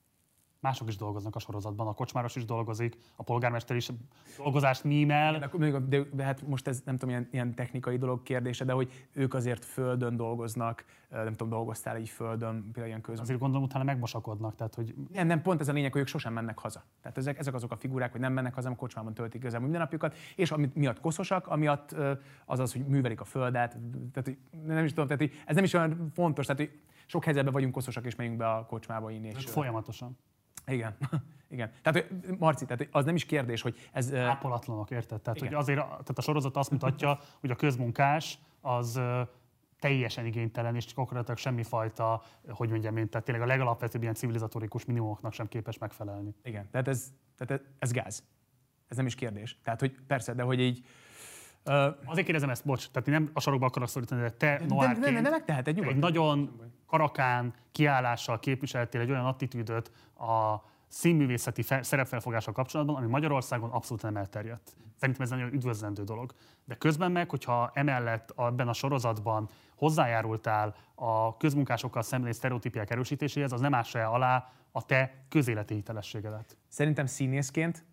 Mások is dolgoznak a sorozatban, a kocsmáros is dolgozik, a polgármester is dolgozást mímel. De, de, de hát most ez nem tudom, ilyen, ilyen technikai dolog kérdése, de hogy ők azért földön dolgoznak, nem tudom, dolgoztál így földön, például ilyen közben. Azért gondolom utána megmosakodnak, tehát hogy... Nem, nem, pont ez a lényeg, hogy ők sosem mennek haza. Tehát ezek, ezek azok a figurák, hogy nem mennek haza, a kocsmában töltik közel minden napjukat, és amit miatt koszosak, amiatt az az, hogy művelik a földet, tehát nem is tudom, tehát ez nem is olyan fontos, tehát hogy sok helyzetben vagyunk koszosak, és megyünk be a kocsmába inni. És folyamatosan. Igen. Igen. Tehát, Marci, tehát az nem is kérdés, hogy ez... Ápolatlanok, érted? Tehát, hogy azért tehát a sorozat azt mutatja, hogy a közmunkás az teljesen igénytelen, és gyakorlatilag semmifajta, hogy mondjam én, tehát tényleg a legalapvetőbb ilyen civilizatórikus minimumoknak sem képes megfelelni. Igen, tehát ez, tehát ez gáz. Ez nem is kérdés. Tehát, hogy persze, de hogy így Uh, Azért kérdezem ezt, bocs, tehát nem a sarokba akarok szorítani, de te de, Noárként de, de, de megteheted, nyugodtan. Egy nagyon karakán kiállással képviseltél egy olyan attitűdöt a színművészeti fe, szerepfelfogással kapcsolatban, ami Magyarországon abszolút nem elterjedt. Szerintem ez egy nagyon üdvözlendő dolog. De közben meg, hogyha emellett ebben a sorozatban hozzájárultál a közmunkásokkal szembeni sztereotípiák erősítéséhez, az nem ássa alá a te közéleti hitelességedet. Szerintem színészként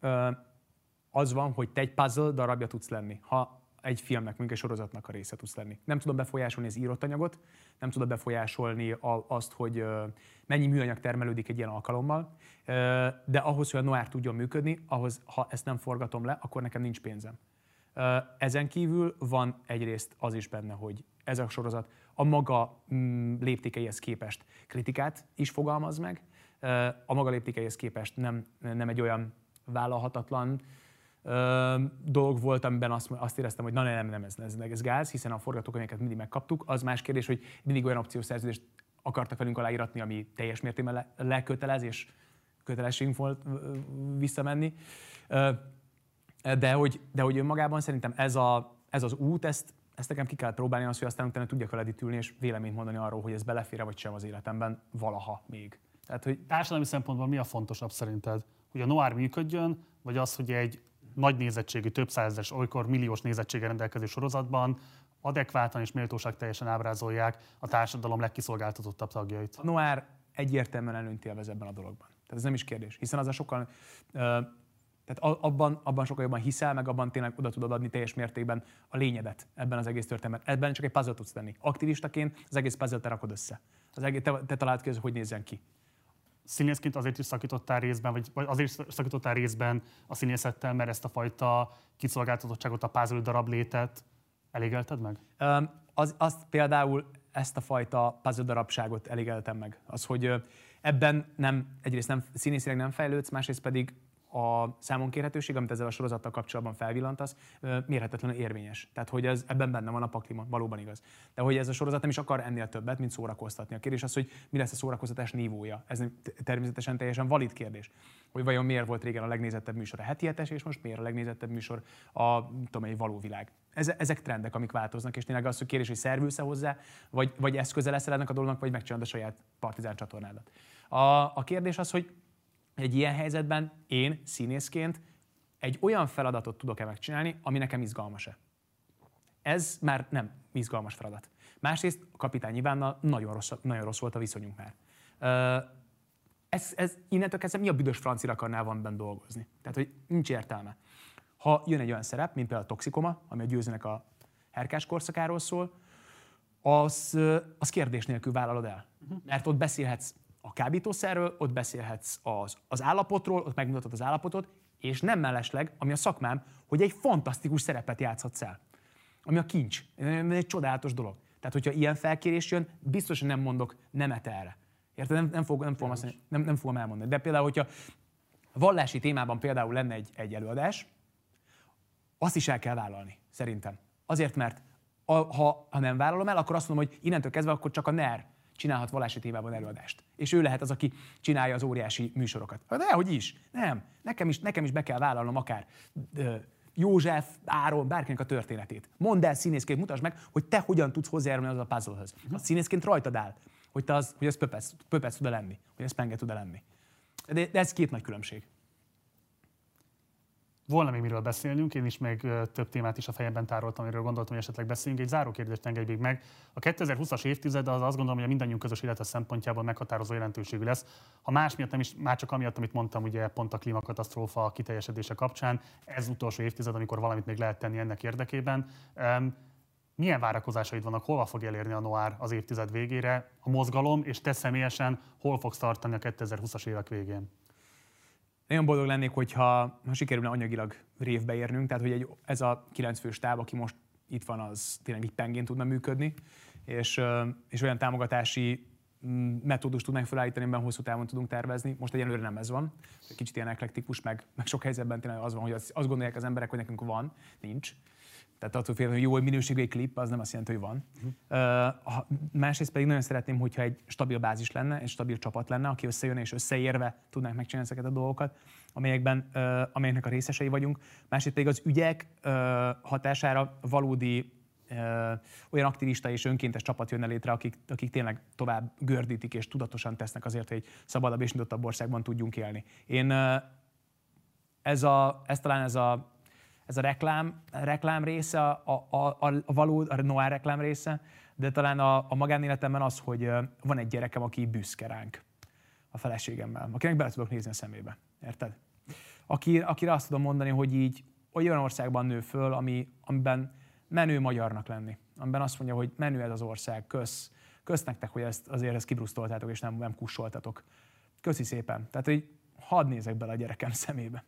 az van, hogy te egy puzzle darabja tudsz lenni. Ha egy filmnek, mondjuk egy sorozatnak a része tudsz lenni. Nem tudod befolyásolni az írott anyagot, nem tudod befolyásolni azt, hogy mennyi műanyag termelődik egy ilyen alkalommal, de ahhoz, hogy a Noir tudjon működni, ahhoz, ha ezt nem forgatom le, akkor nekem nincs pénzem. Ezen kívül van egyrészt az is benne, hogy ez a sorozat a maga mm, léptékeihez képest kritikát is fogalmaz meg, a maga léptékeihez képest nem, nem egy olyan vállalhatatlan, dolog volt, amiben azt, azt éreztem, hogy na nem, nem, ez, ez, ez gáz, hiszen a forgatókönyveket mindig megkaptuk. Az más kérdés, hogy mindig olyan opciós szerződést akartak velünk aláíratni, ami teljes mértékben le, lekötelez, és kötelességünk volt visszamenni. De hogy, de hogy önmagában szerintem ez, a, ez az út, ezt, ezt nekem ki kell próbálni, az, hogy aztán utána tudjak vele ülni, és véleményt mondani arról, hogy ez belefér vagy sem az életemben valaha még. Tehát, hogy... Társadalmi szempontból mi a fontosabb szerinted? Hogy a noir működjön, vagy az, hogy egy nagy nézettségű, több százezes, olykor milliós nézettsége rendelkező sorozatban adekvátan és méltóság teljesen ábrázolják a társadalom legkiszolgáltatottabb tagjait. A Noir egyértelműen előnyt élvez ebben a dologban. Tehát ez nem is kérdés, hiszen az a sokkal tehát abban, abban sokkal jobban hiszel, meg abban tényleg oda tudod adni teljes mértékben a lényedet ebben az egész történetben. Ebben csak egy puzzle tudsz tenni. Aktivistaként az egész puzzle te rakod össze. Az egész, te, te találd ki, hogy nézzen ki színészként azért is szakítottál részben, vagy, vagy azért szakítottál részben a színészettel, mert ezt a fajta kiszolgáltatottságot, a puzzle darab létet elégelted meg? Um, az, azt például ezt a fajta puzzle darabságot elégeltem meg. Az, hogy ebben nem, egyrészt nem, színészileg nem fejlődsz, másrészt pedig a számonkérhetőség, amit ezzel a sorozattal kapcsolatban felvillantasz, mérhetetlenül érvényes. Tehát, hogy ez, ebben benne van a pakliman, valóban igaz. De hogy ez a sorozat nem is akar ennél többet, mint szórakoztatni. A kérdés az, hogy mi lesz a szórakoztatás nívója. Ez természetesen teljesen valid kérdés. Hogy vajon miért volt régen a legnézettebb műsor a heti hetes, és most miért a legnézettebb műsor a tudom, egy való világ. Ezek trendek, amik változnak, és tényleg az, hogy kérdés, hogy szervülsz hozzá, vagy, vagy eszköze leszel ennek a dolognak, vagy megcsinálod a saját partizán csatornádat. A, a kérdés az, hogy egy ilyen helyzetben én színészként egy olyan feladatot tudok-e megcsinálni, ami nekem izgalmas-e. Ez már nem izgalmas feladat. Másrészt a kapitány Ivánnal nagyon rossz, nagyon rossz volt a viszonyunk már. Ez, ez innentől kezdve mi a büdös francira akarnál van benne dolgozni? Tehát, hogy nincs értelme. Ha jön egy olyan szerep, mint például a Toxikoma, ami a győzőnek a herkás korszakáról szól, az, az kérdés nélkül vállalod el. Mert ott beszélhetsz a kábítószerről, ott beszélhetsz az, az állapotról, ott megmutatod az állapotot, és nem mellesleg, ami a szakmám, hogy egy fantasztikus szerepet játszhatsz el. Ami a kincs. Egy csodálatos dolog. Tehát, hogyha ilyen felkérés jön, biztosan nem mondok nemet erre. Érted? Nem, nem, fog, nem, fogom azt, nem, nem fogom elmondani. De például, hogyha vallási témában például lenne egy, egy előadás, azt is el kell vállalni, szerintem. Azért, mert a, ha, ha nem vállalom el, akkor azt mondom, hogy innentől kezdve akkor csak a NER csinálhat vallási témában előadást. És ő lehet az, aki csinálja az óriási műsorokat. Hát hogy is. Nem. Nekem is, nekem is be kell vállalnom akár József, Áron, bárkinek a történetét. Mondd el színészként, mutasd meg, hogy te hogyan tudsz hozzájárulni az a puzzlehoz. A színészként rajtad áll, hogy, te az, hogy ez pöpec, pöpec tud-e lenni, hogy ez penge tud-e lenni. De, de ez két nagy különbség. Volna még miről beszélnünk, én is még több témát is a fejemben tároltam, amiről gondoltam, hogy esetleg beszéljünk. Egy záró kérdést engedj még meg. A 2020-as évtized az azt gondolom, hogy a mindannyiunk közös élete szempontjából meghatározó jelentőségű lesz. Ha más miatt nem is, már csak amiatt, amit mondtam, ugye pont a klímakatasztrófa kiteljesedése kapcsán, ez utolsó évtized, amikor valamit még lehet tenni ennek érdekében. Milyen várakozásaid vannak, hova fog elérni a Noir az évtized végére, a mozgalom, és te személyesen hol fogsz tartani a 2020-as évek végén? Nagyon boldog lennék, hogyha ha sikerülne anyagilag révbe érnünk, tehát hogy egy, ez a kilenc fős táv, aki most itt van, az tényleg így pengén tudna működni, és, és olyan támogatási mm, metódust tudnánk felállítani, amiben hosszú távon tudunk tervezni. Most egyelőre nem ez van. Kicsit ilyen eklektikus, meg, meg sok helyzetben tényleg az van, hogy azt, azt gondolják az emberek, hogy nekünk van, nincs. Tehát attól félre, hogy jó minőségű egy klip, az nem azt jelenti, hogy van. Uh-huh. Uh, másrészt pedig nagyon szeretném, hogyha egy stabil bázis lenne, egy stabil csapat lenne, aki összejön és összeérve tudnánk megcsinálni ezeket a dolgokat, amelyekben, uh, amelyeknek a részesei vagyunk. Másrészt pedig az ügyek uh, hatására valódi olyan aktivista és önkéntes csapat jönne létre, akik, akik tényleg tovább gördítik és tudatosan tesznek azért, hogy egy szabadabb és nyitottabb országban tudjunk élni. Én ez, a, ez talán ez a ez a reklám, a reklám része, a, a, a, való, a noir reklám része, de talán a, a magánéletemben az, hogy van egy gyerekem, aki büszke ránk a feleségemmel, akinek bele tudok nézni a szemébe. Érted? Aki, akire azt tudom mondani, hogy így olyan országban nő föl, ami, amiben menő magyarnak lenni. Amiben azt mondja, hogy menő ez az ország, kösz. Kösz nektek, hogy ezt azért ezt kibrusztoltátok, és nem, nem kussoltatok. Köszi szépen. Tehát, hogy hadd nézek bele a gyerekem szemébe.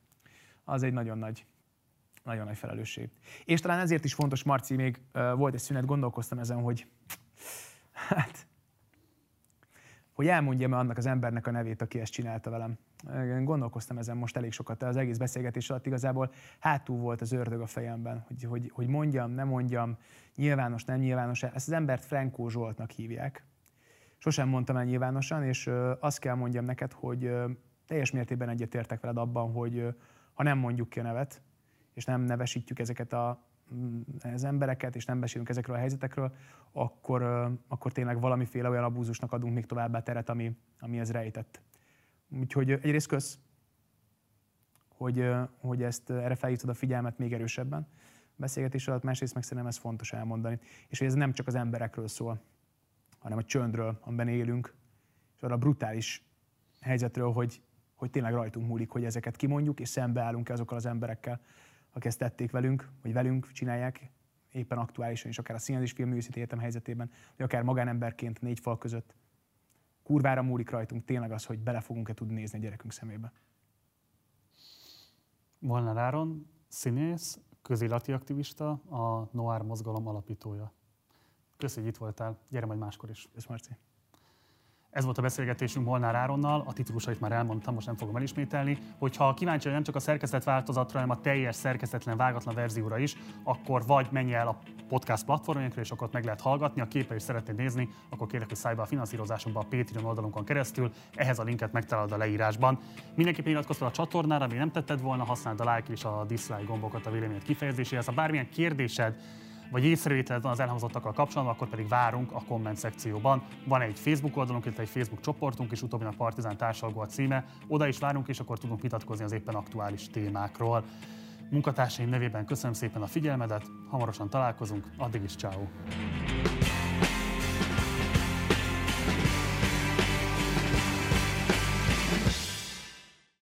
Az egy nagyon nagy, nagyon nagy felelősség. És talán ezért is fontos, Marci, még uh, volt egy szünet, gondolkoztam ezen, hogy hát, hogy elmondjam annak az embernek a nevét, aki ezt csinálta velem. Gondolkoztam ezen most elég sokat, az egész beszélgetés alatt igazából hátul volt az ördög a fejemben, hogy, hogy, hogy mondjam, nem mondjam, nyilvános, nem nyilvános. Ezt az embert Frankó Zsoltnak hívják. Sosem mondtam el nyilvánosan, és azt kell mondjam neked, hogy teljes mértékben egyetértek veled abban, hogy ha nem mondjuk ki a nevet, és nem nevesítjük ezeket a, mm, az embereket, és nem beszélünk ezekről a helyzetekről, akkor, akkor tényleg valamiféle olyan abúzusnak adunk még továbbá teret, ami, ami ez rejtett. Úgyhogy egyrészt kösz, hogy, hogy ezt erre felhívtad a figyelmet még erősebben beszélgetés alatt, másrészt meg szerintem ez fontos elmondani. És hogy ez nem csak az emberekről szól, hanem a csöndről, amiben élünk, és arra a brutális helyzetről, hogy, hogy tényleg rajtunk múlik, hogy ezeket kimondjuk, és szembeállunk azokkal az emberekkel, akik ezt tették velünk, vagy velünk csinálják, éppen aktuálisan is, akár a Színház és Filmművészeti Egyetem helyzetében, vagy akár magánemberként négy fal között. Kurvára múlik rajtunk tényleg az, hogy bele fogunk-e tudni nézni a gyerekünk szemébe. Molnár Áron, színész, közéleti aktivista, a Noir mozgalom alapítója. Köszönjük, hogy itt voltál. Gyere majd máskor is. Köszönöm, Marci. Ez volt a beszélgetésünk Molnár Áronnal, a titulusait már elmondtam, most nem fogom elismételni. Hogyha kíváncsi vagy nem csak a szerkezet változatra, hanem a teljes szerkezetlen, vágatlan verzióra is, akkor vagy menj el a podcast platformjainkra, és akkor ott meg lehet hallgatni. A képe is szeretnéd nézni, akkor kérlek, hogy szállj be a finanszírozásunkba a Patreon oldalunkon keresztül. Ehhez a linket megtalálod a leírásban. Mindenképpen iratkozz fel a csatornára, ami nem tetted volna, használd a like és a dislike gombokat a véleményed kifejezéséhez. Ha bármilyen kérdésed, vagy észrevételed van az elhangzottakkal kapcsolatban, akkor pedig várunk a komment szekcióban. Van egy Facebook oldalunk, illetve egy Facebook csoportunk, és utóbbi a Partizán társalgó a címe. Oda is várunk, és akkor tudunk vitatkozni az éppen aktuális témákról. Munkatársaim nevében köszönöm szépen a figyelmedet, hamarosan találkozunk, addig is ciao.